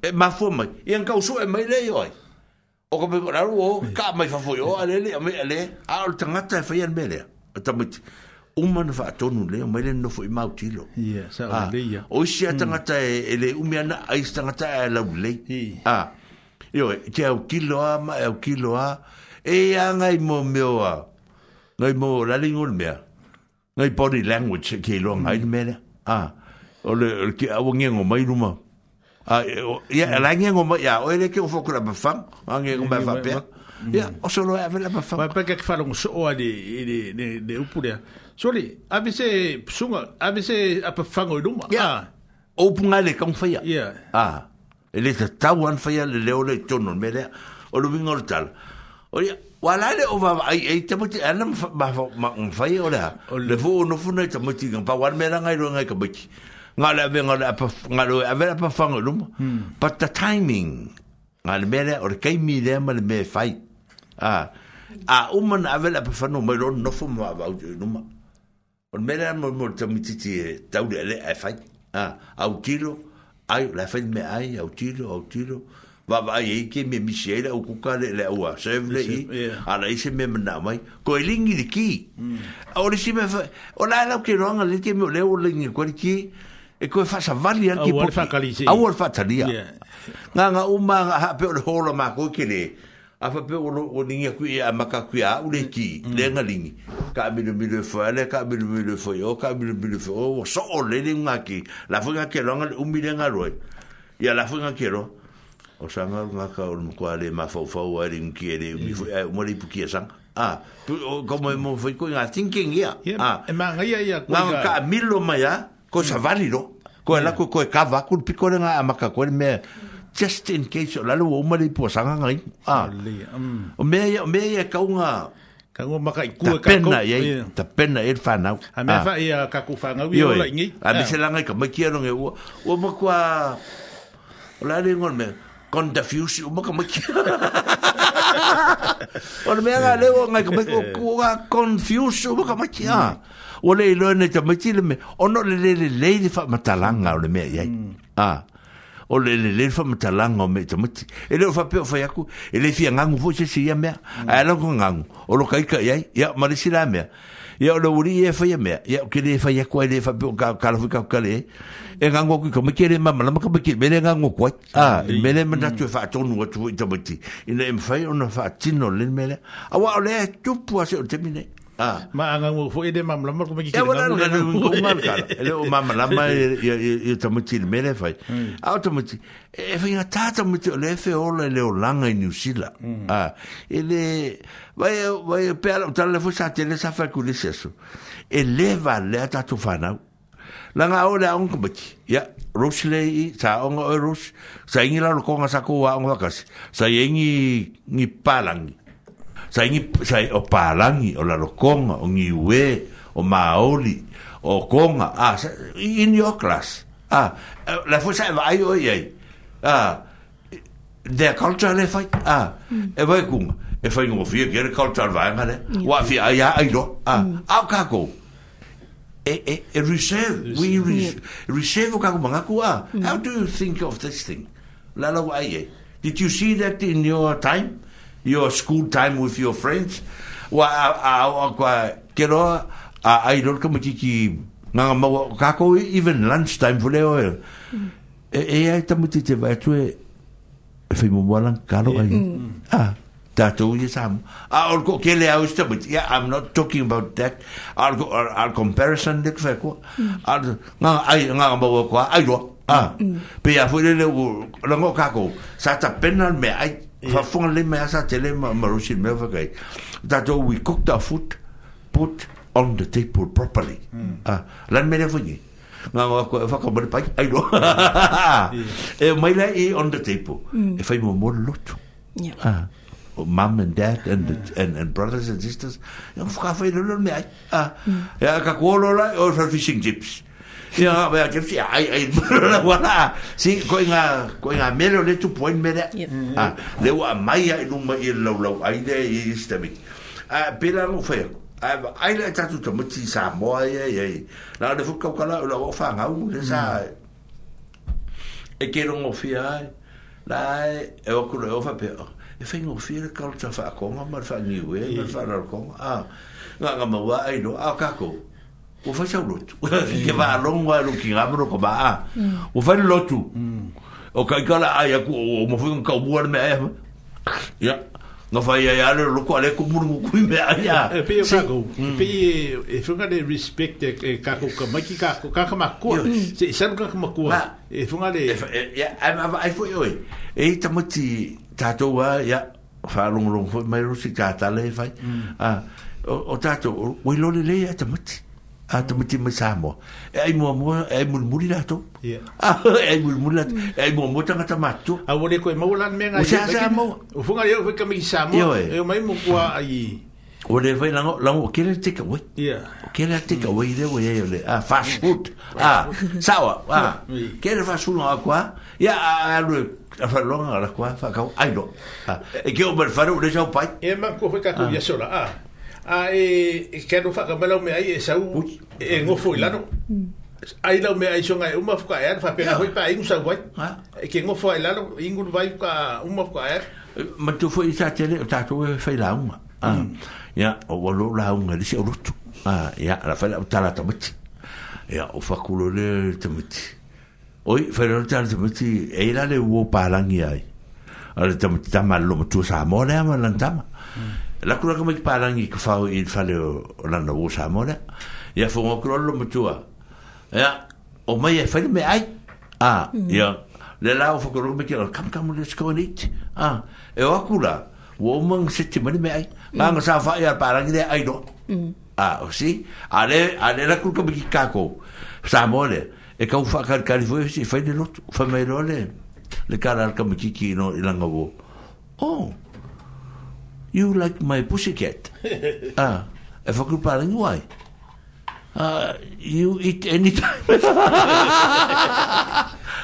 e ma fo mai e an kausu e lei oi. o ko pe raru o ka mai fa fo yo ale le me ale e a o tanga ta fa yan mele ta mati Uman fa atonu le, maile no fo ima utilo. Yeah, sa o leia. O isi atangata mm. e, e le umiana, ai isi ngata e la ulei. Ah. Yo, te au kiloa, ma au e kiloa. E a ngai mo meo a. Ngai mo lalingol mea. Ngai body language e ke lo ngai mea. Ah. Ole, ke au ngengo mai ruma. Ah, ya, mm. la ngengo mai, ya, oele ke o fokula ba fang. A ngengo mm, mai fa pea. Ya, mm. o solo e avela ba fang. Ma peka ke falong so o de, de, de, de upulea. Sori, avise, sunga, avise apa fango ruma. Ya. Ah. Opunga le kong faya. Ya. Ah. ele te tawan fa ya le le ole tonon me le o lu bingol tal o ya wala le o va ai ai te moti ana ma ma un fa ya ola le vo no fu na te moti ga pa war me ra ngai ro ngai ka bichi nga le ve nga le pa nga le ave pa fa nga lu pa hmm. ta timing nga le me le o kai mi le ma le me fai a a uman ave la pa fa no me ro no fu ma va o lu ma o me le mo mo te moti ti tau le le fa a au kilo ai la fel me ai au tiro au tiro va va e ke me michel au kuka le le wa sevle i ala ise me na mai ko e lingi de ki mm. ori si me fa o la la ke ronga le ke me le o lingi ko ki e ko fa e sa vali an ki po au fa kali au fa tania nga nga uma ha pe o hola ma ko ki le a fa pe o o ni ku ya ma ka ku ya u le ki le nga lingi ka mi le mi le fo le ka mi le mi le fo yo ka mi le mi le fo o so o le ni nga ki la fo nga ke lo nga u mi le nga roi ya la fo nga ke lo o sa nga nga ka e e o mo kwa le ma fo fo wa ri ki le mi fo mo le pu ki sa Ah, tu como mo foi coi a thinking ya. Ah, e man ya ya coi. Man ka milo maya, ko sa mm. valiro. Ko mm. la ko ko ka va kul picolena a makakol me. Mm just in case o lalo o mali po sanga ngai ah o me o me ya ka unga ka unga maka iku ka pena ya ta pena er fa nau a me fa ya ka ku fa nga wi o la ngi a me se langa ka maki ro ngi o o kwa o lalo ngol me con diffuse o maka maki o me ga le o ngai ka me ku ga confuse o maka maki ah o le lo ne ta maki le me o no le le le le fa langa o le me ya ah o le le le fa matalanga o me te muti. E leo fa peo fai aku, ya e le fia ngangu fu se si ia ya mea, a ala e ku ngangu, o lo kaika iai, ia ya, marisi la mea. Ia o le uri e fai a mea, ia o kere e fai aku a le fa peo ka kala fika kale e, e ngangu aku ka mekere ma malama ka mekere, mele ngangu kuat, a mele ma natu e fa atonu atu e i te muti. Ina e mfai ona fa atino le mele, awa o le e tupu ase o Ha. ma anga ngu fu eh, ide mam lama ku mikir ngu ngu ngu ngu ngu ngu mam lama [laughs] ya ya ta muti le mele fai au ta muti e fi nga ta ta muti le fe ola le langa i new sila a ele vai vai pe al ta le fu sa te le sa fa ku le seso va le ta tu fa na la nga ola muti ya rusle i eh, sa onga eh, rus sa ingi la ko nga sa ku wa nga kas sa ingi ni palangi sa ingi sa o palangi o la lokonga o ngiwe o maoli o konga a ah, in your class a ah, eh, la fo sa e vai o ye a ah, the culture le fai a ah, e vai kung e fai ngo fi ger culture vai ngale wa fi a ya ai lo a ah, mm. au kako e e e reserve we reserve reserve kako manga ku a ah, mm. how do you think of this thing la lo ai did you see that in your time your school time with your friends wa a a kwa ke no a ai don ko ti ti nga mo even lunch time for leo e e ai tamu ti te vai tu e fe walang walan kalo ai mm. ah tato ye sam a or ko au sta but yeah i'm not talking about that al al comparison de fe ko mm. al nga ai nga mo ko ai ro ah mm. pe a fu le le ngo ka sa ta penal me ai Fafunga le mea sa te le marusi mea whakai. Tātou we cooked our food, put on the table properly. Hmm. Ah, lan mele fungi. Ngā ngā kua e whakamare pai, ai no. [laughs] E mai lai e on the table. Hmm. E whai mua mōre lotu. ah, mum and dad and and, and brothers and sisters. Eu ficava falando, meu, ah, é hmm. a cacolo lá, eu fazia fishing chips. ia me ke fi ai ai na wala si ko inga ko inga melo le tu point mele ah le wa mai ai lu mai lo lo ai de i stemi a pela mo fe a ai le tatu to mo ti sa mo ai ai la le fu ka kala lo fa nga u le sa e ke ro fi ai la e o ku lo fa pe e fe ngo fi le ka ta fa ko ma fa ni we ma fa ro ko ah nga nga mo wa ai lo a ka ko o fa chau lotu [laughs] ke va long wa lu kinga bro ko ba mm. mm. o fa lotu o kai kala ai ku o mo fu un kau me ya no fa ya ya le lu ko [laughs] e e mm. e, le ku mu ku me ai ya pe ka ko pe e fu ga de respect e ka ko ka ma ki ka ko ka ka ma ko se sa ka ma ko e fu ga ya ai ma ai fu yo e ta mo ti ta to wa ya fa lu lu fu mai ru si ka ta le fa a o ta to wi lo le le a te muti mai sa mo e ai mo mo e mul muri la [laughs] to e mul mul la e mo mo tanga ta matu a wole ko mo lan me ngai sa mo o funga yo fe kami sa mo e mai mo kwa ai o le vai lango lango kele te ka wai kele te ka wai de wai le a fast food a sawa a kele fast food no kwa ya a lu a fa longa la kwa fa ka ai no e ke o mer faru le jau pai e ma ko fe ka tu ya sola a a e ke no fa kamela me ai sa u e no foi lano ai la me ai songa uma fuka er fa pena hoy pa ingu sa guai e ke no foi lano ingu vai ka uma fuka er eh, ma tu foi sa tele ta tu foi la uma ya o lo la uma disi o lutu ah ya la fa la ta la ta mut ya o fa kulo le ta mut oi fa la ta ta mut e la le wo pa langi ai ala ta mut ta ma lo mut sa mo le ma lan ta la kura kama ki parangi ki whao i whale o, o nana o sa mora ia fo ngā kura lo mutua ia o mai e whale me ai a mm. ia le lao fo kura kama ki ala kama kama let's go and eat a e o akura o omang siti mani me ai mm. ngā ngā sa whae ar parangi le ai no mm. a o si a le a le la kura kama ki kako sa mora e ka ufa kari kari fo e si whale lotu whamai role le kara ar kama ki ki no ilanga wo oh You like my pussycat. [laughs] ah, e whakuparangi why? Uh, you eat anytime.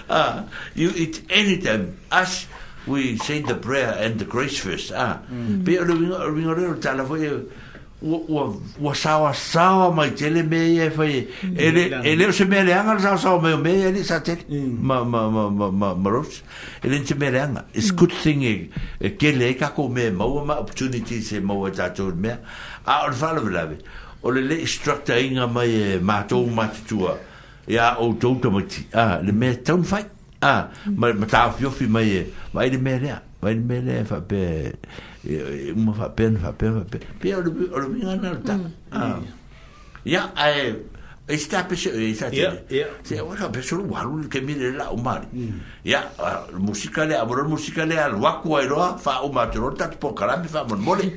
ah, you eat anytime. Us, [laughs] ah, we say the prayer and the grace first. Ah, mm. be pe o ringa o ringa o tala ua ua sawa sawa mai tele me e fai mm. ele ele se me le anga sawa sawa me me ele sa tele mm. ma ma ma ma ma ma ros ele se me le anga is mm. good thing e, e ke le ka ko me ma ma opportunity se ma wa tato me a or falo vela ve o le instructor inga mai e ma to ma tua ya o to to ma ti a le me tau fai a ma ma ta fi mai e, mai le me le mai le me le fa be uma fa pen fa pen fa pen pe o o o vinga na ta ya ai está pese está ya se o ra pese o walu que mire la o mar ya musicale abro musicale al wakuairo fa o matrota tipo carambi fa mon mole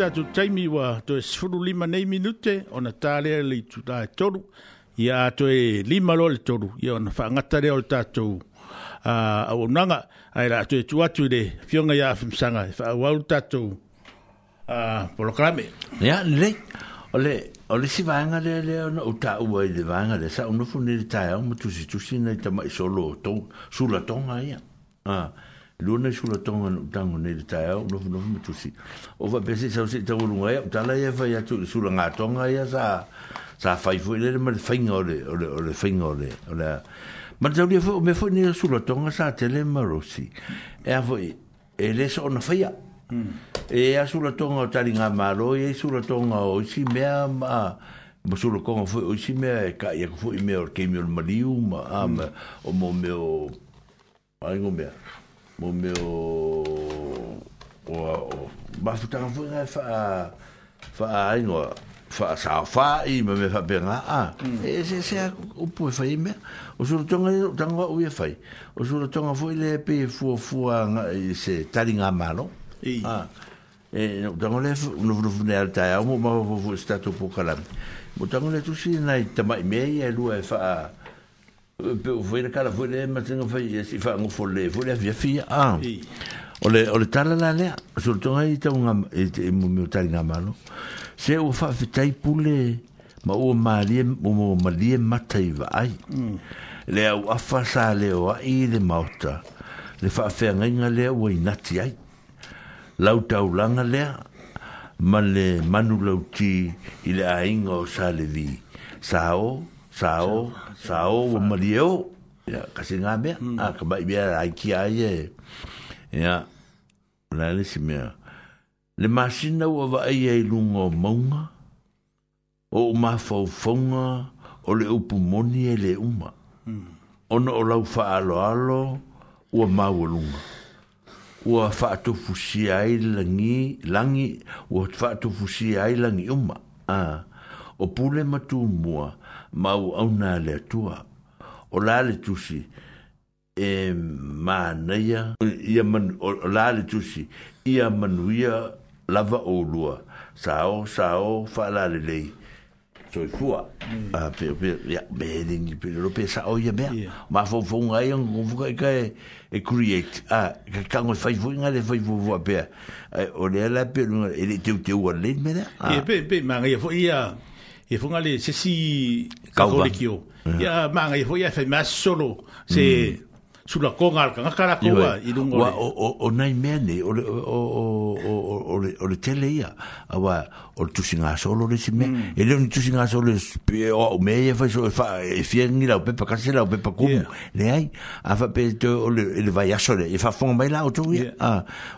tātou taimi wa to e sifuru lima nei minute o na tālea li tūtā e toru ia to e lima lo le toru ia o na whaangata reo le tātou uh, au nanga ai la to e tuatu le fionga ia afimsanga e whaa wau tātou uh, polokrame ia le o le o le si vanga le le o na uta ua i le vanga le sa unufu ni le tāia o matusi tusi nei tama i solo o tonga sula tonga ia ia luna sulla tonga no tango nel tao no no mi tu o va pensi sa si tango lunga e ta la fa ya tu sulla nga tonga ya sa sa fai fu le mer ore le le le fingo le le ma za li fo me fo ni sulla tonga sa te le marosi e a voi e le so na fa ya hmm. e a sulla tonga ta linga maro e sulla tonga o si me a ma Mo sulu kongo fui o si mea e ka ia ku me mea o kemi o maliu ma a hmm. o mo meo a ingo mea mo meu o o o ma futa fa fa e fa ino fa sa fa i me me fa benga a mm. e se se e o pu fa i me o sur tonga tonga o fa i o sur tonga fo le pe fu fu nga i se talinga malo i a e tonga le no no ne alta o mo e mo fu stato pu kala mo tonga le tu si nai tama i me e lu fa a pe o foi na cara foi nem mas não foi se fa um folle folle via via ah ole ole tala la le surto aí tem um um meu tal na mano se o fa fitai pule ma o mali o mali matai vai mm. le o afa sa le o aí de mota le fa fer nga le o inati ai lauta o langa le ma le manu lauti ile ainga o sa le vi sa o sa o mario ya kasi nga me hmm. a ah, ka ba bia ai ki ai e. ya la le si me le masina e o va ai ai lungo monga o ma fo fonga o le upu moni e le uma mm. ona o lau fa alo alo o ma o lunga o fa to fusi ai langi langi o fa to fusi ai langi uma a ah. o pule matu mua mau au nā le atua. O lā le tusi e mānaia, ia man, o lā le tusi ia manuia lava o lua. Sao, sao, wha lā le lei. So i fua. Mm. A ah, pe, pe, ia, me e dingi, pe, lo pe sao ia mea. Ma fau fau ngai an, o fuka i e kai e, e create. A, ah, ka kango i fai fua ngai le fai fua fua pea. Eh, o lea la pe, e le teu teu a le mea. Ia, ah. pe, pe, ma ngai a fua, ia, e funga le sesi kakaolekio ia maga ia foi afai masosolo se mm. sulakoga ala kagakalakoa i wa o o o nai mene o o le tele ia aua o le tusigasolo lesi mea mm. e leo ni tusigasolo o mea ia fai so e fiagi e laupepa kase laupepa kumu pe pa e le ai pe to le le vaiaso solo e faafoga mai la outou ia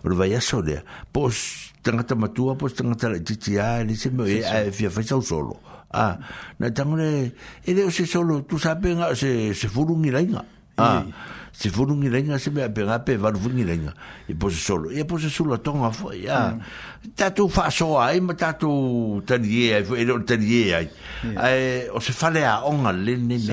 o le vaiaso solo pos o tagata matua po o tagata laititia lesi mea e fa fa e solo ah na tangre e de se solo tu sabe nga se se furungi lenga ah se furungi lenga se me apega pe var furungi lenga e pose solo e pose solo ton a foi ya mm. ta tu fa so ai ma ta tu tan ye ai e no tan ye ai ai o se fale a onga lenni me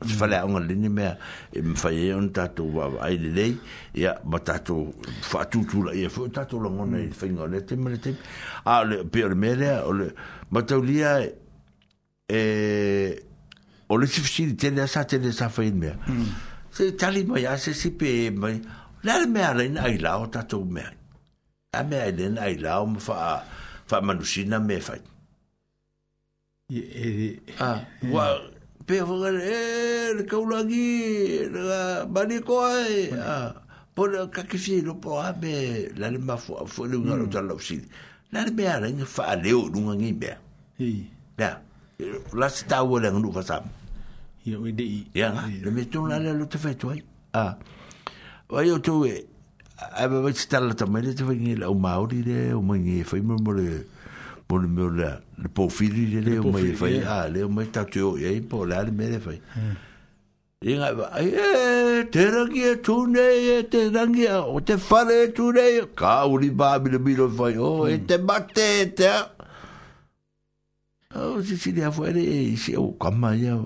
o se fale a onga lenni me e me fai un e ta tu va ai le dei ya ma ta tu fa tu tu la e fo ta tu lo mona e fingo le te me le te a le pe o le mele o le ma ta lia eh, o le si fisi tene sa tene sa fein mea. Mm. Se tali mai a se si pe e mai, le ale mea rei na ilao tatou mea. A mea e lena ilao e. ma fa, fa manusina mea fai. Ah, wa pe vaga e eh, le kaulagi le mani koe po le kakifi lo po a me la le mafu a fo le ngalo hmm. tala usi la le mea rengi fa a leo nunga ngi mea hi na la se ta wo le ngu fa sa ya we de ya le me tun la le lo te fe toi ah wa yo to we a be me sta la ta me le te fe ngi la o ma o di de o ma ngi fe me mo le mo le mo e le le po fi di le o ma ngi fe a le o ma ta tu ye po la le me le fe e nga ba e te rangi e tune e te rangi e, o te fare e tune ka mi le mi lo e te mate e te au se sili afuere e eh, se o kama ia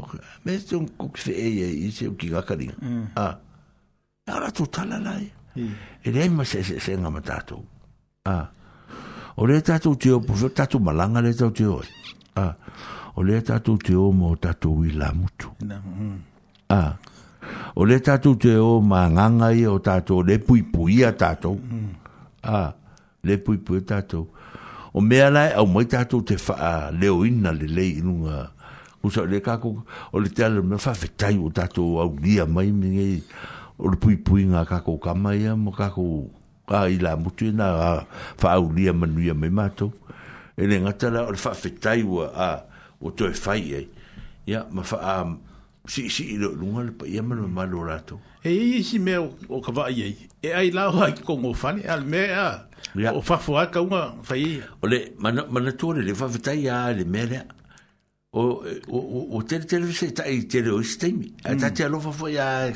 me se un kukwhee ia i se eh, eh, o ki kakari mm. a ah. ara tu tala lai mm. e ma se se senga ma tātou a ah. o le tātou te o pufeo tātou malanga le tātou te oi a ah. o le tātou te o mo tātou la mutu a mm. o le tātou te o ma nganga i o tātou le pui pui a tātou a le pui pui tātou o mea lai au mai tātou te wha leo ina le lei inunga kusa le kako o le tele me wha whetai o tātou au lia mai mingi o le pui pui ngā kako kamaia mo kako ka i la mutu ina e a wha au lia manuia mai mātou e le ngatala o le wha whetai o a o toi whai e ia ma wha um, si si i lo ngal pa ia mana malo rato e i si o ka vai e. e ai la ai kongo fani al me yeah. o fa fo ka unga fa i o le man man le fa tai ya le mere o o o, o tel tel se tai tel o stem mm. ta tia lo fa fo ya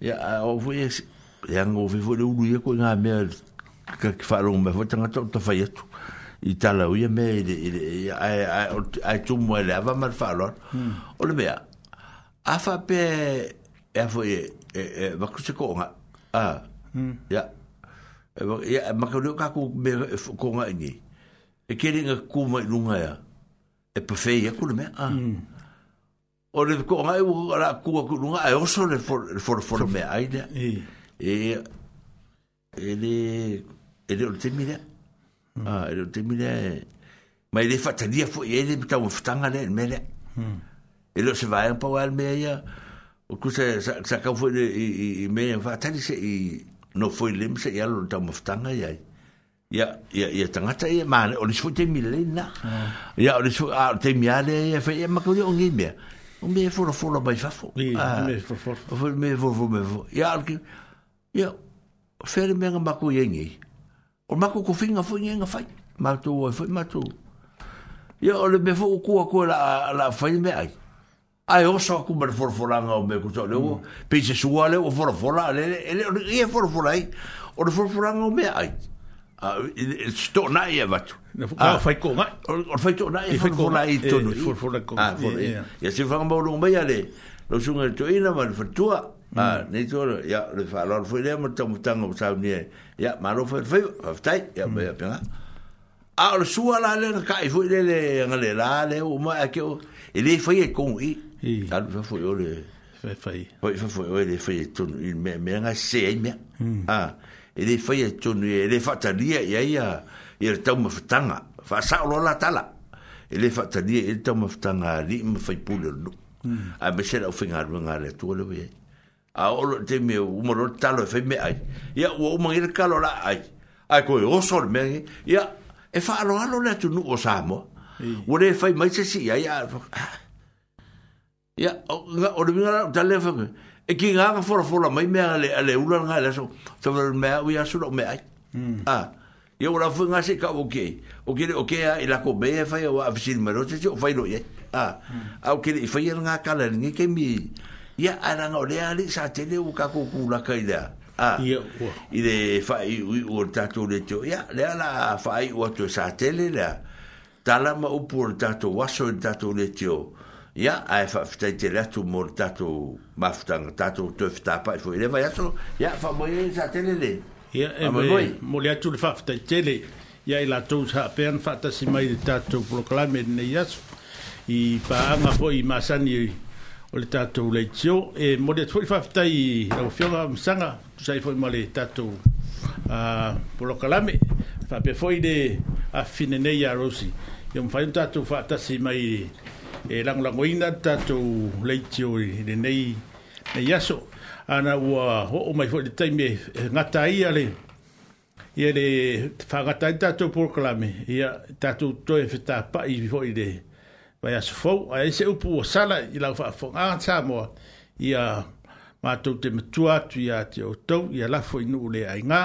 ya o fo ya yang o vivo le ulu ya ko nga me ka fa lo me fa tanga to to fa ya tu i tala o ya me ai ai ai tu mo le ava mar fa lo o le mm. me a fa pe e fo e e va e, ku a ya mm. yeah. Eh, ya maka lu ka ku me eh, ko nga e kere nga ku ma lu nga ya e pe fe ya ku a ah. mm. o le ko nga u ra ku ku lu e o so le for for for me ai e e ele ele mm. ah, e o te mi a ele o te mi da ma ele fa ta dia fo ele ta u ftanga le me le ele se vai un po al me ya o ku se sa ka fo i me fa ta di se i no foi lim e ia lonta mo ftanga ia ya ya ia tanga e ia mane o lisu te milena ah. ia o lisu a te miale ia fe ia makuri o ngimbe o me fo fo lo bai fafo o me fo fo me fo ia alki ia fer me nga maku yengi o maku ku finga fo nga fai matu o fo matu ia o le me fo ku ku la la fai me ai ai o sa ku mer forforanga o me ku so leu pe se suale o forfora le le e forforai o le forforanga o me ai a sto na e va tu na fai ko na o fai tu na e fai ko na e to no forfora ko ya se fanga mo lu mai ale lo sunga to ina ma le fortua mm. a ne to ya le fa lor foi le mo to mo tanga sa ni ya ma lo fai fai fai ya me ya pena a o suala le ka i foi le le ngale la e le o ma ke o ele foi e com Alu fa foi ole. Fa foi. Oi fa foi fa foi e tun il me me nga se ai me. Hmm. Ah. E fa foi tun e de fa ya ya ia. Ir tau ma futanga. Fa sa lo la tala. E de fa tadia il tau ma futanga li me foi pulo. Ah me se o fingar nga le tu le we. A olo te me umoro talo e me ai. Ia ua umangir kalo la ai. Ai o osor me ai. e fa alo alo le tu nu o samo. Ure fai mai se si ya Ah ya nga o de ngara ta le e ki nga for for mai me ale ale ula nga ale so so me wi aso lo me ai hmm. a ye ola fu nga se ka o ke o ke o ke a ila ko be fa e yo a fisil me ro se o fa lo ye a a o nga ka le ni ke mi ya ala nga ole ali sa te le u ka ko ku la ka ida a i de fa i u ta to le to ya le ala fa i o to sa te la Tala ma upur tato waso tato le tio ya ai fa fa te e le tu mo tato ma te fa pa fo ile va ya so ya fa mo ye sa te le ya e mo ye mo le tu fa fa te ya ile tu sa pe fa ta si mai de tato pro ne ya i pa ma fo i ma sa ni o le tato le tio e mo le tu fa fa i o fio ga m sanga tu sa i fo i mo le tato a pro fa pe fo i de a fine ne ya rosi Yon fayon tatu fatasi mai e lang langolangoina tatou leiti o lenei nei aso ana ua ho'o mai foi le taimi e eh, gata ia le ia le faagata ai tatou proklame ia tatou toe fetapa'i ho'i le mai aso fou ae se upu ua sala i lau fa'afoga sa moa ia matou te matua atu ia te outou ia lafo i nu'u le aigā